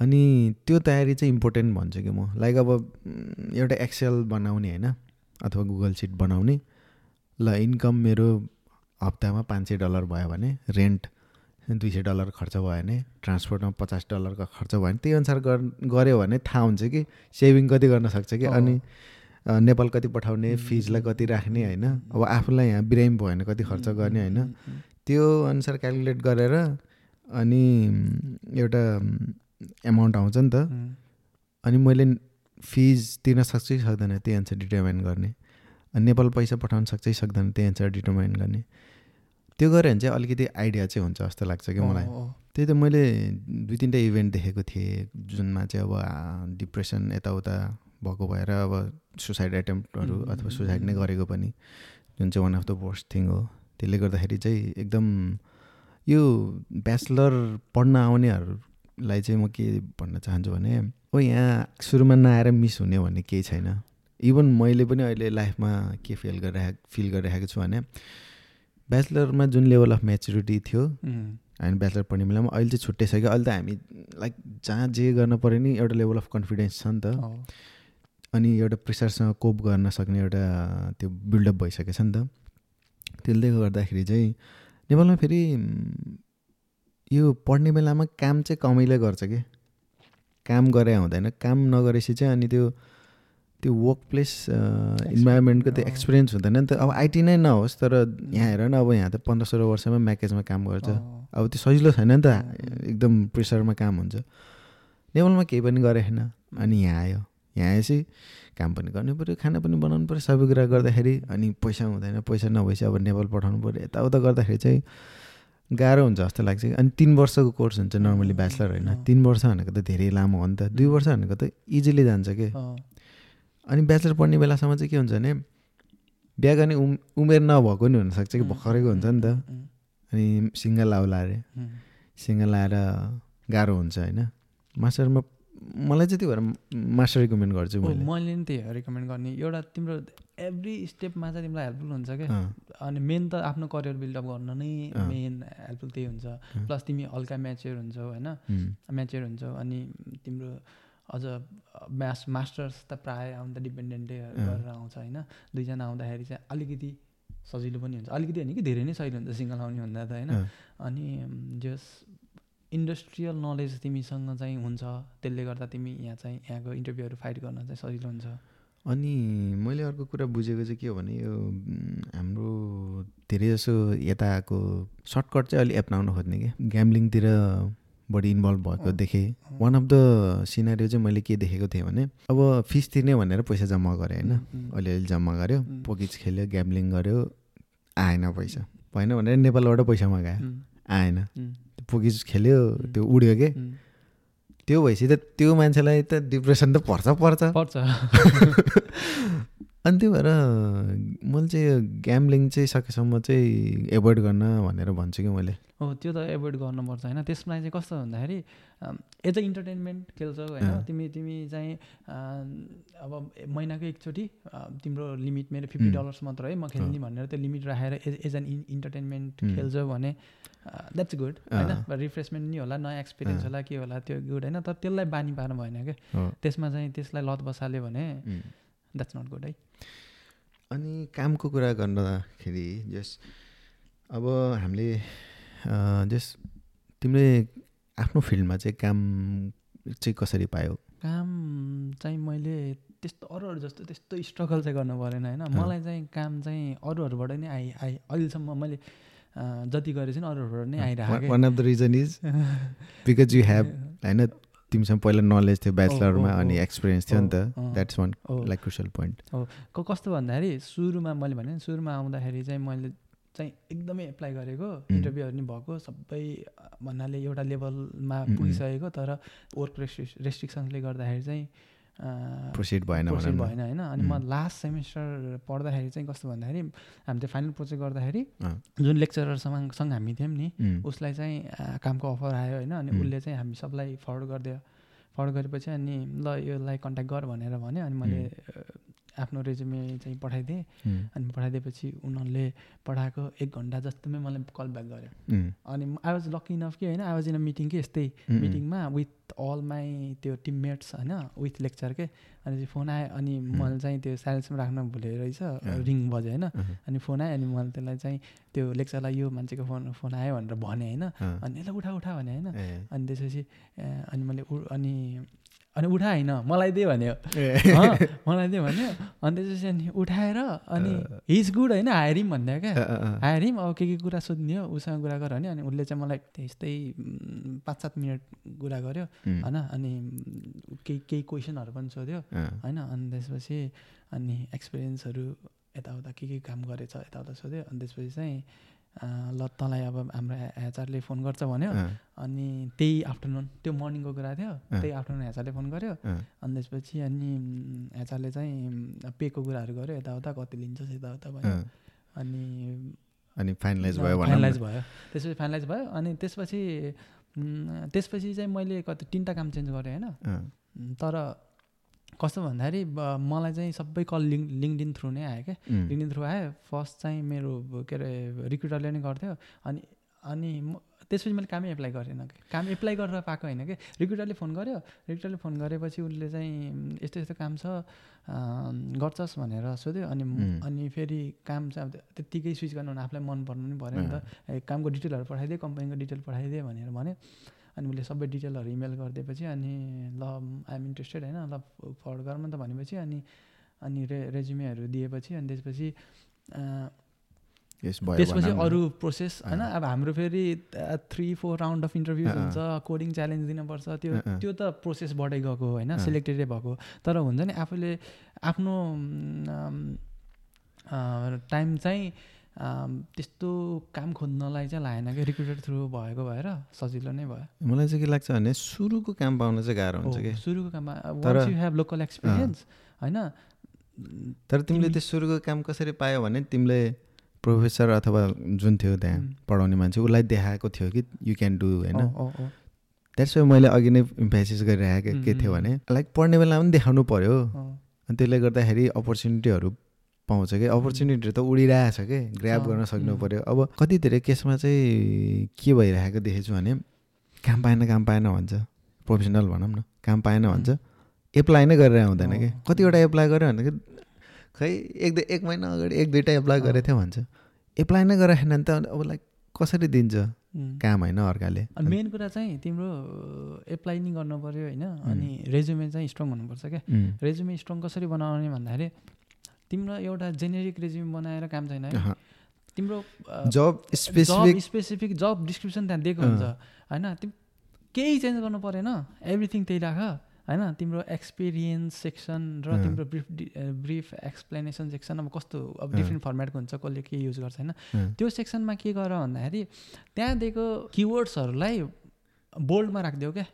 अनि त्यो तयारी चाहिँ इम्पोर्टेन्ट भन्छु कि म। लाइक अब एउटा एक्सेल बनाउने होइन अथवा गुगल सिट बनाउने ल इन्कम मेरो हप्तामा पाँच सय डलर भयो भने रेन्ट दुई सय डलर खर्च भयो भने ट्रान्सपोर्टमा पचास डलरको खर्च भयो भने त्यही अनुसार गर गऱ्यो भने थाहा हुन्छ कि सेभिङ कति गर्न सक्छ कि। अनि नेपाल कति पठाउने फिजलाई कति राख्ने होइन अब आफूलाई यहाँ बिरामी भयो भने कति खर्च गर्ने होइन। त्यो अनुसार क्यालकुलेट गरेर अनि एउटा एमाउन्ट आउँछ नि त। अनि मैले फिज तिर्न सक्छु कि सक्दैन त्यही अनुसार डिटर्माइन गर्ने। अनि नेपाल पैसा पठाउन सक्छ कि सक्दैन त्यही अनुसार डिटर्माइन गर्ने। त्यो गऱ्यो भने चाहिँ अलिकति आइडिया चाहिँ हुन्छ जस्तो लाग्छ कि मलाई। त्यही त मैले दुई तिनवटा इभेन्ट देखेको थिएँ जुनमा चाहिँ अब डिप्रेसन यताउता भएको भएर अब सुसाइड एटेम्प्टहरू अथवा सुसाइड नै. गरेको पनि जुन चाहिँ one of the worst thing हो त्यसले गर्दाखेरि चाहिँ एकदम यो ब्याचलर पढ्न आउनेहरूलाई चाहिँ म के भन्न चाहन्छु भने ओ यहाँ सुरुमा नआएर मिस हुने भन्ने केही छैन इभन मैले पनि अहिले लाइफमा के फिल गरिरहेको फिल गरिरहेको छु भने ब्याचलरमा जुन लेभल अफ मेच्युरिटी थियो हामी ब्याचलर पढ्ने बेलामा अहिले चाहिँ छुट्टिसक्यो अहिले त हामी लाइक जहाँ जे गर्न पऱ्यो नि एउटा लेभल अफ कन्फिडेन्स छ नि त। अनि एउटा प्रेसरसँग कोप गर्न सक्ने एउटा त्यो बिल्डअप भइसकेको छ नि त। त्यसले गर्दाखेरि चाहिँ नेपालमा फेरि यो पढ्ने बेलामा काम चाहिँ कमैले गर्छ कि? काम गरे हुँदैन। काम नगरेपछि चाहिँ अनि त्यो त्यो वर्क प्लेस इन्भाइरोमेन्टको त्यो। एक्सपिरियन्स हुँदैन नि त अब आइटी नै नहोस् तर यहाँ हेर न अब यहाँ त पन्ध्र सोह्र वर्षमा म्याकेजमा काम गर्छ। अब त्यो सजिलो छैन नि त. एकदम प्रेसरमा काम हुन्छ नेपालमा केही पनि गरेन अनि यहाँ आयो यहाँ आएपछि काम पनि गर्नु पऱ्यो खाना पनि बनाउनु पऱ्यो सबै कुरा गर्दाखेरि अनि पैसा हुँदैन पैसा नभएपछि अब नेपाल पठाउनु पऱ्यो यताउता गर्दाखेरि चाहिँ गाह्रो हुन्छ जस्तो लाग्छ अनि तिन वर्षको कोर्स हुन्छ नर्मली ब्याचलर होइन। तिन वर्ष भनेको त धेरै लामो हो नि त दुई वर्ष भनेको त इजिली जान्छ कि। अनि ब्याचलर पढ्ने बेलासम्म चाहिँ के हुन्छ भने बिहा गर्ने उम उमेर नभएको नि हुनसक्छ कि भर्खरैको हुन्छ नि त। अनि सिङ्गल आउला अरे सिङ्गल आएर गाह्रो हुन्छ होइन। मास्टरमा मलाई चाहिँ त्यही भएर मास्टर रिकमेन्ड गर्छु मैले।
मैले नि त्यही रिकमेन्ड गर्ने। एउटा तिम्रो एभ्री स्टेपमा चाहिँ तिमीलाई हेल्पफुल हुन्छ क्या अनि मेन त आफ्नो करियर बिल्डअप गर्न नै। मेन हेल्पफुल त्यही हुन्छ। प्लस तिमी हल्का म्याच्योर हुन्छौ होइन।
उम्,
म्याच्योर हुन्छौ अनि तिम्रो अझ म्यास मास्टर्स त प्रायः आउँदा डिपेन्डेन्टै गरेर आउँछ होइन? दुईजना आउँदाखेरि चाहिँ अलिकति सजिलो पनि हुन्छ। अलिकति होइन कि धेरै नै सजिलो हुन्छ सिङ्गल आउने भन्दा त होइन? अनि जस इन्डस्ट्रियल नलेज तिमीसँग चाहिँ हुन्छ त्यसले गर्दा तिमी यहाँ चाहिँ यहाँको इन्टरभ्यूहरू फाइट गर्न चाहिँ सजिलो हुन्छ।
अनि मैले अर्को कुरा बुझेको चाहिँ के हो भने यो हाम्रो धेरै जसो यताको सर्टकट चाहिँ अलिक एप्नाउन खोज्ने कि? ग्याम्लिङतिर बढी इन्भल्भ भएको देखेँ। वान अफ द सिनारियो चाहिँ मैले के देखेको थिएँ भने अब फिस तिर्ने भनेर पैसा जम्मा गरेँ होइन। अलिअलि जम्मा गऱ्यो। पोकिज खेल्यो ग्याम्लिङ गऱ्यो आएन पैसा। भएन भनेर नेपालबाट पैसा मगायो आएन। पोकिज खेल्यो। त्यो उड्यो के। त्यो भएपछि त त्यो मान्छेलाई त डिप्रेसन त पर्छ पर्छ।
पर्छ। [LAUGHS]
अनि त्यही भएर मैले चाहिँ यो ग्याम्लिङ चाहिँ सकेसम्म चाहिँ एभोइड गर्न भनेर भन्छु कि मैले
हो त्यो त एभोइड गर्नुपर्छ होइन त्यसमा चाहिँ कस्तो भन्दाखेरि एज अ इन्टरटेनमेन्ट खेल्छौ होइन। तिमी तिमी चाहिँ अब महिनाको एकचोटि तिम्रो लिमिट मेरो फिफ्टी. डलर्स मात्र है म खेल्ने भनेर त्यो लिमिट राखेर एज एज एन इन्टरटेनमेन्ट. खेल्छौ भने द्याट्स गुड होइन। रिफ्रेसमेन्ट नि होला नयाँ एक्सपिरियन्स। होला के होला त्यो गुड होइन तर त्यसलाई बानी पार्नु भएन क्या त्यसमा चाहिँ त्यसलाई लत बसाल्यो भने. द्याट्स नट गुड है
अनि कामको कुरा गर्दाखेरि जस अब हामीले जस तिमीले आफ्नो फिल्डमा चाहिँ काम चाहिँ कसरी पायौ?
काम चाहिँ मैले त्यस्तो अरूहरू जस्तो त्यस्तो स्ट्रगल चाहिँ गर्नु परेन होइन? मलाई चाहिँ काम चाहिँ अरूहरूबाट नै आइ आइ अहिलेसम्म मैले जति गरेको छु नि अरूहरूबाट नै आइरहेको।
One of the reason is because you have होइन? तिमीसँग पहिला नलेज थियो ब्याचलरमा
हो,
अनि
हो।
एक्सपिरियन्स थियो नि त
हो।
द्याट्स वान
हो
लाइक क्रुसल पोइन्ट
क- कस्तो भन्दाखेरि सुरुमा मैले भने सुरुमा आउँदाखेरि चाहिँ मैले चाहिँ एकदमै एप्लाई गरेको इन्टरभ्यूहरू नि भएको सबै भन्नाले एउटा लेभलमा
उम्।
पुगिसकेको तर वर्क रेस्ट्रिक्स रेस्ट्रिक्सन्सले गर्दाखेरि चाहिँ
प्रोसिड भएन न।
भएन होइन अनि म. लास्ट सेमिस्टर पढ्दाखेरि चाहिँ कस्तो भन्दाखेरि हामी त्यो फाइनल प्रोजेक्ट गर्दाखेरि। जुन लेक्चररसँग सँग हामी थियौँ नि उसलाई चाहिँ कामको अफर आयो होइन अनि. उसले चाहिँ हामी सबलाई फरवर्ड गरिदियो फरवर्ड गरेपछि अनि ल योलाई कन्ट्याक्ट गर भनेर भन्यो अनि मैले आफ्नो रेजुमे चाहिँ पठाइदिएँ। अनि पठाइदिएपछि उनीहरूले पठाएको एक घन्टा जस्तोमै मलाई कल ब्याक गर्यो। अनि आई वाज लकी इनफ कि होइन I was in a meeting कि यस्तै मिटिङमा विथ अल माई त्यो टिममेट्स होइन विथ लेक्चर के। अनि फोन आयो अनि मैले चाहिँ त्यो साइलेन्समा राख्न भुलेँ रहेछ रिङ बज्यो होइन। अनि फोन आयो अनि मैले त्यसलाई चाहिँ त्यो लेक्चरलाई यो मान्छेको फोन फोन आयो भनेर भने होइन। अनि यसलाई उठा उठा भने होइन। अनि त्यसपछि अनि मैले उ- अनि अनि उठा होइन। मलाई दे भन्यो। मलाई दे भन्यो। अनि त्यसपछि अनि उठाएर अनि हिज गुड होइन हायरिम भन्यो क्या। हायरिम अब के के कुरा सोध्ने हो उसँग कुरा गर भने अनि उसले चाहिँ मलाई त्यस्तै पाँच सात मिनट कुरा गर्यो होइन। अनि केही केही क्वेसनहरू पनि सोध्यो होइन। अनि त्यसपछि अनि एक्सपिरियन्सहरू यताउता के के काम गरेछ यताउता सोध्यो। अनि त्यसपछि चाहिँ ल तँलाई अब हाम्रो एचआरले फोन गर्छ भन्यो। अनि त्यही आफ्टरनुन त्यो मर्निङको कुरा थियो। त्यही आफ्टरनुन एचआरले फोन गर्यो। अनि त्यसपछि अनि एचआरले चाहिँ पेको कुराहरू गर्यो। यताउता कति लिन्छस् यताउता भयो। अनि
अनि फाइनलाइज भयो
फाइनलाइज। भयो। त्यसपछि फाइनलाइज भयो। अनि त्यसपछि त्यसपछि चाहिँ मैले कति तिनवटा काम चेन्ज गरेँ होइन। तर कस्तो भन्दाखेरि मलाई चाहिँ सबै कल लिङ्क लिङ्कडिन थ्रु नै आयो क्या। लिङ्कडिन थ्रु आयो फर्स्ट चाहिँ मेरो के अरे रिक्रुटरले नै गर्थ्यो। अनि अनि म त्यसपछि मैले कामै एप्लाई गरेन कि। काम एप्लाई गरेर पाएको होइन कि। रिक्रुटरले फोन गर्यो। रिक्रुटरले फोन गरेपछि उसले चाहिँ यस्तो यस्तो काम छ गर्छस् भनेर सोध्यो। अनि. अनि फेरि काम चाहिँ अब त्यत्तिकै स्विच गर्नु आफूलाई मन पर्नु पनि पऱ्यो नि त। कामको डिटेलहरू पठाइदिए कम्पनीको डिटेल पठाइदिए भनेर भने अनि उसले सबै डिटेलहरू इमेल गरिदिएपछि अनि ल आइएम इन्ट्रेस्टेड होइन ल फरवर्ड गरौँ त भनेपछि अनि अनि रे रेज्युमेहरू दिएपछि अनि त्यसपछि त्यसपछि। अरू प्रोसेस होइन। अब हाम्रो फेरि थ्री फोर राउन्ड अफ
अँ।
हुन्छ कोडिङ च्यालेन्ज दिनुपर्छ त्यो। त्यो त प्रोसेस बढ्दै गएको होइन। सिलेक्टेडै भएको तर हुन्छ नि आफूले आफ्नो टाइम चाहिँ त्यस्तो काम खोज्नलाई चाहिँ लागेन कि रिक्रुटर थ्रु भएको भएर सजिलो नै भयो।
मलाई चाहिँ के लाग्छ भने सुरुको काम पाउन चाहिँ गाह्रो हुन्छ कि।
सुरुको काममा
तर-
once you have local experience होइन?
तर तिमीले
तिमी-
त्यो सुरुको काम कसरी पायो भने तिमीले प्रोफेसर अथवा जुन थियो त्यहाँ पढाउने मान्छे उसलाई देखाएको थियो कि यु क्यान डु होइन? वाइ मैले अघि नै इम्फेसिस गरिरहेको के थियो भने लाइक पढ्ने बेलामा पनि देखाउनु पऱ्यो अनि त्यसले गर्दाखेरि अपर्च्युनिटीहरू पाउँछ कि? अपर्च्युनिटीहरू त उडिरहेछ कि? ग्राब
अँ,
गर्न सक्नु. पऱ्यो अब कति धेरै केसमा चाहिँ के भइरहेको देखेको छु भने काम पाएन काम पाएन भन्छ। प्रोफेसनल भनौँ न। काम पाएन भन्छ। एप्लाई नै गरेर आउँदैन कि. कतिवटा एप्लाई गर्यो भने खै एक दुई एक महिना अगाडि एक दुईवटा एप्लाई. गरेको थियो भन्छ। एप्लाई नै गरेन भने त अब लाइक कसरी दिन्छ. काम होइन अर्काले।
अनि मेन कुरा चाहिँ तिम्रो एप्लाई नि गर्नु पऱ्यो होइन। अनि रेज्युमे चाहिँ स्ट्रङ हुनुपर्छ क्या. रेज्युमे स्ट्रङ कसरी बनाउने भन्दाखेरि तिम्रो एउटा जेनेरिक रेज्युमे बनाएर काम छैन है। तिम्रो
job specific
specific job description त्यहाँ दिएको। हुन्छ होइन तिमी केही चेन्ज गर्नु परेन एभ्रिथिङ त्यही राख होइन तिम्रो एक्सपिरियन्स सेक्सन र। तिम्रो ब्रिफ ब्रिफ एक्सप्लेनेसन सेक्सन अब कस्तो अब। डिफ्रेन्ट फर्मेटको हुन्छ कसले के युज गर्छ होइन। त्यो सेक्सनमा के गर भन्दाखेरि त्यहाँ दिएको किवर्ड्सहरूलाई बोल्डमा राखिदियो क्या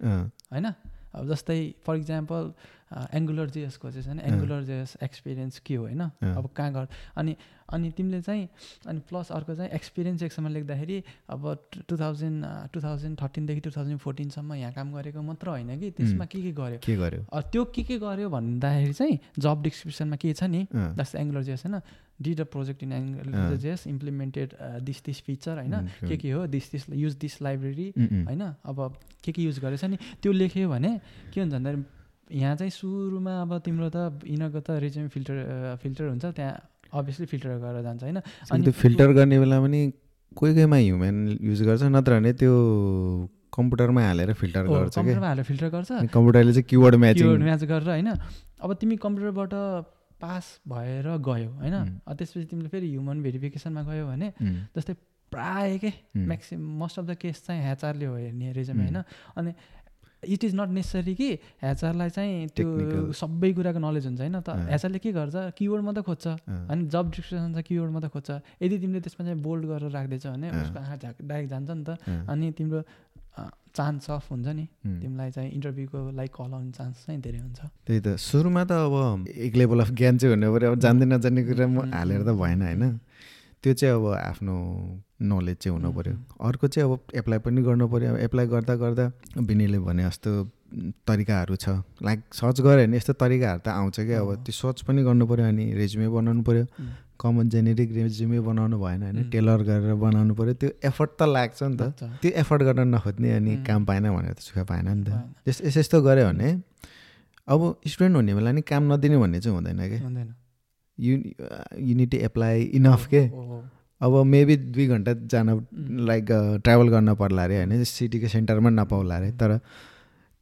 होइन अब जस्तै फर इक्जाम्पल एङ्गुलर जेएसको चाहिँ छैन एङ्गुलर जेएस एक्सपिरियन्स के हो होइन। अब कहाँ गर अनि अनि तिमीले चाहिँ अनि प्लस अर्को चाहिँ एक्सपिरियन्स सेक्सनमा लेख्दाखेरि अब टु थाउजन्ड टु थाउजन्ड थर्टिनदेखि टु थाउजन्ड फोर्टिनसम्म यहाँ काम गरेको मात्र होइन कि? त्यसमा के के गर्यो?
के गर्यो?
त्यो के के गर्यो भन्दाखेरि चाहिँ जब डिस्क्रिप्सनमा के छ नि? द्याट्स एङ्गुलर जेएस होइन? Did a. Project in Angular. JS implemented this this feature होइन के के हो? This this use this library. होइन? अब के के युज गरेछ नि? त्यो लेख्यो भने के हुन्छ भन्दाखेरि यहाँ चाहिँ सुरुमा अब तिम्रो त यिनीहरूको त रेज्युम फिल्टर फिल्टर हुन्छ त्यहाँ अभियसली फिल्टर गरेर जान्छ होइन?
अनि त्यो फिल्टर गर्ने बेला पनि कोही कोहीमा ह्युमेन युज गर्छ नत्र भने त्यो कम्प्युटरमा हालेर फिल्टर गर्छ
कम्प्युटरमा हालेर फिल्टर गर्छ।
कम्प्युटरले चाहिँ किवर्ड म्याचिङ
त्यो म्याच गरेर होइन? अब तिमी कम्प्युटरबाट पास भएर गयो होइन? त्यसपछि तिमीले फेरि ह्युमन भेरिफिकेसनमा गयो भने जस्तै प्राय के? Maximum most of the case चाहिँ ह्याचरले हो हेर्ने रेजम होइन? अनि इट इज नट नेसेसरी कि ह्याचरलाई चाहिँ त्यो. सबै कुराको नलेज हुन्छ होइन त। ह्याचरले के गर्छ? किवर्ड मात्रै खोज्छ। अनि जब डिस्क्रिप्सन छ किवर्ड मात्रै खोज्छ। यदि तिमीले त्यसमा चाहिँ बोल्ड गरेर राख्दैछ भने। उसको आँखा झाक डाइरेक्ट जान्छ नि त। अनि तिम्रो चान्स अफ हुन्छ नि. तिमीलाई चाहिँ इन्टरभ्यूको लागि कल आउने चान्स चाहिँ धेरै हुन्छ।
त्यही त। सुरुमा त अब एक लेभल अफ ज्ञान चाहिँ हुनु पऱ्यो। अब जान्दै नजान्ने कुरा म हालेर त भएन होइन। त्यो चाहिँ अब आफ्नो नलेज चाहिँ हुनु पऱ्यो अर्को चाहिँ अब एप्लाई पनि गर्नु पऱ्यो अब एप्लाई गर्दा गर्दा बिनीले भने जस्तो तरिकाहरू छ लाइक सर्च गऱ्यो भने यस्तो तरिकाहरू त आउँछ क्या अब। त्यो सर्च पनि गर्नु पऱ्यो अनि रेज्युमे बनाउनु पऱ्यो. कमन जेनेरिक रेज्युमे बनाउनु भएन होइन. टेलर गरेर बनाउनु पऱ्यो त्यो एफर्ट त लाग्छ नि त। त्यो एफर्ट गर्न नखोज्ने अनि. काम पाएन भनेर त सुख पाएन नि त। यस यस- यस्तो गऱ्यो भने अब स्टुडेन्ट हुने बेला नि काम नदिने भन्ने चाहिँ हुँदैन कि
हुँदैन
यु युनिट एप्लाई इनफ के। अब मेबी दुई घन्टा जान. लाइक ट्राभल गर्न पर्ला अरे होइन सिटीको सेन्टरमा नपाउला अरे तर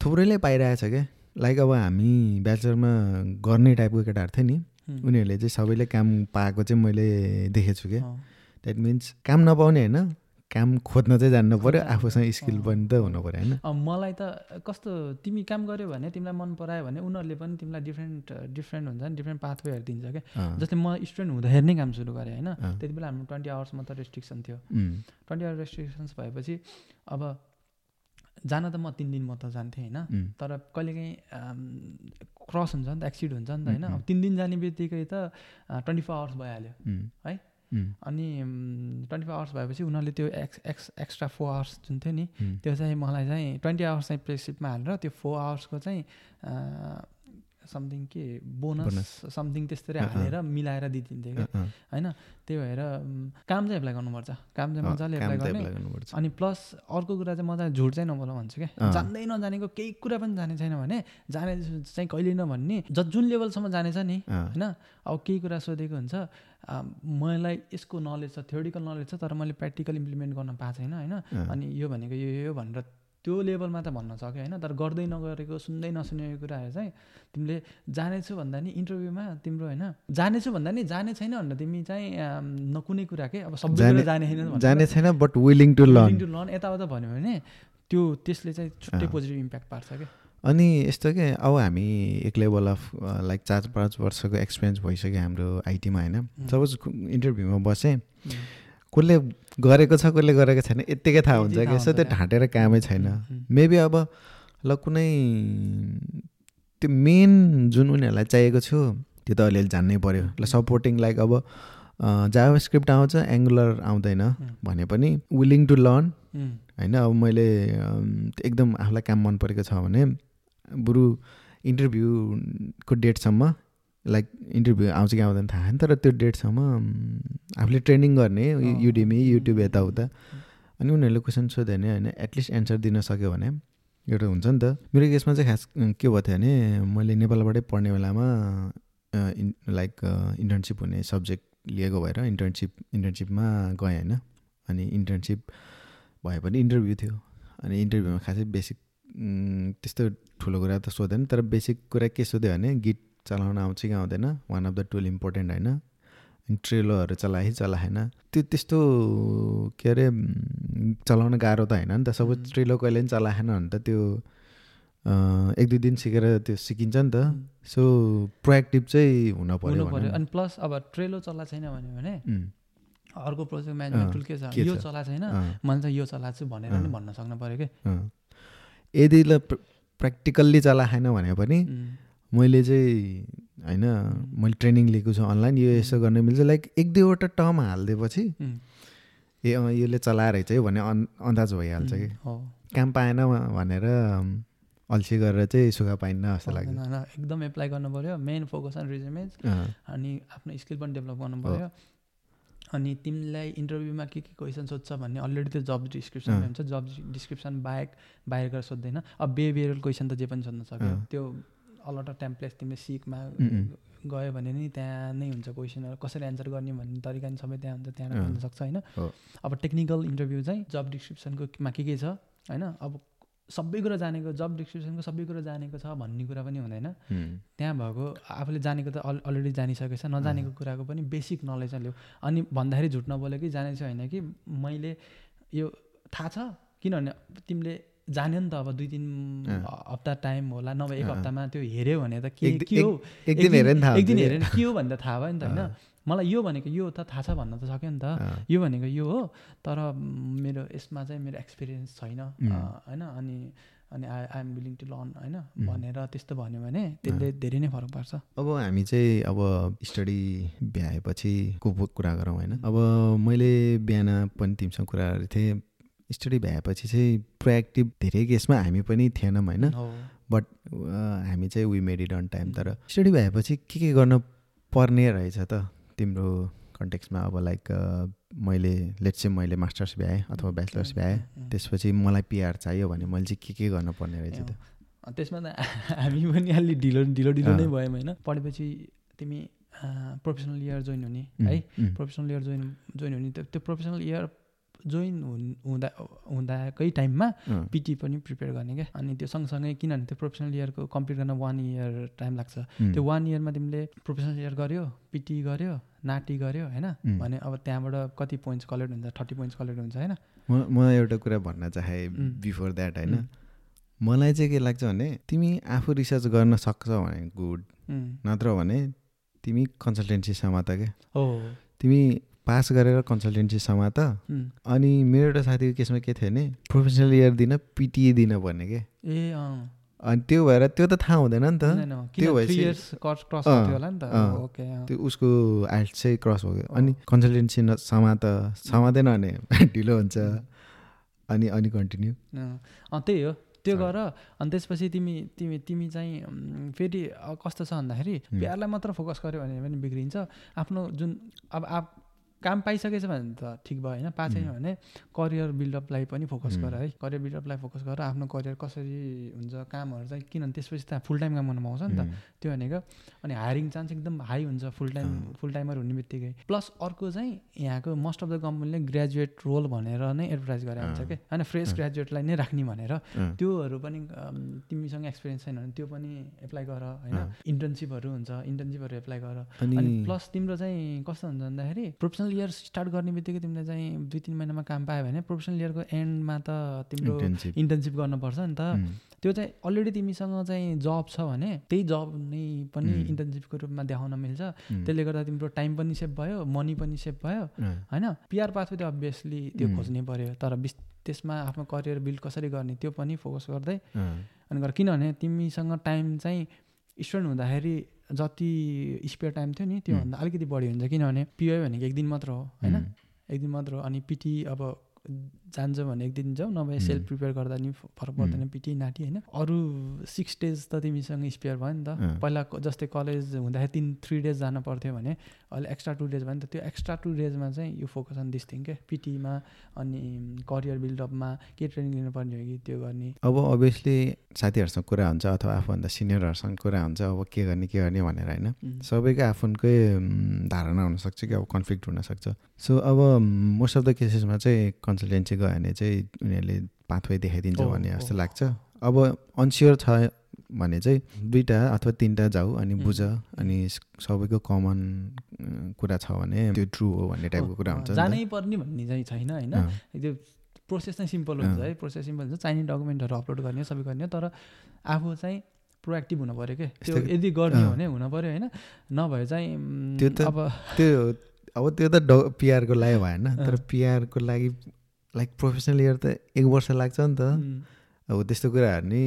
थुप्रैले पाइरहेछ क्या लाइक अब हामी ब्याचलरमा गर्ने टाइपको केटाहरू थियो नि. उनीहरूले चाहिँ सबैले काम पाएको चाहिँ मैले देखेको छु क्या। द्याट मिन्स काम नपाउने होइन काम खोज्न चाहिँ जान्नु पऱ्यो आफूसँग स्किल। पनि त हुनु पऱ्यो होइन?
मलाई त कस्तो तिमी काम गर्यो भने तिमीलाई मन परायो भने उनीहरूले पनि तिमीलाई डिफ्रेन्ट डिफ्रेन्ट हुन्छ नि डिफ्रेन्ट पाथवेहरू दिन्छ क्या। जस्तै म स्टुडेन्ट हुँदाखेरि नै काम सुरु गरेँ होइन? त्यति बेला हाम्रो ट्वेन्टी आवर्स मात्र रेस्ट्रिक्सन थियो। ट्वेन्टी आवर रेस्ट्रिक्सन्स भएपछि अब जान त म तिन दिन म त जान्थेँ होइन? तर कहिलेकाहीँ क्रस हुन्छ नि त एक्सिड हुन्छ नि त होइन? अब तिन दिन जाने बित्तिकै त ट्वेन्टी फोर आवर्स भइहाल्यो। है? अनि ट्वेन्टी फोर आवर्स भएपछि उनीहरूले त्यो ex ex extra four hours जुन थियो नि त्यो चाहिँ मलाई चाहिँ ट्वेन्टी आवर्स चाहिँ प्लेसिपमा हालेर त्यो फोर आवर्सको चाहिँ समथिङ के बोनस. समथिङ त्यस्तै। हालेर मिलाएर दिइदिन्थ्यो क्या। होइन? त्यही भएर काम चाहिँ एप्लाई गर्नुपर्छ। काम चाहिँ मजाले एप्लाई गर्ने।
गर्नुपर्छ।
अनि प्लस अर्को कुरा चाहिँ मजाले झुट चाहिँ नबोल भन्छु क्या। जान्दै नजानेको केही कुरा पनि जाने छैन भने जाने चाहिँ कहिले नभन्ने ज जुन लेभलसम्म जानेछ नि होइन? अब केही कुरा सोधेको हुन्छ मलाई यसको नलेज छ थ्योरिकल नलेज छ तर मैले प्र्याक्टिकल इम्प्लिमेन्ट गर्न पाएको छैन होइन? अनि यो भनेको यो यो भनेर त्यो लेभलमा त भन्न सक्यो होइन तर गर्दै नगरेको सुन्दै नसुनेको कुराहरू चाहिँ तिमीले जानेछु भन्दा नि इन्टरभ्यूमा तिम्रो होइन जानेछु भन्दा नि जाने छैन भनेर तिमी चाहिँ न कुनै कुरा के अब सबै
जाने-
छैन
जाने छैन but willing to
willing
learn
to learn यताउता भन्यो भने त्यो त्यसले चाहिँ छुट्टै। पोजिटिभ इम्प्याक्ट पार्छ क्या
अनि यस्तो के अब हामी एक लेभल अफ लाइक चार पाँच वर्षको एक्सपिरियन्स भइसक्यो हाम्रो आइटीमा होइन। सपोज इन्टरभ्यूमा बसेँ। कसले गरेको छ कसले गरेको छैन यत्तिकै थाहा हुन्छ कि यसो त्यो। ढाँटेर कामै छैन। मेबी अब ल कुनै त्यो मेन जुन उनीहरूलाई चाहिएको छु त्यो त अलिअलि जान्नै पऱ्यो ल सपोर्टिङ लाइक अब जावा स्क्रिप्ट आउँछ एङ्गुलर आउँदैन
उम्,
भने पनि विलिङ टु लर्न होइन अब मैले एकदम आफूलाई काम मन परेको छ भने बरु इन्टरभ्यूको डेटसम्म लाइक इन्टरभ्यू आउँछ कि आउँदैन थाहा छैन तर त्यो डेटसम्म आफूले ट्रेनिङ गर्ने। युडेमी युट्युब यताउता। अनि उनीहरूले क्वेसन सोध्यो भने होइन एटलिस्ट एन्सर दिन सक्यो भने एउटा हुन्छ नि त। मेरो केसमा चाहिँ खास के भएको थियो भने मैले नेपालबाटै पढ्ने बेलामा इन लाइक इन्टर्नसिप हुने सब्जेक्ट लिएको भएर इन्टर्नसिप इन्टर्नसिपमा गएँ होइन। अनि इन्टर्नसिप भए पनि इन्टरभ्यू थियो। अनि इन्टरभ्यूमा खासै बेसिक त्यस्तो ठुलो कुरा त सोधेन तर बेसिक कुरा के सोध्यो भने गिट चलाउन आउँछ कि आउँदैन। One of the tool important होइन? ट्रेलोहरू चलाए चलाएन त्यो त्यस्तो के अरे चलाउन गाह्रो त होइन नि त। सपोज
उम्.
ट्रेलो कहिले पनि चलाएन भने त त्यो एक दुई दिन सिकेर त्यो सिकिन्छ नि त। सो प्रोएक्टिभ चाहिँ हुन पऱ्यो
अनि प्लस अब ट्रेलो चला छैन भन्यो भने अर्को प्रोजेक्ट म्यानेजमेन्ट टुल के छ यो? चला छैन मैले चाहिँ यो चलाएको छु भनेर नि
अँ।
भन्न सक्नु पऱ्यो कि।
यदि ल प्र्याक्टिकल्ली चलाएन भने पनि मैले चाहिँ होइन मैले ट्रेनिङ लिएको छु अनलाइन यो यसो गर्न मिल्छ। लाइक एक दुईवटा टर्म हालिदिएपछि ए अँ यसले चलाएर रहेछ है भन्ने अन् अन्दाज भइहाल्छ कि। काम पाएन भनेर अल्छी गरेर चाहिँ सुख पाइन्न जस्तो लाग्छ
एकदम एप्लाई गर्नु पऱ्यो मेन फोकस अन रिजमेज अनि आफ्नो स्किल पनि डेभलप गर्नु पऱ्यो अनि तिमीलाई इन्टरभ्यूमा के के क्वेसन सोध्छ भन्ने अलरेडी त्यो जब डिस्क्रिप्सनमा
अँ।
हुन्छ। जब डिस्क्रिप्सन बाहेक बाहिर गएर सोध्दैन। अब बिहेभियरल क्वेसन त जे पनि सोध्न सक्यो। त्यो अलट अफ टेम्प्लेट्स तिमीले सिकमा. गयो भने नि त्यहाँ नै हुन्छ क्वेसनहरू। कसरी एन्सर गर्ने भन्ने तरिका नि सबै त्यहाँ हुन्छ त्यहाँ। खोज्न सक्छ होइन। अब टेक्निकल इन्टरभ्यू चाहिँ जब डिस्क्रिप्सनको मा के के छ होइन? अब सबै कुरा जानेको जब डिस्क्रिप्सनको सबै कुरा जानेको छ भन्ने कुरा पनि हुँदैन। त्यहाँ भएको आफूले जानेको त अल अलरेडी जानिसकेको छ नजानेको कुराको पनि बेसिक नलेज लियो अनि भन्दाखेरि झुट नबोल्यो कि जानेको छैन कि मैले यो थाहा छ? किनभने तिमीले जान्यो नि त अब दुई तिन। हप्ता टाइम होला नभए एक। हप्तामा त्यो हेऱ्यो भने त के के हो?
एक दिन हेऱ्यो
भने के हो भने त थाहा भयो नि त होइन। मलाई यो भनेको यो त थाहा छ भन्न त सक्यो नि त। यो भनेको यो हो तर मेरो यसमा चाहिँ मेरो एक्सपिरियन्स छैन होइन? अनि अनि I I'm willing to learn होइन. भनेर त्यस्तो भन्यो भने त्यसले धेरै नै फरक पार्छ।
अब हामी चाहिँ अब स्टडी भ्याएपछि को कुरा गरौँ होइन? अब मैले बिहान पनि तिमीसँग कुरा गरेको थिएँ। स्टडी भ्याएपछि चाहिँ प्रोएक्टिभ धेरै केसमा हामी पनि थिएनौँ होइन। बट हामी चाहिँ we made it on time तर स्टडी भएपछि के के गर्न पर्ने रहेछ त तिम्रो कन्टेक्समा अब लाइक मैले लेट्स चाहिँ मैले मास्टर्स भ्याएँ अथवा ब्याचलर्स भ्याएँ. त्यसपछि मलाई पिआर चाहियो भने मैले चाहिँ के के गर्न पर्ने रहेछ त?
त्यसमा त [LAUGHS] हामी पनि अलि ढिलो ढिलो ढिलो नै। भयौँ होइन। पढेपछि तिमी प्रोफेसनल इयर जोइन हुने है? प्रोफेसनल इयर जोइन जोइन हुने त्यो प्रोफेसनल इयर जोइन हुँदा हुँदाकै टाइममा पिटी पनि प्रिपेयर गर्ने क्या। अनि त्यो सँगसँगै किनभने त्यो प्रोफेसनल इयरको कम्प्लिट गर्न वान इयर टाइम लाग्छ। त्यो वान इयरमा तिमीले प्रोफेसनल इयर गर्यो पिटी गर्यो नाटी गर्यो होइन. भने अब त्यहाँबाट कति पोइन्ट्स कलेक्ट हुन्छ थर्टी पोइन्ट्स कलेक्ट हुन्छ होइन?
म म एउटा कुरा भन्न चाहेँ. बिफोर द्याट होइन. मलाई चाहिँ के लाग्छ भने तिमी आफू रिसर्च गर्न सक्छ भने गुड. नत्र भने तिमी कन्सल्टेन्सी समात क्या
हो।
तिमी पास गरेर कन्सल्टेन्सी समात. अनि मेरो एउटा साथीको केसमा के थियो भने प्रोफेसनल इयर दिन पिटिए दिन पर्ने के।
ए
अनि त्यो भएर त्यो त थाहा हुँदैन नि त। त्यो
थ्री
भएपछि- अँ। त्यो उसको आइल्स चाहिँ क्रस भयो अनि कन्सल्टेन्सी समात समातेन भने [LAUGHS] ढिलो हुन्छ। अनि अनि कन्टिन्यू
त्यही हो। त्यो. गर। अनि त्यसपछि तिमी तिमी तिमी चाहिँ फेरि कस्तो छ भन्दाखेरि. प्यारलाई मात्र फोकस गर्यो भने पनि बिग्रिन्छ। आफ्नो जुन अब आप काम पाइसकेछ भने त ठिक भयो होइन? पाएको छैन. भने करियर बिल्डअपलाई पनि फोकस. गर है। करियर बिल्डअपलाई फोकस गर। आफ्नो करियर कसरी हुन्छ कामहरू चाहिँ किनभने त्यसपछि त फुल टाइम काम गर्न पाउँछ नि त। त्यो भनेको। अनि हायरिङ चान्स एकदम हाई हुन्छ फुल टाइम। फुल टाइमर हुने बित्तिकै। प्लस अर्को चाहिँ यहाँको मोस्ट अफ द कम्पनीले ग्रेजुएट रोल भनेर नै एडभर्टाइज गरेर हुन्छ। कि? होइन? फ्रेस। ग्रेजुएटलाई नै राख्ने भनेर। त्योहरू पनि तिमीसँग एक्सपिरियन्स छैन भने त्यो पनि एप्लाई गर होइन। इन्टर्नसिपहरू हुन्छ इन्टर्नसिपहरू एप्लाई गर।
अनि
प्लस तिम्रो चाहिँ कस्तो हुन्छ भन्दाखेरि प्रोफेसनल इयर स्टार्ट गर्ने बित्तिकै तिमीले चाहिँ दुई तिन महिनामा काम पायो भने प्रोफेसनल इयरको एन्डमा त तिम्रो
इन्टर्नसिप
गर्नुपर्छ नि त। त्यो चाहिँ अलरेडी तिमीसँग चाहिँ जब छ भने त्यही जब नै पनि. इन्टर्नसिपको रूपमा देखाउन मिल्छ। त्यसले गर्दा तिम्रो टाइम पनि सेभ भयो मनी पनि सेभ भयो होइन? पिआर पाथवे त अभियसली त्यो. खोज्नै पऱ्यो तर बिस त्यसमा आफ्नो करियर बिल्ड कसरी गर्ने त्यो पनि फोकस गर्दै। अनि गर किनभने तिमीसँग टाइम चाहिँ स्टुडेन्ट हुँदाखेरि जति स्पेयर टाइम थियो नि त्योभन्दा अलिकति बढी हुन्छ किनभने पिओ भनेको एक दिन मात्र हो होइन? एक दिन मात्र हो। अनि पिटी अब जान्छ भने एक दिन जाऊ नभए सेल्फ. प्रिपेयर गर्दा नि फरक पर्दैन पिटी नाटी होइन? अरू सिक्स डेज त तिमीसँग स्पेयर भयो नि त। पहिला जस्तै कलेज हुँदाखेरि तिन थ्री डेज जानु पर्थ्यो भने अहिले एक्स्ट्रा टु डेज भयो नि त त्यो एक्स्ट्रा टु डेजमा चाहिँ यो फोकस अन दिस थिङ के पिटीमा अनि करियर बिल्डअपमा के ट्रेनिङ लिनुपर्ने हो कि त्यो गर्ने।
अब अभियसली साथीहरूसँग कुरा हुन्छ अथवा आफूभन्दा सिनियरहरूसँग कुरा हुन्छ अब के गर्ने के गर्ने भनेर होइन. सबैको आफ्नकै धारणा हुनसक्छ कि अब कन्फ्लिक्ट हुनसक्छ। सो अब मोस्ट अफ द केसेसमा चाहिँ कन्सल्टेन्सी गयो भने चाहिँ उनीहरूले पाथवे देखाइदिन्छ भन्ने। जस्तो लाग्छ अब अनस्योर छ भने चाहिँ दुईवटा अथवा तिनवटा जाऊ अनि. बुझ अनि सबैको कमन कुरा छ भने त्यो ट्रु हो भन्ने टाइपको कुरा हुन्छ नि।
जानै पर्ने भन्ने चाहिँ छैन होइन त्यो प्रोसेस चाहिँ सिम्पल हुन्छ। है प्रोसेस सिम्पल हुन्छ चाहिने डकुमेन्टहरू अपलोड गर्ने सबै गर्ने तर आफू चाहिँ प्रोएक्टिभ हुनु पऱ्यो क्या त्यो यदि गर्ने हो। भने हुनु पऱ्यो होइन नभए चाहिँ
त्यो त
अब
त्यो अब त्यो त ड पिआरको लागि भएन तर पिआरको लागि लाइक प्रोफेसनल इयर त एक वर्ष लाग्छ नि त। अब त्यस्तो कुराहरू नि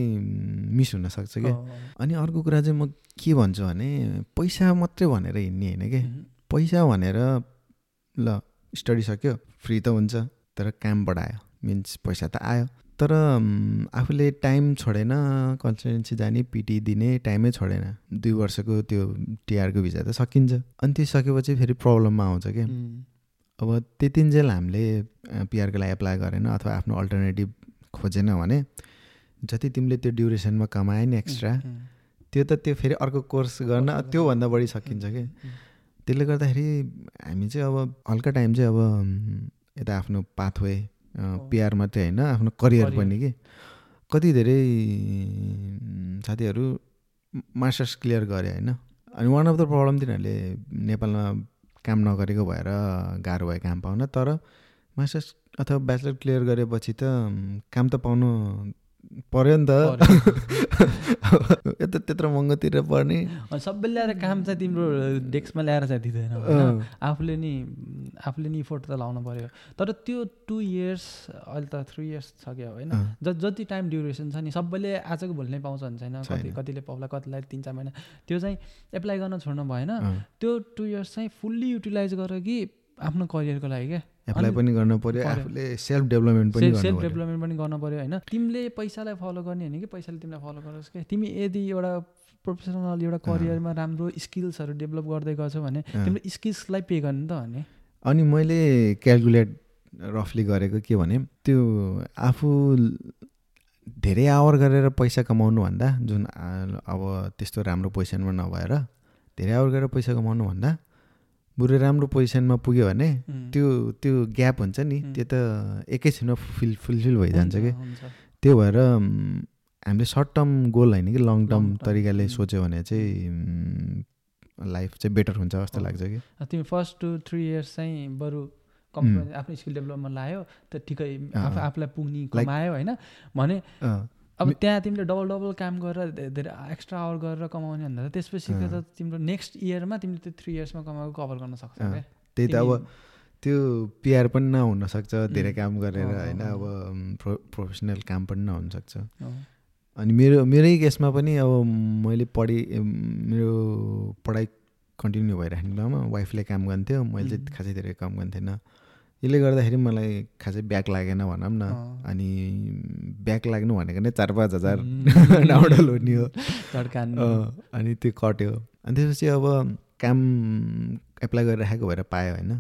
मिस हुनसक्छ क्या। अनि अर्को कुरा चाहिँ म के भन्छु भने पैसा मात्रै भनेर हिँड्ने होइन कि पैसा भनेर ल स्टडी सक्यो फ्री त हुन्छ तर काम बढायो मिन्स पैसा त आयो। तर आफूले टाइम छोडेन कन्सल्टेन्सी जाने पिटी दिने टाइमै छोडेन। दुई वर्षको त्यो टिआरको भिजा त सकिन्छ। अनि त्यो सकेपछि फेरि प्रब्लममा आउँछ क्या। अब त्यतिन्जेल हामीले पिआरको लागि एप्लाई गरेन अथवा आफ्नो अल्टरनेटिभ खोजेन भने जति तिमीले त्यो ड्युरेसनमा कमाए नि एक्स्ट्रा त्यो त त्यो फेरि अर्को कोर्स गर्न त्योभन्दा बढी सकिन्छ कि? त्यसले गर्दाखेरि हामी चाहिँ अब हल्का टाइम चाहिँ अब यता आफ्नो पाथवे पिआर मात्रै होइन आफ्नो करियर. पनि कि? कति धेरै साथीहरू मास्टर्स क्लियर गरे होइन? अनि वान अफ द प्रब्लम तिनीहरूले नेपालमा काम नगरेको भएर गाह्रो भयो काम पाउन तर मास्टर्स अथवा ब्याचलर क्लियर गरेपछि त काम त पाउनु पऱ्यो नि त यता त्यत्रो महँगो तिरेर पर्ने
सबैले ल्याएर काम चाहिँ तिम्रो डेस्कमा ल्याएर चाहिँ दिँदैन आफूले नि आफूले नि इफोर्ट त लाउनु पऱ्यो तर त्यो टु इयर्स अहिले त थ्री इयर्स छ क्या होइन ज जति टाइम ड्युरेसन छ नि सबैले आजको भोलि नै पाउँछ भने छैन कति। कतिले पाउला कतिलाई तिन चार महिना त्यो चाहिँ एप्लाई गर्न छोड्नु भएन। त्यो टु इयर्स चाहिँ फुल्ली युटिलाइज गर कि आफ्नो करियरको लागि क्या
एप्लाई पनि गर्नु पर्यो। आफूले सेल्फ डेभलपमेन्ट पनि
सेल्फ डेभलपमेन्ट पनि गर्न पऱ्यो होइन? तिमीले पैसालाई फलो गर्ने होइन कि पैसाले तिमीलाई फलो गरोस् क्या तिमी यदि एउटा प्रोफेसनल एउटा करियरमा राम्रो स्किल्सहरू डेभलप गर्दै गर्छौ भने। तिम्रो स्किल्सलाई पे गर्ने त भने।
अनि मैले क्यालकुलेट रफली गरेको के भने त्यो आफू धेरै आवर गरेर पैसा कमाउनु भन्दा जुन अब त्यस्तो राम्रो पोजिसनमा नभएर धेरै आवर गरेर पैसा कमाउनु भन्दा बरु राम्रो पोजिसनमा पुग्यो भने त्यो त्यो ग्याप हुन्छ नि. त्यो त एकैछिनमा फुल फुलफिल भइजान्छ कि। त्यो भएर हामीले सर्ट टर्म गोल होइन कि लङ टर्म तरिकाले. सोच्यो भने चाहिँ लाइफ चाहिँ बेटर हुन्छ जस्तो। लाग्छ कि
तिमी फर्स्ट टु थ्री इयर्स चाहिँ बरु कम्पनी आफ्नो स्किल डेभलपमा लायो त ठिकै। आफूलाई पुग्ने कमायो होइन भने अब त्यहाँ तिमीले डबल डबल काम गरेर धेरै एक्स्ट्रा आवर गरेर कमाउने भन्दा त त्यसपछि। त तिम्रो नेक्स्ट इयरमा तिमीले त्यो थ्री इयर्समा कमाएको कभर गर्न सक्छौ। क्या
त्यही त अब त्यो पिआर पनि नहुनसक्छ धेरै. काम गरेर होइन अब प्रो प्रोफेसनल काम पनि नहुनसक्छ। अनि मेरो मेरै केसमा पनि अब मैले पढी मेरो पढाइ कन्टिन्यू भइराख्ने बेलामा वाइफले काम गर्न्थ्यो मैले चाहिँ. खासै धेरै काम गर्ने थिएन यसले गर्दाखेरि मलाई खासै ब्याक लागेन भनौँ न। अनि ब्याक लाग्नु भनेको नै चार पाँच हजार. [LAUGHS] डाउडल हुने हो। अनि त्यो कट्यो। अनि त्यसपछि अब काम एप्लाई गरिराखेको भएर पायो होइन।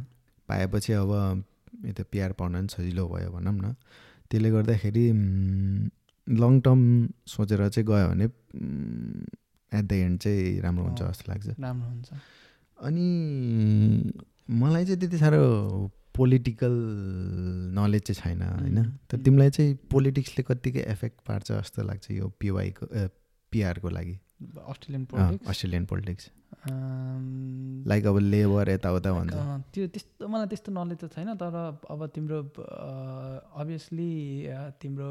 पाएपछि अब यता पिआर पाउन पनि सजिलो भयो भनौँ न। त्यसले गर्दाखेरि लङ टर्म सोचेर चाहिँ गयो भने एट द एन्ड चाहिँ राम्रो हुन्छ। जस्तो लाग्छ।
राम्रो हुन्छ।
अनि मलाई चाहिँ त्यति साह्रो पोलिटिकल नलेज चाहिँ छैन होइन? तर. तिमीलाई चाहिँ पोलिटिक्सले कत्तिकै एफेक्ट पार्छ जस्तो लाग्छ यो पिवाईको पिआरको लागि।
Australian politics
Australian politics like अब लेबर यताउता भन्छ।
त्यो त्यस्तो मलाई त्यस्तो नलेज त छैन तर अब तिम्रो अभियसली तिम्रो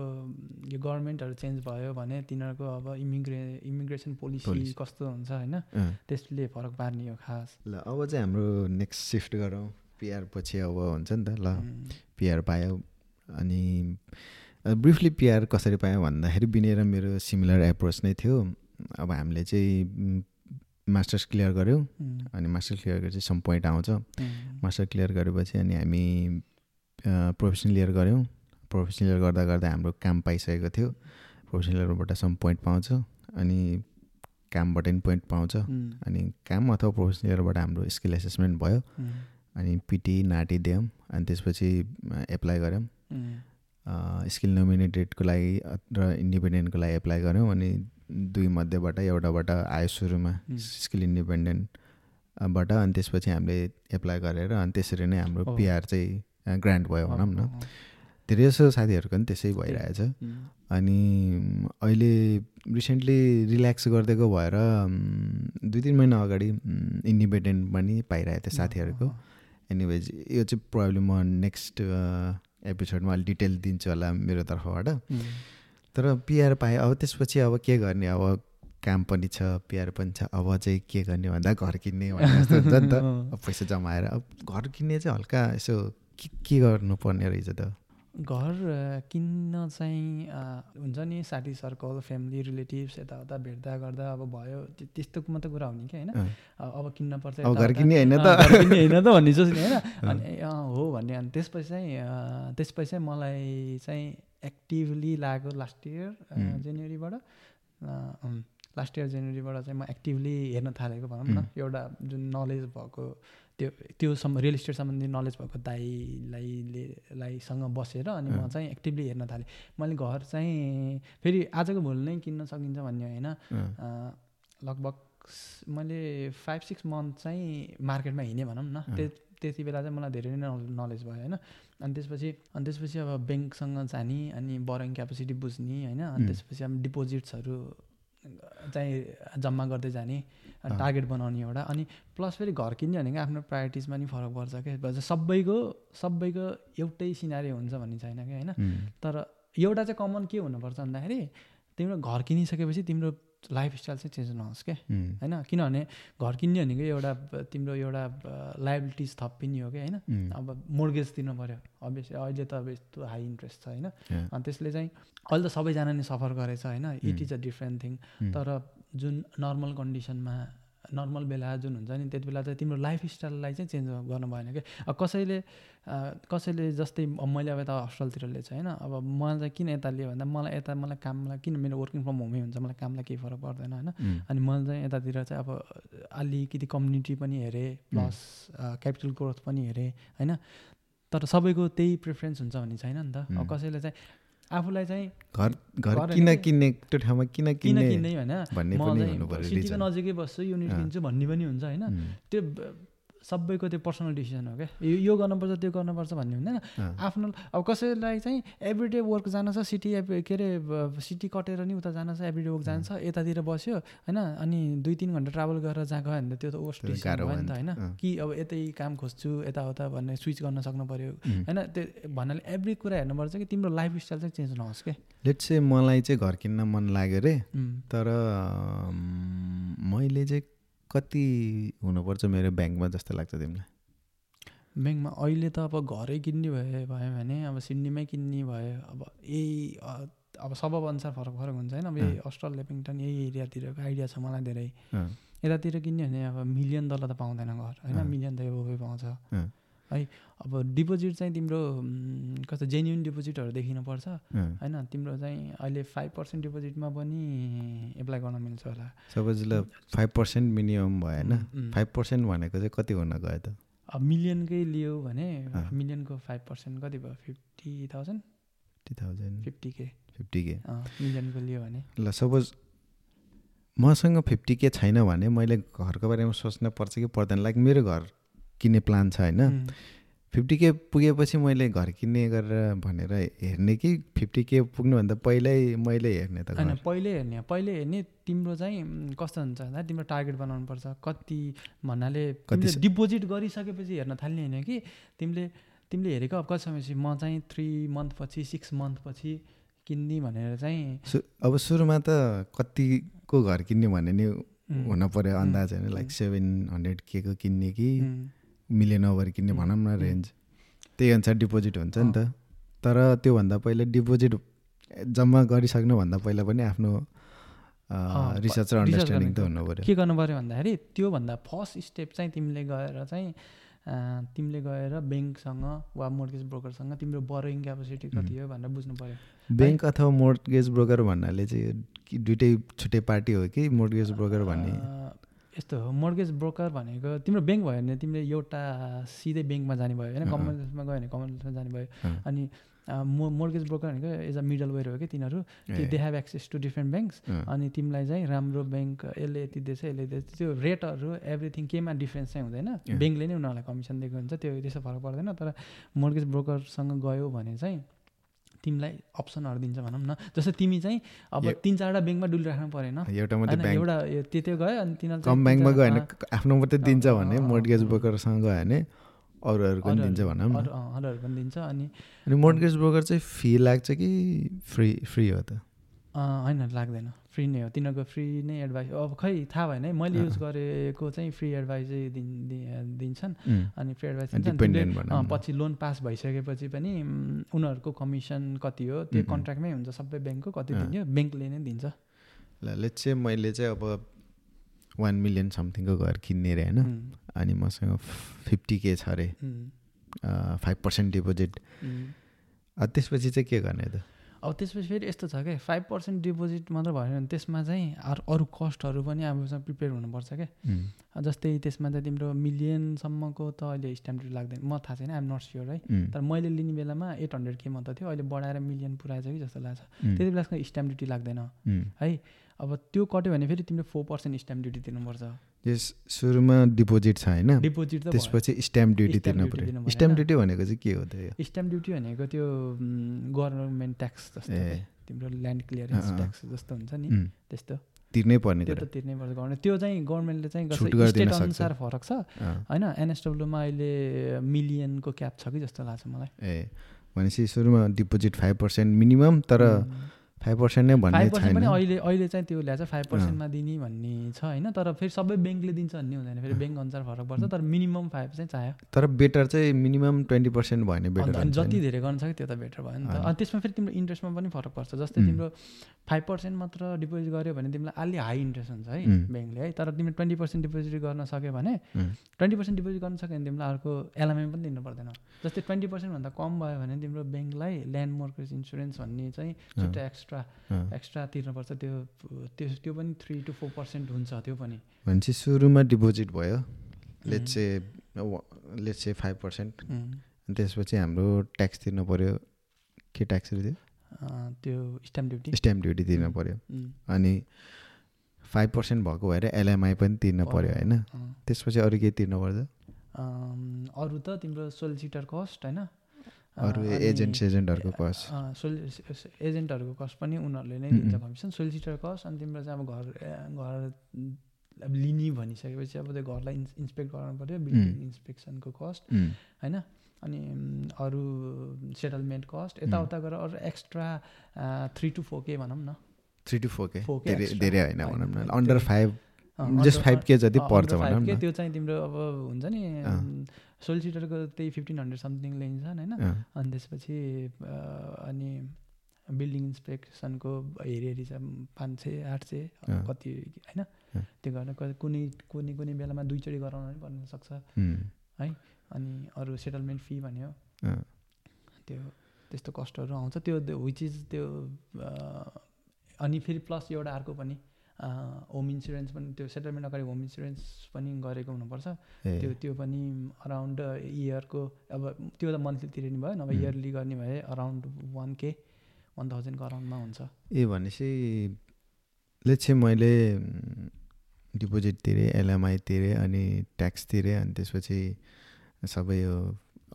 यो गभर्मेन्टहरू चेन्ज भयो भने तिनीहरूको अब इमिग्रे इमिग्रेसन पोलिसी. कस्तो हुन्छ होइन? त्यसले फरक पार्ने हो खास।
ल अब चाहिँ हाम्रो नेक्स्ट सिफ्ट गरौँ। पिआर पछि अब हुन्छ नि त ल। पिआर पायो। अनि ब्रिफली पिआर कसरी पायो भन्दाखेरि बिने र मेरो सिमिलर एप्रोच नै थियो। अब हामीले चाहिँ मास्टर्स क्लियर गऱ्यौँ। अनि मास्टर्स क्लियर गरेपछि सम पोइन्ट आउँछ। मास्टर क्लियर गरेपछि अनि हामी प्रोफेसनल इयर गऱ्यौँ। प्रोफेसनल इयर गर्दा गर्दा हाम्रो काम पाइसकेको थियो। प्रोफेसनल इयरबाट सम पोइन्ट पाउँछ। अनि कामबाट पनि पोइन्ट पाउँछ। अनि काम अथवा प्रोफेसनल इयरबाट हाम्रो स्किल एसेसमेन्ट भयो। अनि पिटी नाटी दियौँ अनि त्यसपछि एप्लाई गऱ्यौँ स्किल नोमिनेटेडको लागि र इन्डिपेन्डेन्टको लागि एप्लाई गऱ्यौँ अनि दुई मध्येबाट एउटाबाट आयो सुरुमा। स्किल इन्डिपेन्डेन्टबाट अनि त्यसपछि हामीले एप्लाई गरेर अनि त्यसरी नै हाम्रो। पिआर चाहिँ ग्रान्ट भयो भनौँ न। धेरै जसो साथीहरूको पनि त्यसै भइरहेछ। अनि अहिले रिसेन्टली रिल्याक्स गरिदिएको भएर दुई तिन महिना अगाडि इन्डिपेन्डेन्ट पनि पाइरहेको थियो साथीहरूको। एनिवेज यो चाहिँ प्रब्लम म नेक्स्ट एपिसोडमा अलिक डिटेल दिन्छु होला मेरो तर्फबाट।
उम्,
तर पिआर पाएँ अब त्यसपछि अब के गर्ने? अब काम पनि छ पिआर पनि छ अब चाहिँ के गर्ने भन्दा घर किन्ने भन्ने जस्तो हुन्छ नि त। [LAUGHS] पैसा जमाएर अब घर किन्ने चाहिँ हल्का यसो के के गर्नुपर्ने रहेछ त?
घर किन्न चाहिँ हुन्छ नि साथी सर्कल फ्यामिली रिलेटिभ्स यताउता भेट्दा गर्दा अब भयो त्य- त्यस्तो मात्रै कुरा हो नि क्या होइन। अब अब किन्न पर्छ
अब घर। किन्ने होइन त
होइन त भन्ने सोच्ने होइन अनि हो भन्ने अनि त्यसपछि चाहिँ त्यसपछि चाहिँ मलाई चाहिँ एक्टिभली लाग्यो लास्ट इयर. जनवरीबाट लास्ट इयर जनवरीबाट चाहिँ म एक्टिभली हेर्न थालेको भनौँ न. एउटा जुन नलेज भएको त्यो त्यो सम् रियल इस्टेट सम्बन्धी नलेज भएको दाईलाई ले- लाईसँग बसेर अनि म. चाहिँ एक्टिभली हेर्न थालेँ मैले घर चाहिँ फेरि आजको भोलि नै किन्न सकिन्छ भन्ने होइन लगभग मैले फाइभ सिक्स मन्थ चाहिँ मार्केटमा हिँडेँ भनौँ न। त्यो त्यति बेला चाहिँ मलाई धेरै नै नलेज भयो होइन अनि त्यसपछि अनि त्यसपछि अब ब्याङ्कसँग जाने अनि बरोइङ क्यापेसिटी बुझ्ने होइन अनि. त्यसपछि अब डिपोजिट्सहरू चाहिँ जम्मा गर्दै जाने। टार्गेट बनाउने एउटा। अनि प्लस फेरि घर किन्ने भनेको आफ्नो प्रायोरिटिजमा नि फरक पर्छ क्या सबैको सबैको एउटै सिनारी हुन्छ भन्ने छैन क्या होइन? तर एउटा चाहिँ कमन के हुनुपर्छ भन्दाखेरि तिम्रो घर किनिसकेपछि तिम्रो लाइफ स्टाइल चाहिँ चेन्ज नहोस् क्या होइन? किनभने घर किन्ने भनेको एउटा तिम्रो एउटा लाइबिलिटिज थपिने हो क्या होइन? अब मोर्गेज तिर्नु पऱ्यो अभियसली अहिले त अब यस्तो हाई इन्ट्रेस्ट छ होइन? अनि त्यसले चाहिँ अहिले त सबैजना नै सफर गरेछ होइन? It. Is a different thing तर जुन नर्मल कन्डिसनमा नर्मल बेला जुन हुन्छ नि त्यति बेला चाहिँ तिम्रो लाइफ स्टाइललाई चाहिँ चेन्ज गर्नु भएन अब कसैले कसैले जस्तै मैले अब यता हस्टेलतिर लिएछु होइन अब मलाई चाहिँ किन यता लियो भन्दा मलाई यता मलाई कामलाई किन मेरो वर्किङ फ्रम होमै हुन्छ मलाई कामलाई केही फरक पर्दैन होइन। अनि मैले चाहिँ यतातिर चाहिँ अब अलिकति कम्युनिटी पनि हेरेँ प्लस क्यापिटल ग्रोथ पनि हेरेँ होइन। तर सबैको त्यही प्रिफरेन्स हुन्छ भन्ने छैन नि त। अब. कसैले चाहिँ आफूलाई चाहिँ
घर घर किन किन्ने त्यो ठाउँमा किन
किन
किन्ने
होइन म। नजिकै बस्छु युनिट। किन्छु भन्ने पनि हुन्छ होइन त्यो सबैको त्यो पर्सनल डिसिजन हो क्या? यो गर्नुपर्छ त्यो गर्नुपर्छ भन्ने हुँदैन। आफ्नो अब कसैलाई चाहिँ एभ्रिडे वर्क जानु छ सिटी के अरे सिटी कटेर नि उता जानु छ एभ्रिडे वर्क जान्छ यतातिर बस्यो होइन? अनि दुई तिन घन्टा ट्राभल गरेर जहाँ गयो भने त त्यो त डिसिसन
गाह्रो
भयो नि त। होइन। कि अब यतै काम खोज्छु यताउता भन्ने स्विच गर्न सक्नु पऱ्यो। होइन? त्यो भन्नाले एभ्री कुरा हेर्नुपर्छ कि तिम्रो लाइफ स्टाइल चाहिँ चेन्ज नहोस् क्या?
लेट्स चाहिँ मलाई चाहिँ घर किन्न मन लाग्यो रे
उम्,
तर मैले चाहिँ कति हुनुपर्छ मेरो ब्याङ्कमा जस्तो लाग्छ तिमीलाई
ब्याङ्कमा अहिले त अब घरै किन्ने भए भयो भने अब सिडनीमै किन्ने भयो अब यही अब सबब अनुसार फरक फरक हुन्छ होइन अब यही। अस्ट्रल लेपिङटन यही एरियातिरको आइडिया छ मलाई धेरै यतातिर किन्यो भने अब मिलियन डलर त पाउँदैन घर होइन। मिलियन त एबोभै पाउँछ। है। अब डिपोजिट चाहिँ तिम्रो कस्तो जेन्युन डिपोजिटहरू देखिनुपर्छ। होइन तिम्रो चाहिँ अहिले फाइभ पर्सेन्ट डिपोजिटमा पनि एप्लाई गर्न मिल्छ होला।
सपोज ल फाइभ पर्सेन्ट मिनिमम भयो होइन। फाइभ पर्सेन्ट भनेको चाहिँ कति हुन गयो त?
अब मिलियनकै लियो भने। मिलियनको फाइभ पर्सेन्ट कति भयो? Fifty thousand
fifty thousand
fifty के
फिफ्टी के
मिलियनको लियो भने।
ल सपोज मसँग फिफ्टी के छैन भने मैले घरको बारेमा सोच्न पर्छ कि पर्दैन। लाइक मेरो घर किन्ने प्लान छ होइन फिफ्टी के पुगेपछि मैले घर किन्ने गरेर भनेर हेर्ने कि फिफ्टी के पुग्नुभन्दा पहिल्यै मैले हेर्ने त
होइन
घर।
पहिले हेर्ने पहिले हेर्ने तिम्रो चाहिँ कस्तो हुन्छ भन्दा तिम्रो टार्गेट बनाउनु पर्छ कति भन्नाले
कति
डिपोजिट गरिसकेपछि हेर्न थाल्ने होइन कि तिमीले तिमीले हेरेको अब कति समयपछि? म चाहिँ थ्री मन्थ पछि सिक्स मन्थ पछि किन्ने भनेर चाहिँ
अब सुरुमा त कतिको घर किन्ने भन्ने नि हुन
उम्,
अन्दाज होइन लाइक। सेभेन हन्ड्रेड के को किन्ने कि मिलियन ओभर किन्ने भनौँ न। रेन्ज। त्यही अनुसार डिपोजिट हुन्छ नि त। तर त्योभन्दा पहिला डिपोजिट जम्मा गरिसक्नुभन्दा पहिला पनि आफ्नो रिसर्च र अन्डरस्ट्यान्डिङ त हुनु पऱ्यो।
के गर्नु पऱ्यो भन्दाखेरि त्योभन्दा फर्स्ट स्टेप चाहिँ तिमीले गएर चाहिँ तिमीले गएर ब्याङ्कसँग वा मोर्गेज ब्रोकरसँग तिम्रो बरोइङ क्यापेसिटी कति हो भनेर बुझ्नु पऱ्यो।
ब्याङ्क अथवा मोर्टगेज ब्रोकर भन्नाले चाहिँ दुइटै छुट्टै पार्टी हो कि मोर्टगेज ब्रोकर भन्ने?
यस्तो हो मोर्गेज ब्रोकर भनेको तिम्रो ब्याङ्क भयो भने तिमीले एउटा सिधै ब्याङ्कमा जाने भयो होइन। कमर्सियलमा गयो भने कमर्सियलमा जाने भयो। अनि मो मोर्गेज ब्रोकर भनेको एज अ मिडल वेयर हो कि तिनीहरू।
ए,
they have access to different banks अनि तिमीलाई चाहिँ राम्रो ब्याङ्क यसले यति दिएछ यसले दिएछ त्यो रेटहरू एभ्रिथिङ केमा डिफ्रेन्स चाहिँ हुँदैन. ब्याङ्कले नै उनीहरूलाई कमिसन दिएको हुन्छ त्यो त्यस्तो फरक पर्दैन। तर मोर्गेज ब्रोकरसँग गयो भने चाहिँ तिमीलाई अप्सनहरू दिन्छ भनौँ न। जस्तै तिमी चाहिँ अब. तिन चारवटा ब्याङ्कमा डुलिराख्नु परेन।
एउटा
एउटा त्यो गयो अनि तिनीहरू
कम ब्याङ्कमा गयो भने आफ्नो मात्रै दिन्छ भने
अँ।
ब्रोकरसँग गयो भने अरूहरूको पनि दिन्छ भनौँ न।
अरूहरू पनि दिन्छ अनि
अनि मोर्टगेज ब्रोकर चाहिँ फी लाग्छ कि फ्री फ्री हो त?
होइन लाग्दैन। फ्री नै हो तिनीहरूको फ्री नै एडभाइस अब खै थाहा भएन है मैले। युज गरेको चाहिँ फ्री एडभाइस दिन दिन्छन् अनि फ्री एडभाइस दिन्छन्। पछि लोन पास भइसकेपछि पनि उनीहरूको कमिसन कति हो त्यो। कन्ट्र्याक्टमै हुन्छ सबै ब्याङ्कको कति। दिन्छ ब्याङ्कले नै दिन्छ
ल लेट्स चाहिँ मैले चाहिँ अब वान मिलियन समथिङको घर किन्ने अरे होइन अनि मसँग फिफ्टी के छ अरे फाइभ पर्सेन्ट डिपोजिट। त्यसपछि चाहिँ के गर्ने त
अब त्यसपछि फेरि यस्तो छ क्या फाइभ पर्सेन्ट डिपोजिट मात्र भएन भने त्यसमा चाहिँ अरू अरू कस्टहरू पनि आफूसँग प्रिपेयर हुनुपर्छ क्या जस्तै त्यसमा चाहिँ तिम्रो मिलियनसम्मको त अहिले स्ट्याम्प ड्युटी लाग्दैन। म थाहा छैन आइम नट स्योर है। तर मैले लिने बेलामा एट हन्ड्रेड के मात्र थियो अहिले बढाएर मिलियन पुऱ्याएछ कि जस्तो लाग्छ। त्यति बेलासम्म स्ट्याम्प ड्युटी लाग्दैन। है? अब त्यो कट्यो भने फेरि तिमीले फोर पर्सेन्ट स्ट्याम्प ड्युटी तिर्नुपर्छ
यस सुरुमा डिपोजिट छ होइन?
डिपोजिट।
त्यसपछि स्ट्याम्प ड्युटी तिर्नु पऱ्यो स्ट्याम्प? ड्युटी भनेको चाहिँ के हो त यो?
स्ट्याम्प ड्युटी भनेको त्यो गभर्मेन्ट ट्याक्स जस्तो तिम्रो ल्यान्ड क्लियरेन्स। ट्याक्स जस्तो हुन्छ नि। त्यस्तो।
तिर्नै पर्ने
त्यो त तिर्नै पर्छ। गभर्मेन्ट त्यो चाहिँ गभर्मेन्टले चाहिँ गर्छ। स्टेट। अनुसार फरक छ। होइन एनएसडब्लुमा अहिले मिलियनको क्याप छ कि जस्तो लाग्छ मलाई।
ए। भनेपछि सुरुमा डिपोजिट फाइभ पर्सेन्ट मिनिमम तर फाइभ पर्सेन्ट नै भन्ने
पर्सेन्ट
छैन।
पनि अहिले अहिले चाहिँ त्यो ल्याएको छ फाइभ पर्सेन्टमा दिने भन्ने छ होइन? तर फेरि सबै ब्याङ्कले दिन्छ भन्ने हुँदैन फेरि ब्याङ्क अनुसार फरक पर्छ तर मिनिमम फाइभ चाहिँ चाह्यो।
तर बेटर चाहिँ मिनिमम ट्वेन्टी पर्सेन्ट भयो भने बेटर
जति धेरै गर्न सक्यो त्यो त बेटर भयो नि त। अनि त्यसमा फेरि तिम्रो इन्ट्रेस्टमा पनि फरक पर्छ जस्तै. तिम्रो फाइभ पर्सेन्ट मात्र डिपोजिट गर्यो भने तिमीलाई अलि हाई इन्ट्रेस्ट हुन्छ है. ब्याङ्कले है? तर तिमीले ट्वेन्टी पर्सेन्ट डिपोजिट गर्न सक्यो भने. ट्वेन्टी पर्सेन्ट डिपोजिट गर्न सक्यो भने तिमीलाई अर्को एलएमआई पनि दिनु पर्दैन। जस्तै ट्वेन्टी पर्सेन्टभन्दा कम भयो भने तिम्रो ब्याङ्कलाई ल्यान्ड मोर्गेज इन्सुरेन्स भन्ने चाहिँ छुट्टै एक्स्ट्रा
अँ,
एक्स्ट्रा तिर्नुपर्छ त्यो त्यो त्यो पनि थ्री टु फोर पर्सेन्ट हुन्छ त्यो पनि।
भनेपछि सुरुमा डिपोजिट भयो लेट्स चाहिँ लेट्स चाहिँ फाइभ पर्सेन्ट त्यसपछि हाम्रो ट्याक्स तिर्नु पऱ्यो के ट्याक्सहरू थियो
त्यो? स्ट्याम्प ड्युटी
स्ट्याम्प ड्युटी तिर्नु. पऱ्यो. अनि फाइभ पर्सेन्ट भएको भएर एलएमआई पनि तिर्नु पऱ्यो होइन. त्यसपछि अरू केही तिर्नु पर्छ?
अरू त तिम्रो सोलिसिटर कस्ट होइन?
अरू एजेन्ट सेजेन्टहरूको कस्ट
एजेन्टहरूको कस्ट पनि उनीहरूले नै दिन्छ. कमिसन सोलिसिटर कस्ट अनि तिम्रो चाहिँ अब घर घर अब लिने भनिसकेपछि अब त्यो घरलाई इन्स इन्सपेक्ट गराउनु पऱ्यो बिल्डिङ. इन्सपेक्सनको कस्ट होइन अनि अरू सेटलमेन्ट कस्ट यताउता गरेर अरू एक्स्ट्रा थ्री टु फोर के भनौँ न
थ्री टु फोर के धेरै. धेरै होइन भनौँ न अन्डर फाइभ जस्ट फाइभ के जति पर्छ भनौँ न
त्यो चाहिँ तिम्रो अब हुन्छ नि। सोलिसिटरको त्यही फिफ्टिन हन्ड्रेड समथिङ लिन्छन् होइन? अनि त्यसपछि अनि बिल्डिङ इन्सपेक्सनको हेरी हेरी छ पाँच सय आठ सय। कति होइन। त्यो गर्न कुनै कुनै कुनै बेलामा दुईचोटि गराउनु पनि पर्न सक्छ।
उम्,
अनि अरू सेटलमेन्ट फी भन्यो। त्यो त्यस्तो कस्टहरू आउँछ। त्यो विच इज त्यो अनि फेरि प्लस एउटा अर्को पनि। होम इन्सुरेन्स पनि त्यो सेटलमेन्ट अगाडि होम इन्सुरेन्स पनि गरेको हुनुपर्छ। त्यो त्यो पनि अराउन्ड इयरको अब त्यो त मन्थली तिर्ने भयो नभए. इयरली गर्ने भए अराउन्ड वान के वान थाउजन्डको अराउन्डमा हुन्छ।
ए भनेपछि लेट्स मैले डिपोजिट तिरेँ एलएमआई तिरेँ अनि ट्याक्स तिरेँ अनि त्यसपछि सबै यो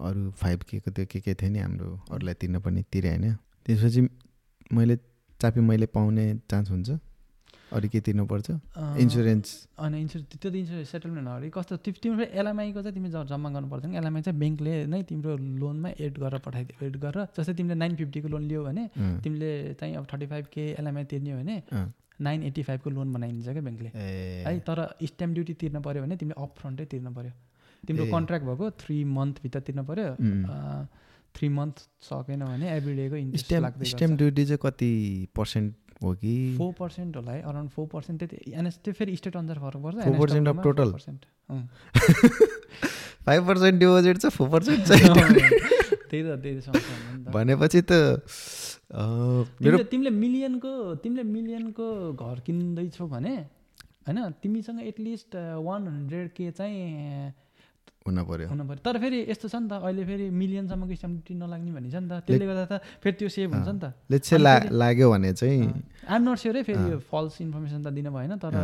अरू फाइभ केको त्यो के के थियो नि हाम्रो अरूलाई तिर्न पनि तिरेँ होइन। त्यसपछि मैले चापी मैले पाउने चान्स हुन्छ? अरू के तिर्नुपर्छ इन्सुरेन्स
अनि इन्सुरेन्स त्यो त इन्सुरेन्स सेटलमेन्ट अगाडि कस्तो तिम्रो एलएमआईको चाहिँ तिमी जम्मा गर्नु पर्दैन एलएमआई चाहिँ ब्याङ्कले नै तिम्रो लोनमा एड गरेर पठाइदियो एड गरेर जस्तै तिमीले नाइन फिफ्टीको लोन लियो भने तिमीले चाहिँ अब थर्टी फाइभ के एलएमआई तिर्ने हो भने। नाइन एट्टी फाइभको लोन बनाइदिन्छ क्या ब्याङ्कले है तर स्ट्याम्प ड्युटी तिर्न पऱ्यो भने तिमीले अप फ्रन्टै तिर्नु पऱ्यो तिम्रो। कन्ट्र्याक्ट भएको थ्री मन्थभित्र तिर्नु पऱ्यो. थ्री मन्थ सकेन भने एभ्री डेको इन्ट्रेस्ट
स्ट्याम्प ड्युटी चाहिँ कति पर्सेन्ट हो कि
फोर पर्सेन्ट होला है अराउन्ड फोर पर्सेन्ट त्यति एनएस त्यो फेरि स्टेट अनुसार फरक पर्छ
4% of total?
अँ।
फाइभ पर्सेन्ट डिपोजिट छ फोर पर्सेन्ट चाहिँ
त्यही त त्यही त
भनेपछि त मेरो
तिमीले मिलियनको तिमीले मिलियनको घर किन्दैछौ भने होइन तिमीसँग एटलिस्ट वान हन्ड्रेड के चाहिँ
हुन पर्यो।
हुनु पऱ्यो तर फेरि यस्तो छ नि त अहिले फेरि मिलियनसम्मको स्ट्याम्प नलाग्ने भन्ने छ नि त। त्यसले गर्दा त फेरि त्यो सेभ हुन्छ नि त।
लेट्स ला लाग्यो भने चाहिँ
आइएम नट स्योर है फेरि यो फल्स इन्फर्मेसन त दिन भएन तर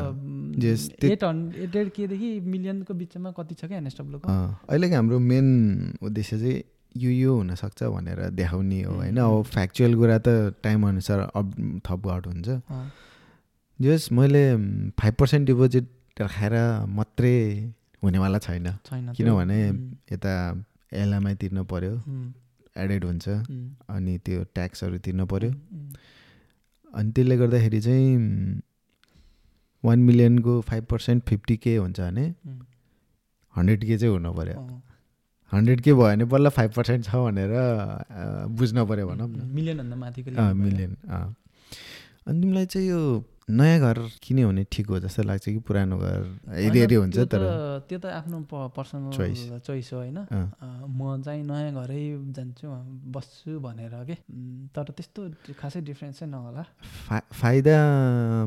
एट हन्ड्रेड एट केदेखि मिलियनको बिचमा कति छ क्या एनएसडब्लुको
अहिलेको हाम्रो मेन उद्देश्य चाहिँ यो यो हुनसक्छ भनेर देखाउने हो होइन? अब फ्याक्चुअल कुरा त टाइम अनुसार अप थप आउट हुन्छ। जस मैले फाइभ पर्सेन्ट डिपोजिट राखेर मात्रै हुनेवाला छैन। किनभने यता एलएमआई तिर्नु पऱ्यो एडेड हुन्छ अनि त्यो ट्याक्सहरू तिर्नु पऱ्यो अनि त्यसले गर्दाखेरि चाहिँ वान मिलियनको फाइभ पर्सेन्ट फिफ्टी के हुन्छ भने हन्ड्रेड के चाहिँ हुनु पऱ्यो हन्ड्रेड के भयो भने बल्ल फाइभ पर्सेन्ट छ भनेर बुझ्न पऱ्यो भनौँ न।
मिलियनभन्दा माथिको भयो।
मिलियन अँ। अनि तिमीलाई चाहिँ यो नयाँ घर किन्यो भने ठिक हो जस्तो लाग्छ कि पुरानो घर? हेरी हेरी हुन्छ तर।
त्यो त आफ्नो पर्सनल
Choice.
चोइस हो होइन? म चाहिँ नयाँ घरै जान्छु बस्छु भनेर के? तर त्यस्तो खासै डिफ्रेन्स चाहिँ नहोला।
फा फाइदा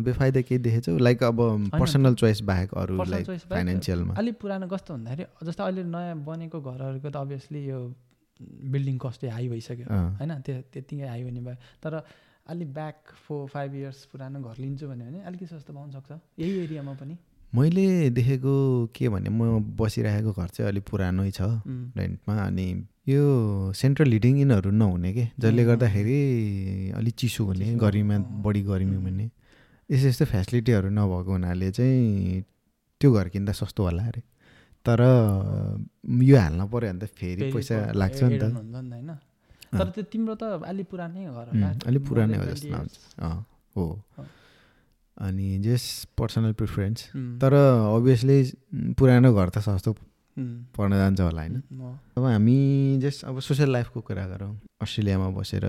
बेफाइदा केही देखेछौ? लाइक अब पर्सनल चोइस बाहेक अरू लाइक फाइनेन्सियलमा
अलिक पुरानो कस्तो भन्दाखेरि जस्तो अहिले नयाँ बनेको घरहरूको त अभियसली यो बिल्डिङ कस्टै हाई भइसक्यो होइन? त्यो त्यत्तिकै हाई हुने भयो। तर अलिक ब्याक फोर फाइभ इयर्स पुरानो घर लिन्छु भन्यो भने अलिकति सस्तो पाउन सक्छ? यही एरियामा पनि?
मैले देखेको के भने म बसिरहेको घर चाहिँ अलिक पुरानै छ रेन्टमा अनि यो सेन्ट्रल हिटिङ इनहरू नहुने के? जसले। गर्दाखेरि अलिक चिसो हुने गर्मीमा। बढी गर्मी। हुने। यस्तो यस्तो फेसिलिटीहरू नभएको हुनाले चाहिँ त्यो घर किन्दा सस्तो होला अरे। तर यो हाल्न पऱ्यो भने त फेरि पैसा लाग्छ नि त।
हुन्छ तर त्यो तिम्रो त अलिक पुरानै घर more
पुरानै हो
20
जस्तो. लाग्छ। अँ हो। अनि जस पर्सनल प्रिफरेन्स। तर अभियसली पुरानो घर त सस्तो पर्न जान्छ होला होइन। अब हामी जस्ट अब सोसियल लाइफको कुरा गरौँ। अस्ट्रेलियामा बसेर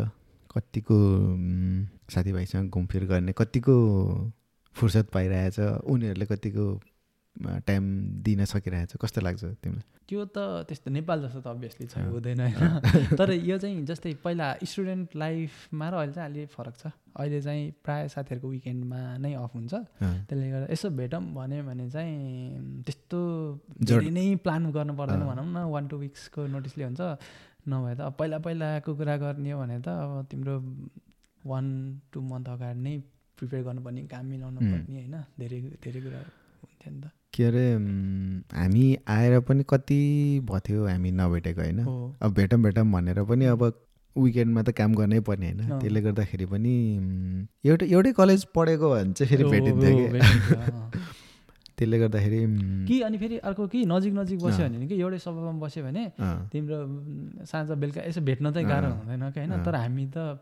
कतिको साथीभाइसँग घुमफिर गर्ने कतिको फुर्सद पाइरहेछ। उनीहरूले कतिको टाइम दिन सकिरहेछ। कस्तो लाग्छ तिमीलाई?
त्यो त त्यस्तो नेपाल जस्तो त अभियसली छ। हुँदैन होइन। [LAUGHS] तर यो चाहिँ जस्तै पहिला स्टुडेन्ट लाइफमा र अहिले चाहिँ अलिक फरक छ। अहिले चाहिँ प्रायः साथीहरूको विकेन्डमा नै अफ हुन्छ। त्यसले गर्दा यसो भेटौँ भन्यो भने चाहिँ त्यस्तो धेरै नै प्लान गर्नु पर्दैन। भनौँ न। वान टू विक्सको नोटिसले हुन्छ। नभए त अब पहिला पहिलाको कुरा गर्ने हो भने त अब तिम्रो वान टू मन्थ अगाडि नै प्रिपेयर गर्नुपर्ने काम मिलाउनु. पर्ने होइन। धेरै धेरै कुरा हुन्थ्यो नि त।
के अरे हामी आएर पनि कति भयो थियो हामी नभेटेको होइन अब भेटौँ भेटौँ भनेर पनि अब विकेन्डमा त काम गर्नै पर्ने होइन। त्यसले गर्दाखेरि पनि एउटै एउटै कलेज पढेको भने चाहिँ फेरि भेटिन्थ्यो कि। [LAUGHS] त्यसले गर्दाखेरि
कि अनि फेरि अर्को कि नजिक नजिक बस्यो। भने कि एउटै सभामा बस्यो भने तिम्रो साँझ बेलुका यसो भेट्न चाहिँ गाह्रो। हुँदैन कि होइन। तर हामी त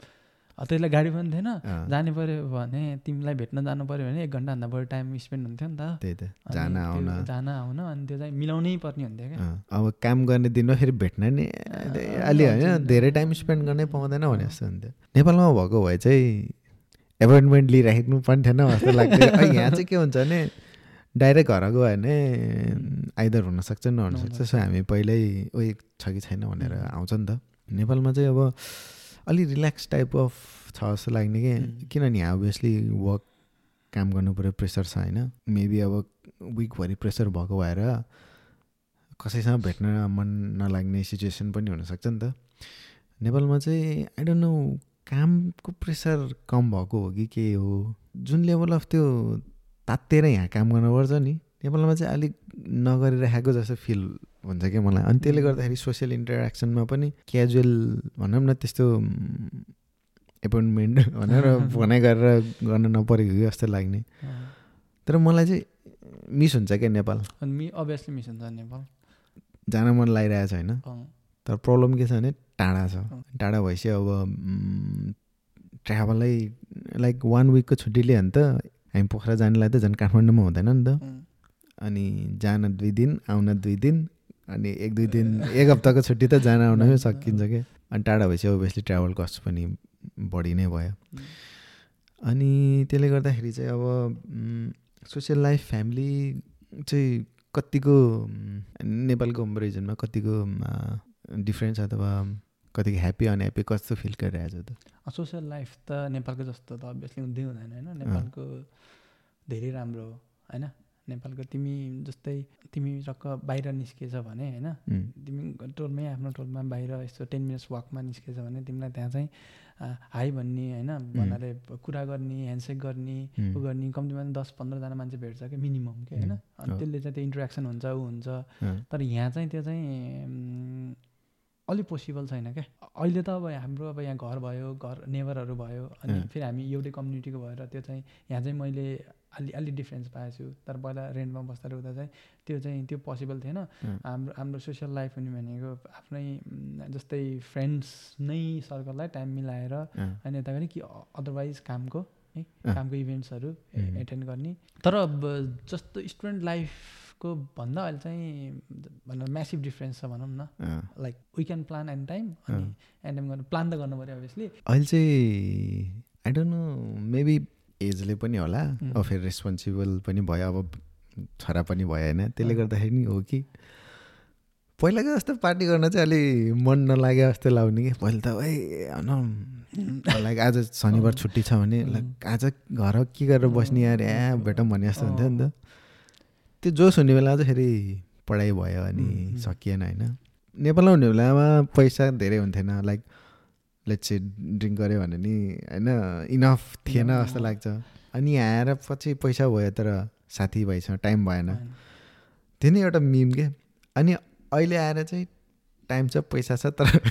त्यसलाई गाडी पनि थिएन जानु पऱ्यो भने तिमीलाई भेट्न जानु पऱ्यो भने एक घन्टाभन्दा बढी टाइम स्पेन्ड हुन्थ्यो नि त।
त्यही त जान आउन।
जान आउन अनि त्यो चाहिँ मिलाउनै पर्ने हुन्थ्यो क्या।
अब काम गर्ने दिनमा फेरि भेट्न नि अलि होइन। धेरै टाइम स्पेन्ड गर्नै पाउँदैन भने जस्तो हुन्थ्यो। नेपालमा भएको भए चाहिँ एपोइन्टमेन्ट लिइराख्नु पनि थिएन जस्तो लाग्थ्यो। यहाँ चाहिँ के हुन्छ भने डाइरेक्ट घर गयो भने आइदर हुनसक्छ नहुनसक्छ सो हामी पहिल्यै ओइ छ कि छैन भनेर. आउँछ नि त। नेपालमा चाहिँ अब अलिक रिल्याक्स टाइप अफ छ जस्तो लाग्ने कि. किनभने अभियसली वर्क काम गर्नु पऱ्यो प्रेसर छ होइन? मेबी अब विकभरि प्रेसर भएको भएर कसैसँग भेट्न मन नलाग्ने सिचुएसन पनि हुनसक्छ नि त। नेपालमा चाहिँ आई डोन्ट नो कामको प्रेसर कम भएको हो कि के हो? जुन लेभल अफ त्यो तात्तिएर यहाँ काम गर्नुपर्छ नि। नेपालमा चाहिँ अलिक नगरिराखेको जस्तो फिल हुन्छ क्या मलाई? अनि त्यसले गर्दाखेरि सोसियल इन्टरेक्सनमा पनि क्याजुअल भनौँ न त्यस्तो एपोइन्टमेन्ट भनेर भनाइ गरेर गर्न नपरेको कि जस्तो लाग्ने। तर मलाई चाहिँ मिस हुन्छ क्या नेपाल।
अनि अभियसली मिस हुन्छ नेपाल।
जान मन लागिरहेको छ होइन। तर प्रब्लम के छ भने टाढा छ। टाढा भएपछि अब ट्राभलै लाइक वान विकको छुट्टी लियो भने त हामी पोखरा जानुलाई त झन् काठमाडौँमा हुँदैन नि त। अनि जान दुई दिन आउन दुई दिन अनि एक दुई दिन एक हप्ताको छुट्टी त जान आउनमै सकिन्छ क्या अनि टाढा भएपछि ओभियसली ट्राभल कस्ट पनि बढी नै भयो. अनि त्यसले गर्दाखेरि चाहिँ अब सोसियल लाइफ फ्यामिली चाहिँ कतिको नेपालको कम्पेरिजनमा कतिको डिफ्रेन्स अथवा कतिको ह्याप्पी अनह्याप्पी कस्तो फिल गरिरहेछ त?
सोसियल लाइफ त नेपालको जस्तो त अभियसली हुँदै हुँदैन होइन? नेपालको धेरै राम्रो हो होइन? नेपालको तिमी जस्तै तिमी टक्क बाहिर निस्किएछ भने होइन? तिमी टोलमै आफ्नो टोलमा बाहिर यस्तो टेन मिनट्स वाकमा निस्केछ भने तिमीलाई त्यहाँ चाहिँ हाई भन्ने होइन? भन्नाले कुरा गर्ने ह्यान्डसेक गर्ने उ गर्ने कम्तीमा दस पन्ध्रजना मान्छे भेट्छ क्या मिनिमम के होइन? अनि। त्यसले चाहिँ त्यो इन्ट्रेक्सन हुन्छ ऊ हुन्छ। तर यहाँ चाहिँ त्यो चाहिँ अलिक पोसिबल छैन क्या। अहिले त अब हाम्रो अब यहाँ घर भयो घर नेबरहरू भयो अनि। फेरि हामी एउटै कम्युनिटीको भएर त्यो चाहिँ यहाँ चाहिँ मैले अलि अलि डिफ्रेन्स पाएको छु तर पहिला रेन्टमा बस्दा हुँदा चाहिँ त्यो चाहिँ त्यो पोसिबल थिएन। हाम्रो हाम्रो सोसियल लाइफ हुने भनेको आफ्नै जस्तै फ्रेन्ड्स नै सर्कललाई टाइम मिलाएर अनि यता गर्ने कि अदरवाइज कामको है। कामको इभेन्ट्सहरू. एटेन्ड गर्ने। तर जस्तो स्टुडेन्ट लाइफको भन्दा अहिले चाहिँ भनौँ म्यासिभ डिफ्रेन्स छ भनौँ न। Like we can plan and time अनि एन्ड टाइम गर्नु प्लान त गर्नु पऱ्यो अभियसली
अहिले चाहिँ आई डोन्ट नो मेबी एजले पनि होला. अब फेरि रेस्पोन्सिबल पनि भयो अब छोरा पनि भयो होइन। त्यसले। गर्दाखेरि नि हो कि पहिलाको जस्तो पार्टी गर्न चाहिँ अलि मन नलागे जस्तो लाग्ने कि। पहिले त ए भनौँ लाइक आज शनिबार छुट्टी छ भने. लाइक आज घर के गरेर बस्ने यार? ए भेटौँ भने जस्तो हुन्थ्यो नि त। त्यो जोस हुने बेला चाहिँ फेरि पढाइ भयो अनि. सकिएन होइन। नेपालमा हुने बेलामा पैसा धेरै हुन्थेन। लाइक लेट्स चाहिँ ड्रिङ्क गऱ्यो भने नि होइन इनफ थिएन। जस्तो लाग्छ। अनि आएर पछि पैसा भयो तर साथीभाइसँग टाइम भएन। त्यो नै एउटा मिम के? अनि अहिले आएर चाहिँ टाइम छ पैसा छ तर [LAUGHS]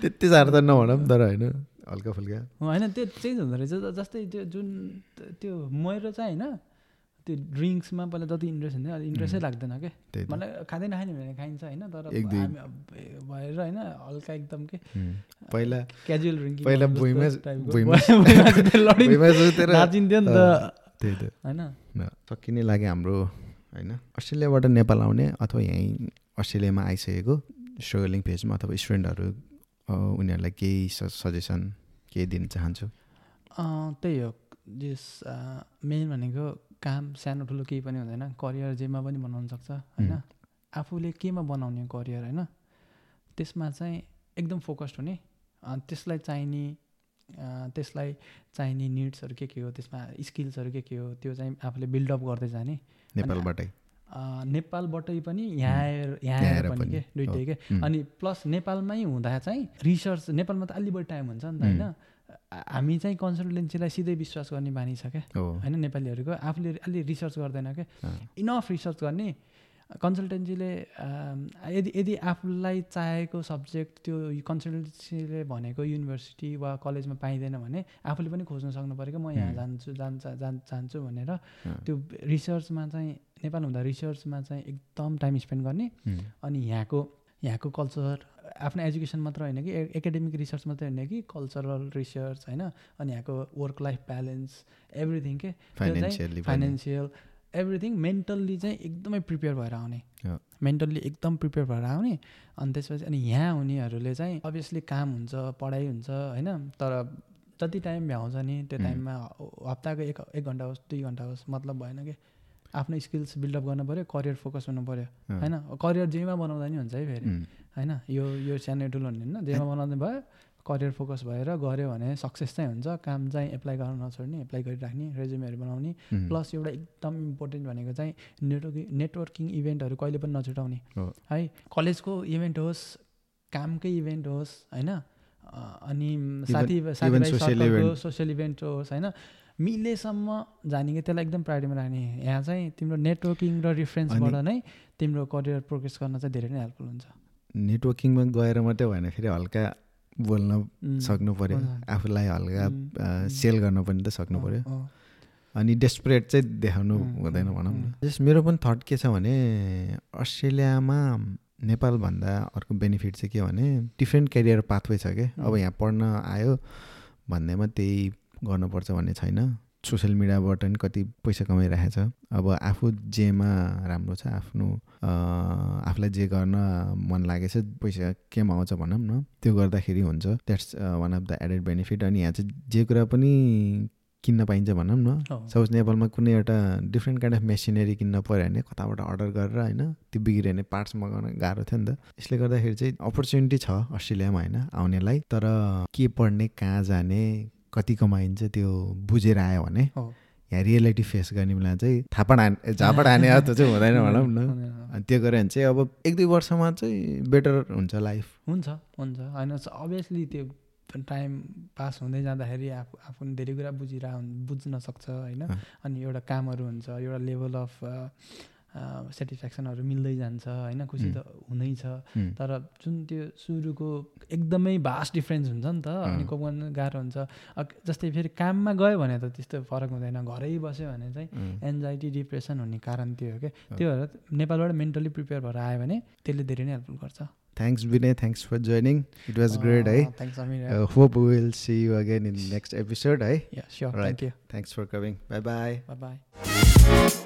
त्यति साह्रो त नभनौँ तर होइन हल्का फुल्का।
होइन त्यो चेन्ज हुँदो रहेछ। जस्तै त्यो जुन त्यो मेरो चाहिँ होइन त्यो ड्रिङ्क्समा पहिला जति इन्ट्रेस्ट हुन्थ्यो अहिले इन्ट्रेस्टै लाग्दैन क्या मलाई खाँदैन खाने भने खाइन्छ होइन तर भएर होइन हल्का एकदम के.
पहिला
क्याजुअल ड्रिङ्किङ
पहिला [LAUGHS] [LAUGHS]
नाचिन्थ्यो नि त।
त्यही त।
होइन?
न, सकिने लाग्यो हाम्रो होइन? अस्ट्रेलियाबाट नेपाल आउने अथवा यहीँ अस्ट्रेलियामा आइसकेको स्ट्रगलिङ फेजमा अथवा स्टुडेन्टहरू उनीहरूलाई केही सजेसन केही दिन चाहन्छु?
त्यही हो। जस मेन भनेको काम सानो ठुलो केही पनि हुँदैन। करियर जेमा पनि बनाउन सक्छ होइन. आफूले केमा बनाउने करियर होइन? त्यसमा चाहिँ एकदम फोकस्ड हुने। त्यसलाई चाहिने त्यसलाई चाहिने निड्सहरू के के हो? त्यसमा स्किल्सहरू के के हो? त्यो चाहिँ आफूले बिल्डअप गर्दै जाने।
नेपालबाटै।
नेपालबाटै पनि यहाँ आएर यहाँ आएर पनि के? दुइटै के. अनि प्लस नेपालमै हुँदा चाहिँ रिसर्च नेपालमा त अलि बढी टाइम हुन्छ नि त होइन? हामी चाहिँ कन्सल्टेन्सीलाई सिधै विश्वास गर्ने बानी छ क्या। होइन नेपालीहरूको आफूले अलि रिसर्च गर्दैन क्या। इनफ रिसर्च गर्ने कन्सल्टेन्सीले यदि यदि आफूलाई चाहेको सब्जेक्ट त्यो कन्सल्टेन्सीले भनेको युनिभर्सिटी वा कलेजमा पाइँदैन भने आफूले पनि खोज्न सक्नु पऱ्यो क्या। म यहाँ. जान्छु जान्छ जान चाहन्छु भनेर त्यो रिसर्चमा चाहिँ नेपाल हुँदा रिसर्चमा चाहिँ एकदम टाइम स्पेन्ड गर्ने. अनि यहाँको यहाँको कल्चर आफ्नो एजुकेसन मात्र होइन कि एकाडेमिक रिसर्च मात्रै होइन कि कल्चरल रिसर्च होइन अनि यहाँको वर्क लाइफ ब्यालेन्स एभ्रिथिङ के
फाइनेन्सियली
एभ्रिथिङ मेन्टल्ली चाहिँ एकदमै प्रिपेयर भएर आउने। मेन्टल्ली एकदम प्रिपेयर भएर आउने अनि त्यसपछि अनि यहाँ हुनेहरूले चाहिँ अभियसली काम हुन्छ पढाइ हुन्छ होइन तर जति टाइम भ्याउँछ नि त्यो. टाइममा हप्ताको एक एक घन्टा होस् दुई घन्टा होस् मतलब भएन कि आफ्नो स्किल्स बिल्डअप गर्नु पऱ्यो करियर फोकस हुनु पऱ्यो होइन? करियर जेमा बनाउँदा नि हुन्छ है फेरि. होइन? यो यो सानो ठुलो हुने होइन? जेमा बनाउँदै भयो करियर फोकस भएर गऱ्यो भने सक्सेस चाहिँ हुन्छ। काम चाहिँ एप्लाई गर्न नछोड्ने एप्लाई गरिराख्ने रेज्युमेहरू बनाउने. प्लस एउटा एकदम इम्पोर्टेन्ट भनेको चाहिँ नेटवर्किङ नेटवर्किङ इभेन्टहरू कहिले पनि नछुटाउने।
हो।
कलेजको इभेन्ट होस् कामकै इभेन्ट होस् होइन? अनि साथी साथीभाइ. सोसियल इभेन्ट होस् होइन? मिलेसम्म जाने कि त्यसलाई एकदम प्रायोरिटीमा राख्ने यहाँ चाहिँ तिम्रो नेटवर्किङ र रिफरेन्सबाट नै तिम्रो करियर प्रोग्रेस गर्न चाहिँ धेरै नै हेल्पफुल हुन्छ
नेटवर्किङमा गएर मात्रै भएन फेरि हल्का बोल्न सक्नु पऱ्यो। आफूलाई हल्का सेल गर्न पनि त सक्नु पऱ्यो अनि डेस्परेट चाहिँ देखाउनु हुँदैन भनौँ न. जस मेरो पनि थट के छ भने अस्ट्रेलियामा नेपालभन्दा अर्को बेनिफिट चाहिँ के भने डिफ्रेन्ट करियर पाथवे छ क्या अब. यहाँ पढ्न आयो भन्दैमा त्यही गर्नुपर्छ भन्ने छैन। सोसियल मिडियाबाट नि कति पैसा कमाइरहेको छ अब आफू जेमा राम्रो छ आफ्नो आफूलाई जे गर्न मन लागेछ पैसा केमा आउँछ भनौँ न त्यो गर्दाखेरि हुन्छ। That's one of the added benefit अनि यहाँ चाहिँ जे कुरा पनि किन्न पाइन्छ भनौँ न। सपोज नेपालमा कुनै एउटा डिफ्रेन्ट काइन्ड अफ मेसिनरी किन्न पऱ्यो भने कताबाट अर्डर गरेर होइन त्यो बिग्रियो भने पार्ट्स मगाउन गाह्रो थियो नि त। यसले गर्दाखेरि चाहिँ अपर्च्युनिटी छ अस्ट्रेलियामा होइन आउनेलाई तर के पढ्ने कहाँ जाने कति कमाइन्छ त्यो बुझेर आयो भने
हो।
यहाँ रियालिटी फेस गर्ने बेला चाहिँ थापड हान झापड हाने जस्तो चाहिँ हुँदैन भनौँ न। [LAUGHS] अनि त्यो गऱ्यो भने चाहिँ अब एक दुई वर्षमा चाहिँ बेटर हुन्छ लाइफ
हुन्छ हुन्छ होइन अभियसली त्यो टाइम पास हुँदै जाँदाखेरि आफू आफू धेरै कुरा बुझिरह बुझ्न सक्छ होइन। अनि एउटा कामहरू हुन्छ एउटा लेभल अफ सेटिस्फ्याक्सनहरू मिल्दै जान्छ होइन? खुसी त
उम्,
तर जुन त्यो सुरुको एकदमै भास्ट डिफ्रेन्स हुन्छ नि त अनि। कोप गर्न गाह्रो हुन्छ। जस्तै फेरि काममा गयो भने त त्यस्तो फरक हुँदैन। घरै बस्यो भने चाहिँ एन्जाइटी डिप्रेसन हुने कारण त्यो हो क्या। त्यो भएर नेपालबाट मेन्टली प्रिपेयर भएर आयो भने त्यसले धेरै नै हेल्पफुल गर्छ।
Thanks Vinay thanks for joining it was great है hope will see you again in next episode है thanks for coming bye
bye bye